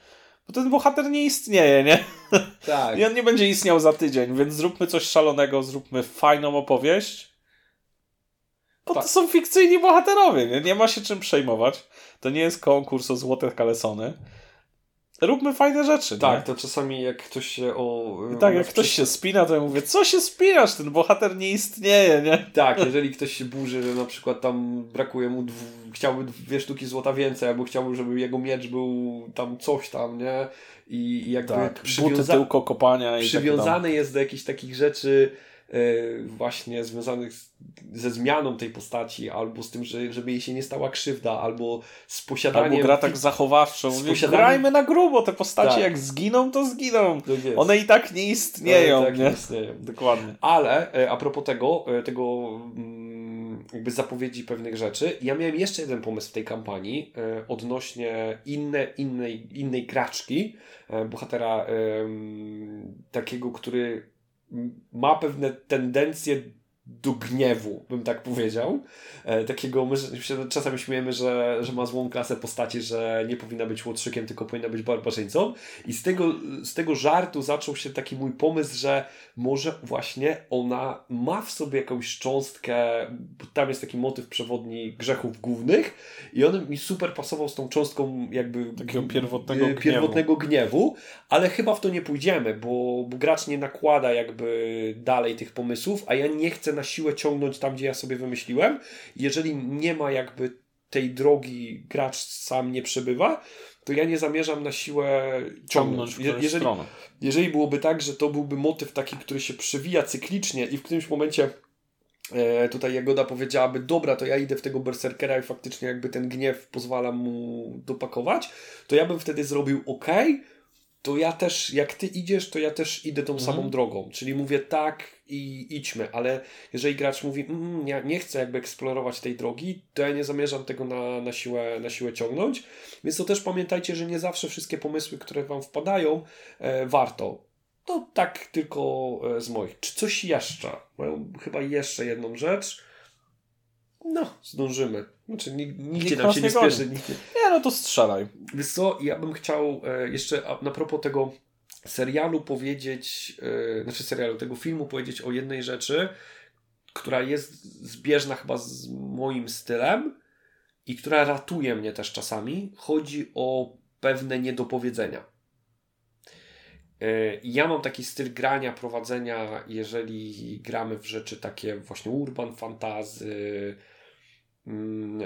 bo ten bohater nie istnieje, nie? (laughs) Tak. I on nie będzie istniał za tydzień, więc zróbmy coś szalonego, zróbmy fajną opowieść. Bo tak. to są fikcyjni bohaterowie, nie? nie ma się czym przejmować. To nie jest konkurs o złote kalesony. Róbmy fajne rzeczy. Tak, nie? to czasami jak ktoś się o. I tak, jak ktoś się spina, to ja mówię, co się spinasz? Ten bohater nie istnieje, nie? Tak, jeżeli ktoś się burzy, że na przykład tam brakuje mu, dwu, chciałby dwie sztuki złota więcej, albo chciałby, żeby jego miecz był tam coś tam, nie? I, i jakby tak, przywiąza... tylko kopania i przywiązany jest do jakichś takich rzeczy właśnie związanych ze zmianą tej postaci, albo z tym, że, żeby jej się nie stała krzywda, albo z posiadaniem... Albo gra tak zachowawczą. Z posiadaniem... Grajmy na grubo, te postacie tak. jak zginą, to zginą. Tak One i tak nie istnieją. Tak nie? nie istnieją. Dokładnie. Ale e, a propos tego, e, tego mm, jakby zapowiedzi pewnych rzeczy, ja miałem jeszcze jeden pomysł w tej kampanii odnośnie inne, innej, innej graczki, bohatera takiego, który ma pewne tendencje do gniewu, bym tak powiedział. E, takiego, my się czasami śmiejemy, że, że ma złą klasę postaci, że nie powinna być łotrzykiem, tylko powinna być barbarzyńcą. I z tego, z tego żartu zaczął się taki mój pomysł, że może właśnie ona ma w sobie jakąś cząstkę, tam jest taki motyw przewodni grzechów głównych i on mi super pasował z tą cząstką jakby takiego pierwotnego, pierwotnego gniewu. gniewu, ale chyba w to nie pójdziemy, bo, bo gracz nie nakłada jakby dalej tych pomysłów, a ja nie chcę na siłę ciągnąć tam, gdzie ja sobie wymyśliłem. Jeżeli nie ma jakby tej drogi, gracz sam nie przebywa, to ja nie zamierzam na siłę ciągnąć. ciągnąć jeżeli, stronę. jeżeli byłoby tak, że to byłby motyw taki, który się przewija cyklicznie i w którymś momencie e, tutaj Jagoda powiedziałaby, dobra, to ja idę w tego berserkera i faktycznie jakby ten gniew pozwala mu dopakować, to ja bym wtedy zrobił ok, to ja też, jak ty idziesz, to ja też idę tą mhm. samą drogą. Czyli mówię tak i idźmy, ale jeżeli gracz mówi, mm, ja nie chcę jakby eksplorować tej drogi, to ja nie zamierzam tego na, na, siłę, na siłę ciągnąć. Więc to też pamiętajcie, że nie zawsze wszystkie pomysły, które wam wpadają, e, warto. To tak tylko e, z moich. Czy coś jeszcze? Mają chyba jeszcze jedną rzecz. No, zdążymy. Znaczy, nigdzie nam się nie spieszy. Nikt nie... nie, no to strzelaj. Wiesz co, ja bym chciał e, jeszcze na propos tego serialu powiedzieć, e, znaczy serialu, tego filmu powiedzieć o jednej rzeczy, która jest zbieżna chyba z moim stylem i która ratuje mnie też czasami. Chodzi o pewne niedopowiedzenia. E, ja mam taki styl grania, prowadzenia, jeżeli gramy w rzeczy takie właśnie urban fantazy,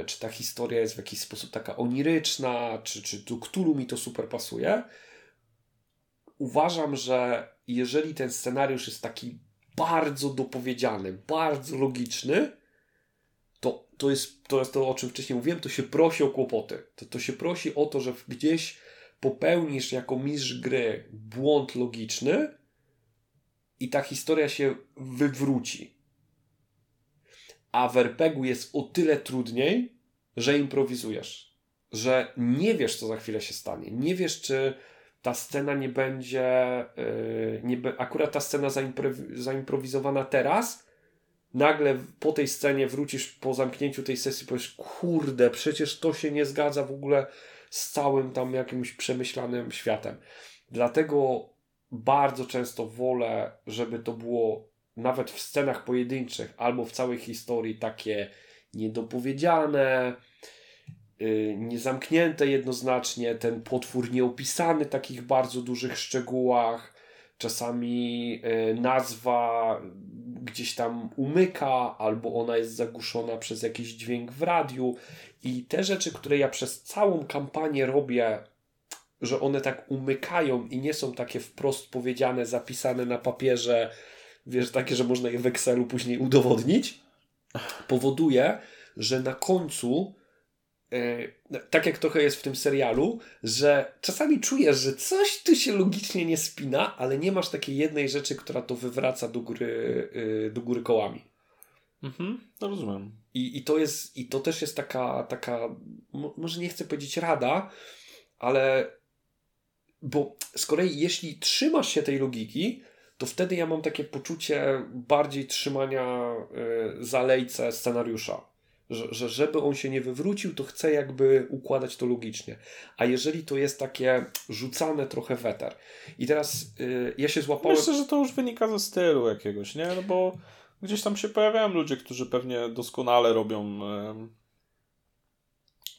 czy ta historia jest w jakiś sposób taka oniryczna, czy, czy do Cthulhu mi to super pasuje. Uważam, że jeżeli ten scenariusz jest taki bardzo dopowiedziany, bardzo logiczny, to, to, jest, to jest to, o czym wcześniej mówiłem, to się prosi o kłopoty. To, to się prosi o to, że gdzieś popełnisz jako mistrz gry błąd logiczny i ta historia się wywróci. A w RPG-u jest o tyle trudniej, że improwizujesz. Że nie wiesz, co za chwilę się stanie. Nie wiesz, czy ta scena nie będzie, yy, nie be, akurat ta scena zaimprowizowana teraz, nagle po tej scenie wrócisz po zamknięciu tej sesji, powiesz, kurde, przecież to się nie zgadza w ogóle z całym tam jakimś przemyślanym światem. Dlatego bardzo często wolę, żeby to było nawet w scenach pojedynczych albo w całej historii takie niedopowiedziane, yy, niezamknięte jednoznacznie, ten potwór nieopisany w takich bardzo dużych szczegółach, czasami yy, nazwa gdzieś tam umyka, albo ona jest zagłuszona przez jakiś dźwięk w radiu. I te rzeczy, które ja przez całą kampanię robię, że one tak umykają i nie są takie wprost powiedziane, zapisane na papierze, wiesz, takie, że można je w Excelu później udowodnić, powoduje, że na końcu e, tak jak trochę jest w tym serialu, że czasami czujesz, że coś tu się logicznie nie spina, ale nie masz takiej jednej rzeczy, która to wywraca do góry, e, do góry kołami. Mhm, to rozumiem. I, i, to jest, I to też jest taka, taka, może nie chcę powiedzieć rada, ale bo z kolei jeśli trzymasz się tej logiki, to wtedy ja mam takie poczucie bardziej trzymania y, zalejce scenariusza. Że, że żeby on się nie wywrócił, to chcę jakby układać to logicznie. A jeżeli to jest takie rzucane trochę weter. I teraz y, ja się złapałem... Myślę, że to już wynika ze stylu jakiegoś, nie? No bo gdzieś tam się pojawiają ludzie, którzy pewnie doskonale robią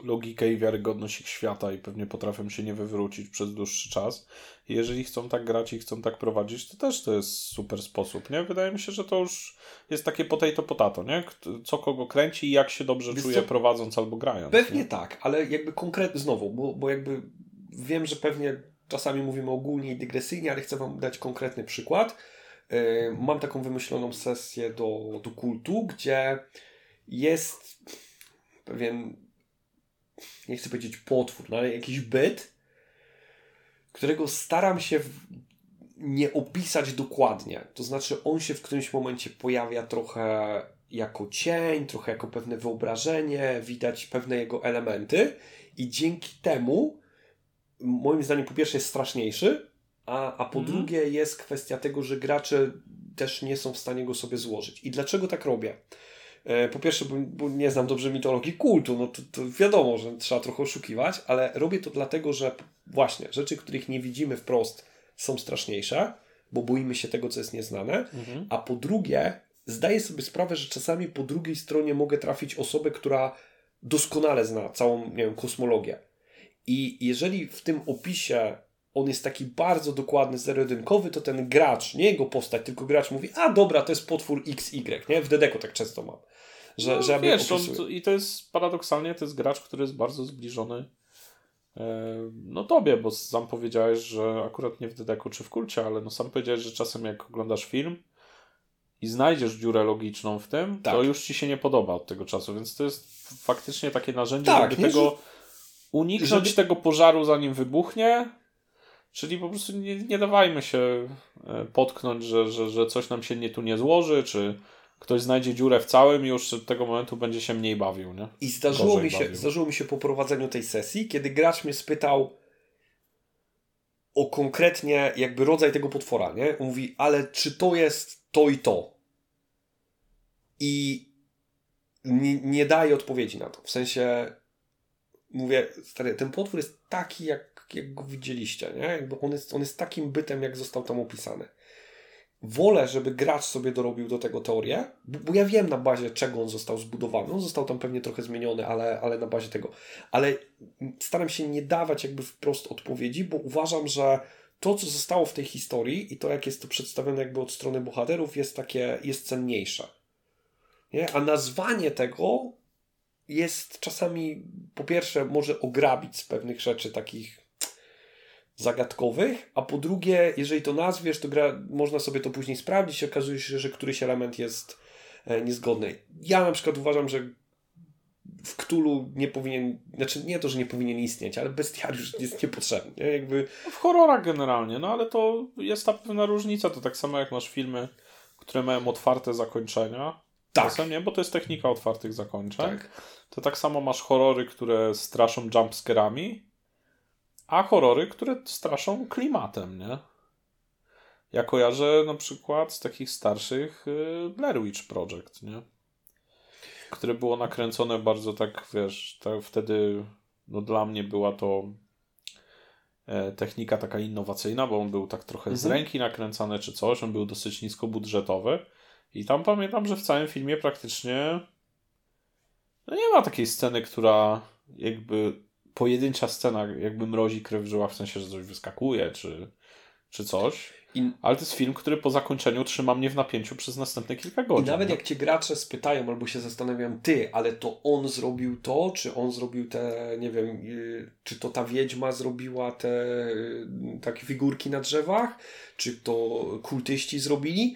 logikę i wiarygodność ich świata i pewnie potrafią się nie wywrócić przez dłuższy czas. I jeżeli chcą tak grać i chcą tak prowadzić, to też to jest super sposób, nie? Wydaje mi się, że to już jest takie potato potato, nie? Co kogo kręci i jak się dobrze Wiesz czuje prowadząc albo grając. Pewnie nie? tak, ale jakby konkretnie znowu, bo, bo jakby wiem, że pewnie czasami mówimy ogólnie i dygresyjnie, ale chcę Wam dać konkretny przykład. Yy, mam taką wymyśloną sesję do, do kultu, gdzie jest pewien nie chcę powiedzieć potwór, no ale jakiś byt, którego staram się nie opisać dokładnie. To znaczy, on się w którymś momencie pojawia trochę jako cień, trochę jako pewne wyobrażenie, widać pewne jego elementy, i dzięki temu, moim zdaniem, po pierwsze jest straszniejszy, a, a po mm. drugie jest kwestia tego, że gracze też nie są w stanie go sobie złożyć. I dlaczego tak robię? E, po pierwsze, bo, bo, nie znam dobrze mitologii kultu, no to, to, wiadomo, że trzeba trochę oszukiwać, ale robię to dlatego, że właśnie rzeczy, których nie widzimy wprost, są straszniejsze, bo boimy się tego, co jest nieznane, mhm. a po drugie, zdaję sobie sprawę, że czasami po drugiej stronie mogę trafić osobę, która doskonale zna całą, nie wiem, kosmologię. I jeżeli w tym opisie on jest taki bardzo dokładny, zero-jedynkowy, to ten gracz, nie jego postać, tylko gracz mówi, a dobra, to jest potwór XY, nie? W Dedeku tak często mam. Że, no, że wiesz, on, I to jest paradoksalnie, to jest gracz, który jest bardzo zbliżony e, no tobie, bo sam powiedziałeś, że akurat nie w Dedeku czy w Kulcie, ale no sam powiedziałeś, że czasem jak oglądasz film i znajdziesz dziurę logiczną w tym, tak. to już ci się nie podoba od tego czasu, więc to jest faktycznie takie narzędzie, tak, żeby nie, tego uniknąć żeby... tego pożaru zanim wybuchnie, Czyli po prostu nie, nie dawajmy się e, potknąć, że, że, że coś nam się nie tu nie złoży, czy ktoś znajdzie dziurę w całym i już od tego momentu będzie się mniej bawił. Nie? I zdarzyło mi, się, zdarzyło mi się po prowadzeniu tej sesji, kiedy gracz mnie spytał o konkretnie jakby rodzaj tego potwora, nie? On mówi, ale czy to jest to i to? I nie, nie daje odpowiedzi na to. W sensie mówię, stary, ten potwór jest taki, jak jak go widzieliście, nie? Jakby on jest, on jest takim bytem, jak został tam opisany. Wolę, żeby gracz sobie dorobił do tego teorię, bo, bo ja wiem na bazie czego on został zbudowany. On został tam pewnie trochę zmieniony, ale, ale na bazie tego. Ale staram się nie dawać jakby wprost odpowiedzi, bo uważam, że to, co zostało w tej historii i to, jak jest to przedstawione jakby od strony bohaterów, jest takie, jest cenniejsze. Nie? A nazwanie tego jest czasami, po pierwsze, może ograbić z pewnych rzeczy takich zagadkowych, a po drugie, jeżeli to nazwiesz, to gra, można sobie to później sprawdzić i okazuje się, że któryś element jest e, niezgodny. Ja na przykład uważam, że w Ktulu nie powinien, znaczy nie to, że nie powinien istnieć, ale bestiariusz jest niepotrzebny. Nie? Jakby... W horrorach generalnie, no ale to jest ta pewna różnica, to tak samo jak masz filmy, które mają otwarte zakończenia. Tak. Czasem nie, bo to jest technika otwartych zakończeń. Tak. To tak samo masz horrory, które straszą jumpscarami, a horrory, które straszą klimatem, nie? Ja kojarzę na przykład z takich starszych y, Blair Witch Project, nie? Które było nakręcone bardzo tak, wiesz, tak wtedy no dla mnie była to e, technika taka innowacyjna, bo on był tak trochę mhm. z ręki nakręcany czy coś, on był dosyć niskobudżetowy i tam pamiętam, że w całym filmie praktycznie no nie ma takiej sceny, która jakby pojedyncza scena jakby mrozi krew w żyłach, w sensie, że coś wyskakuje, czy, czy coś. I... Ale to jest film, który po zakończeniu trzyma mnie w napięciu przez następne kilka godzin. I nawet jak cię gracze spytają albo się zastanawiają, ty, ale to on zrobił to, czy on zrobił te, nie wiem, y, czy to ta wiedźma zrobiła te y, takie figurki na drzewach, czy to kultyści zrobili,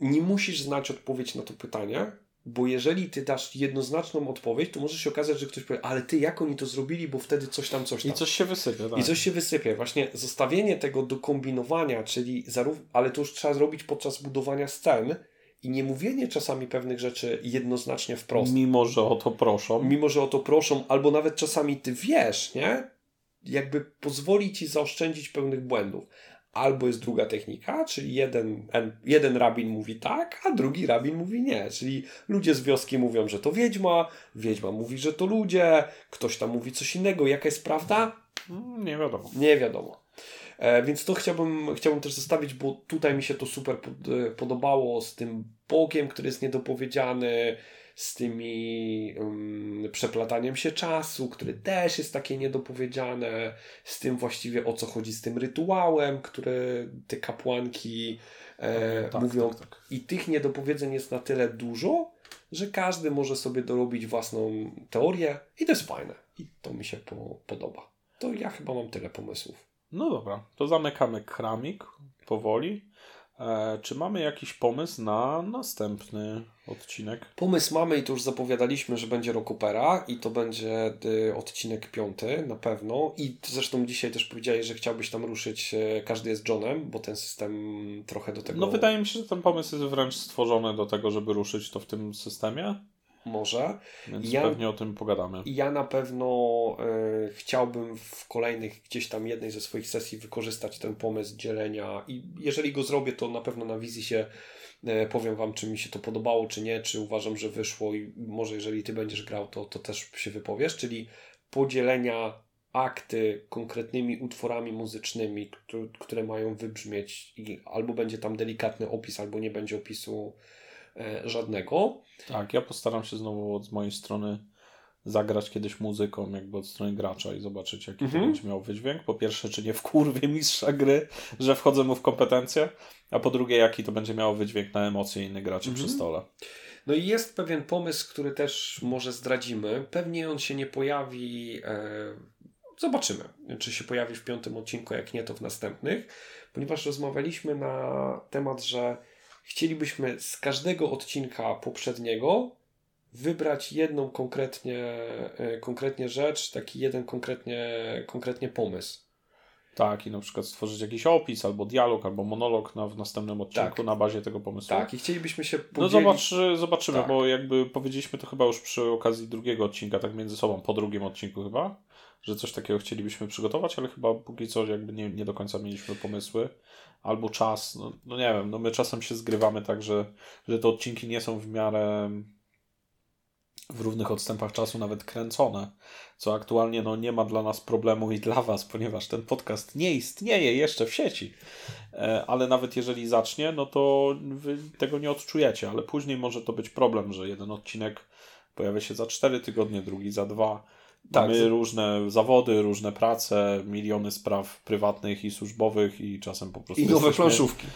nie musisz znać odpowiedź na to pytanie, bo jeżeli ty dasz jednoznaczną odpowiedź, to może się okazać, że ktoś powie, ale ty jak oni to zrobili, bo wtedy coś tam, coś tam. I coś się wysypie. Tak. I coś się wysypie. Właśnie zostawienie tego do kombinowania, czyli zarówno, ale to już trzeba zrobić podczas budowania scen i nie mówienie czasami pewnych rzeczy jednoznacznie wprost. Mimo, że o to proszą. Mimo, że o to proszą, albo nawet czasami ty wiesz, nie? Jakby pozwoli ci zaoszczędzić pewnych błędów. Albo jest druga technika, czyli jeden, jeden rabin mówi tak, a drugi rabin mówi nie. Czyli ludzie z wioski mówią, że to wiedźma, wiedźma mówi, że to ludzie, ktoś tam mówi coś innego. Jaka jest prawda? Mm, nie wiadomo. Nie wiadomo. E, więc to chciałbym, chciałbym też zostawić, bo tutaj mi się to super e, podobało z tym Bogiem, który jest niedopowiedziany, z tymi um, przeplataniem się czasu, który też jest takie niedopowiedziane, z tym właściwie o co chodzi z tym rytuałem, który te kapłanki e, tak, mówią. Tak, tak. I tych niedopowiedzeń jest na tyle dużo, że każdy może sobie dorobić własną teorię i to jest fajne. I to mi się po, podoba. To ja chyba mam tyle pomysłów. No dobra, to zamykamy kramik powoli. E, czy mamy jakiś pomysł na następny odcinek? Pomysł mamy i to już zapowiadaliśmy, że będzie Rockopera i to będzie y, odcinek piąty na pewno. I zresztą dzisiaj też powiedziałeś, że chciałbyś tam ruszyć y, Każdy jest Johnem, bo ten system trochę do tego... No wydaje mi się, że ten pomysł jest wręcz stworzony do tego, żeby ruszyć to w tym systemie. Może. Więc ja, pewnie o tym pogadamy. Ja na pewno y, chciałbym w kolejnych, gdzieś tam jednej ze swoich sesji wykorzystać ten pomysł dzielenia i jeżeli go zrobię, to na pewno na wizji się y, powiem Wam, czy mi się to podobało, czy nie, czy uważam, że wyszło i może jeżeli Ty będziesz grał, to, to też się wypowiesz, czyli podzielenia akty konkretnymi utworami muzycznymi, które, które mają wybrzmieć i albo będzie tam delikatny opis, albo nie będzie opisu żadnego. Tak, ja postaram się znowu od mojej strony zagrać kiedyś muzyką jakby od strony gracza i zobaczyć jaki mhm. to będzie miał wydźwięk. Po pierwsze, czy nie wkurwie mistrza gry, że wchodzę mu w kompetencje, a po drugie, jaki to będzie miało wydźwięk na emocje innych graczy mhm. przy stole. No i jest pewien pomysł, który też może zdradzimy. Pewnie on się nie pojawi. E... Zobaczymy, czy się pojawi w piątym odcinku, jak nie, to w następnych, ponieważ rozmawialiśmy na temat, że chcielibyśmy z każdego odcinka poprzedniego wybrać jedną konkretnie, e, konkretnie rzecz, taki jeden konkretnie, konkretnie pomysł. Tak, i na przykład stworzyć jakiś opis, albo dialog, albo monolog na, w następnym odcinku tak. na bazie tego pomysłu. Tak, i chcielibyśmy się podzielić... No zobacz, zobaczymy, tak. bo jakby powiedzieliśmy to chyba już przy okazji drugiego odcinka, tak między sobą, po drugim odcinku chyba, że coś takiego chcielibyśmy przygotować, ale chyba póki co jakby nie, nie do końca mieliśmy pomysły albo czas. No, no nie wiem, no my czasem się zgrywamy tak, że, że te odcinki nie są w miarę w równych odstępach czasu nawet kręcone, co aktualnie no, nie ma dla nas problemu i dla Was, ponieważ ten podcast nie istnieje jeszcze w sieci. E, ale nawet jeżeli zacznie, no to Wy tego nie odczujecie, ale później może to być problem, że jeden odcinek pojawia się za 4 tygodnie, drugi za dwa tak. Mamy różne zawody, różne prace, miliony spraw prywatnych i służbowych i czasem po prostu... I nowe planszówki.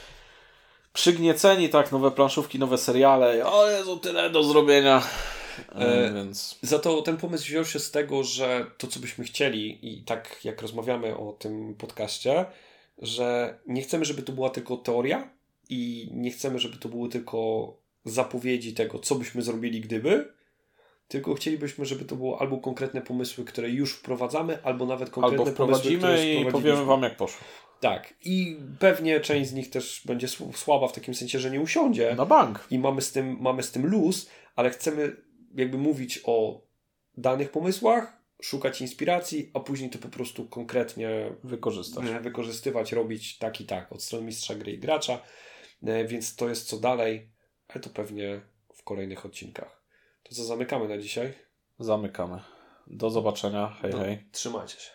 Przygnieceni, tak, nowe planszówki, nowe seriale. O Jezu, tyle do zrobienia. E, e, więc... Za to ten pomysł wziął się z tego, że to, co byśmy chcieli i tak jak rozmawiamy o tym podcaście, że nie chcemy, żeby to była tylko teoria i nie chcemy, żeby to były tylko zapowiedzi tego, co byśmy zrobili gdyby, tylko chcielibyśmy, żeby to było albo konkretne pomysły, które już wprowadzamy, albo nawet konkretne albo wprowadzimy pomysły, które i powiemy Wam, jak poszło. Tak, i pewnie część z nich też będzie słaba w takim sensie, że nie usiądzie. Na bank. I mamy z tym, mamy z tym luz, ale chcemy jakby mówić o danych pomysłach, szukać inspiracji, a później to po prostu konkretnie wykorzystać. E, wykorzystywać, robić tak i tak od strony mistrza gry i gracza. E, więc to jest co dalej, ale to pewnie w kolejnych odcinkach. To co, zamykamy na dzisiaj? Zamykamy. Do zobaczenia. Hej, no, hej. Trzymajcie się.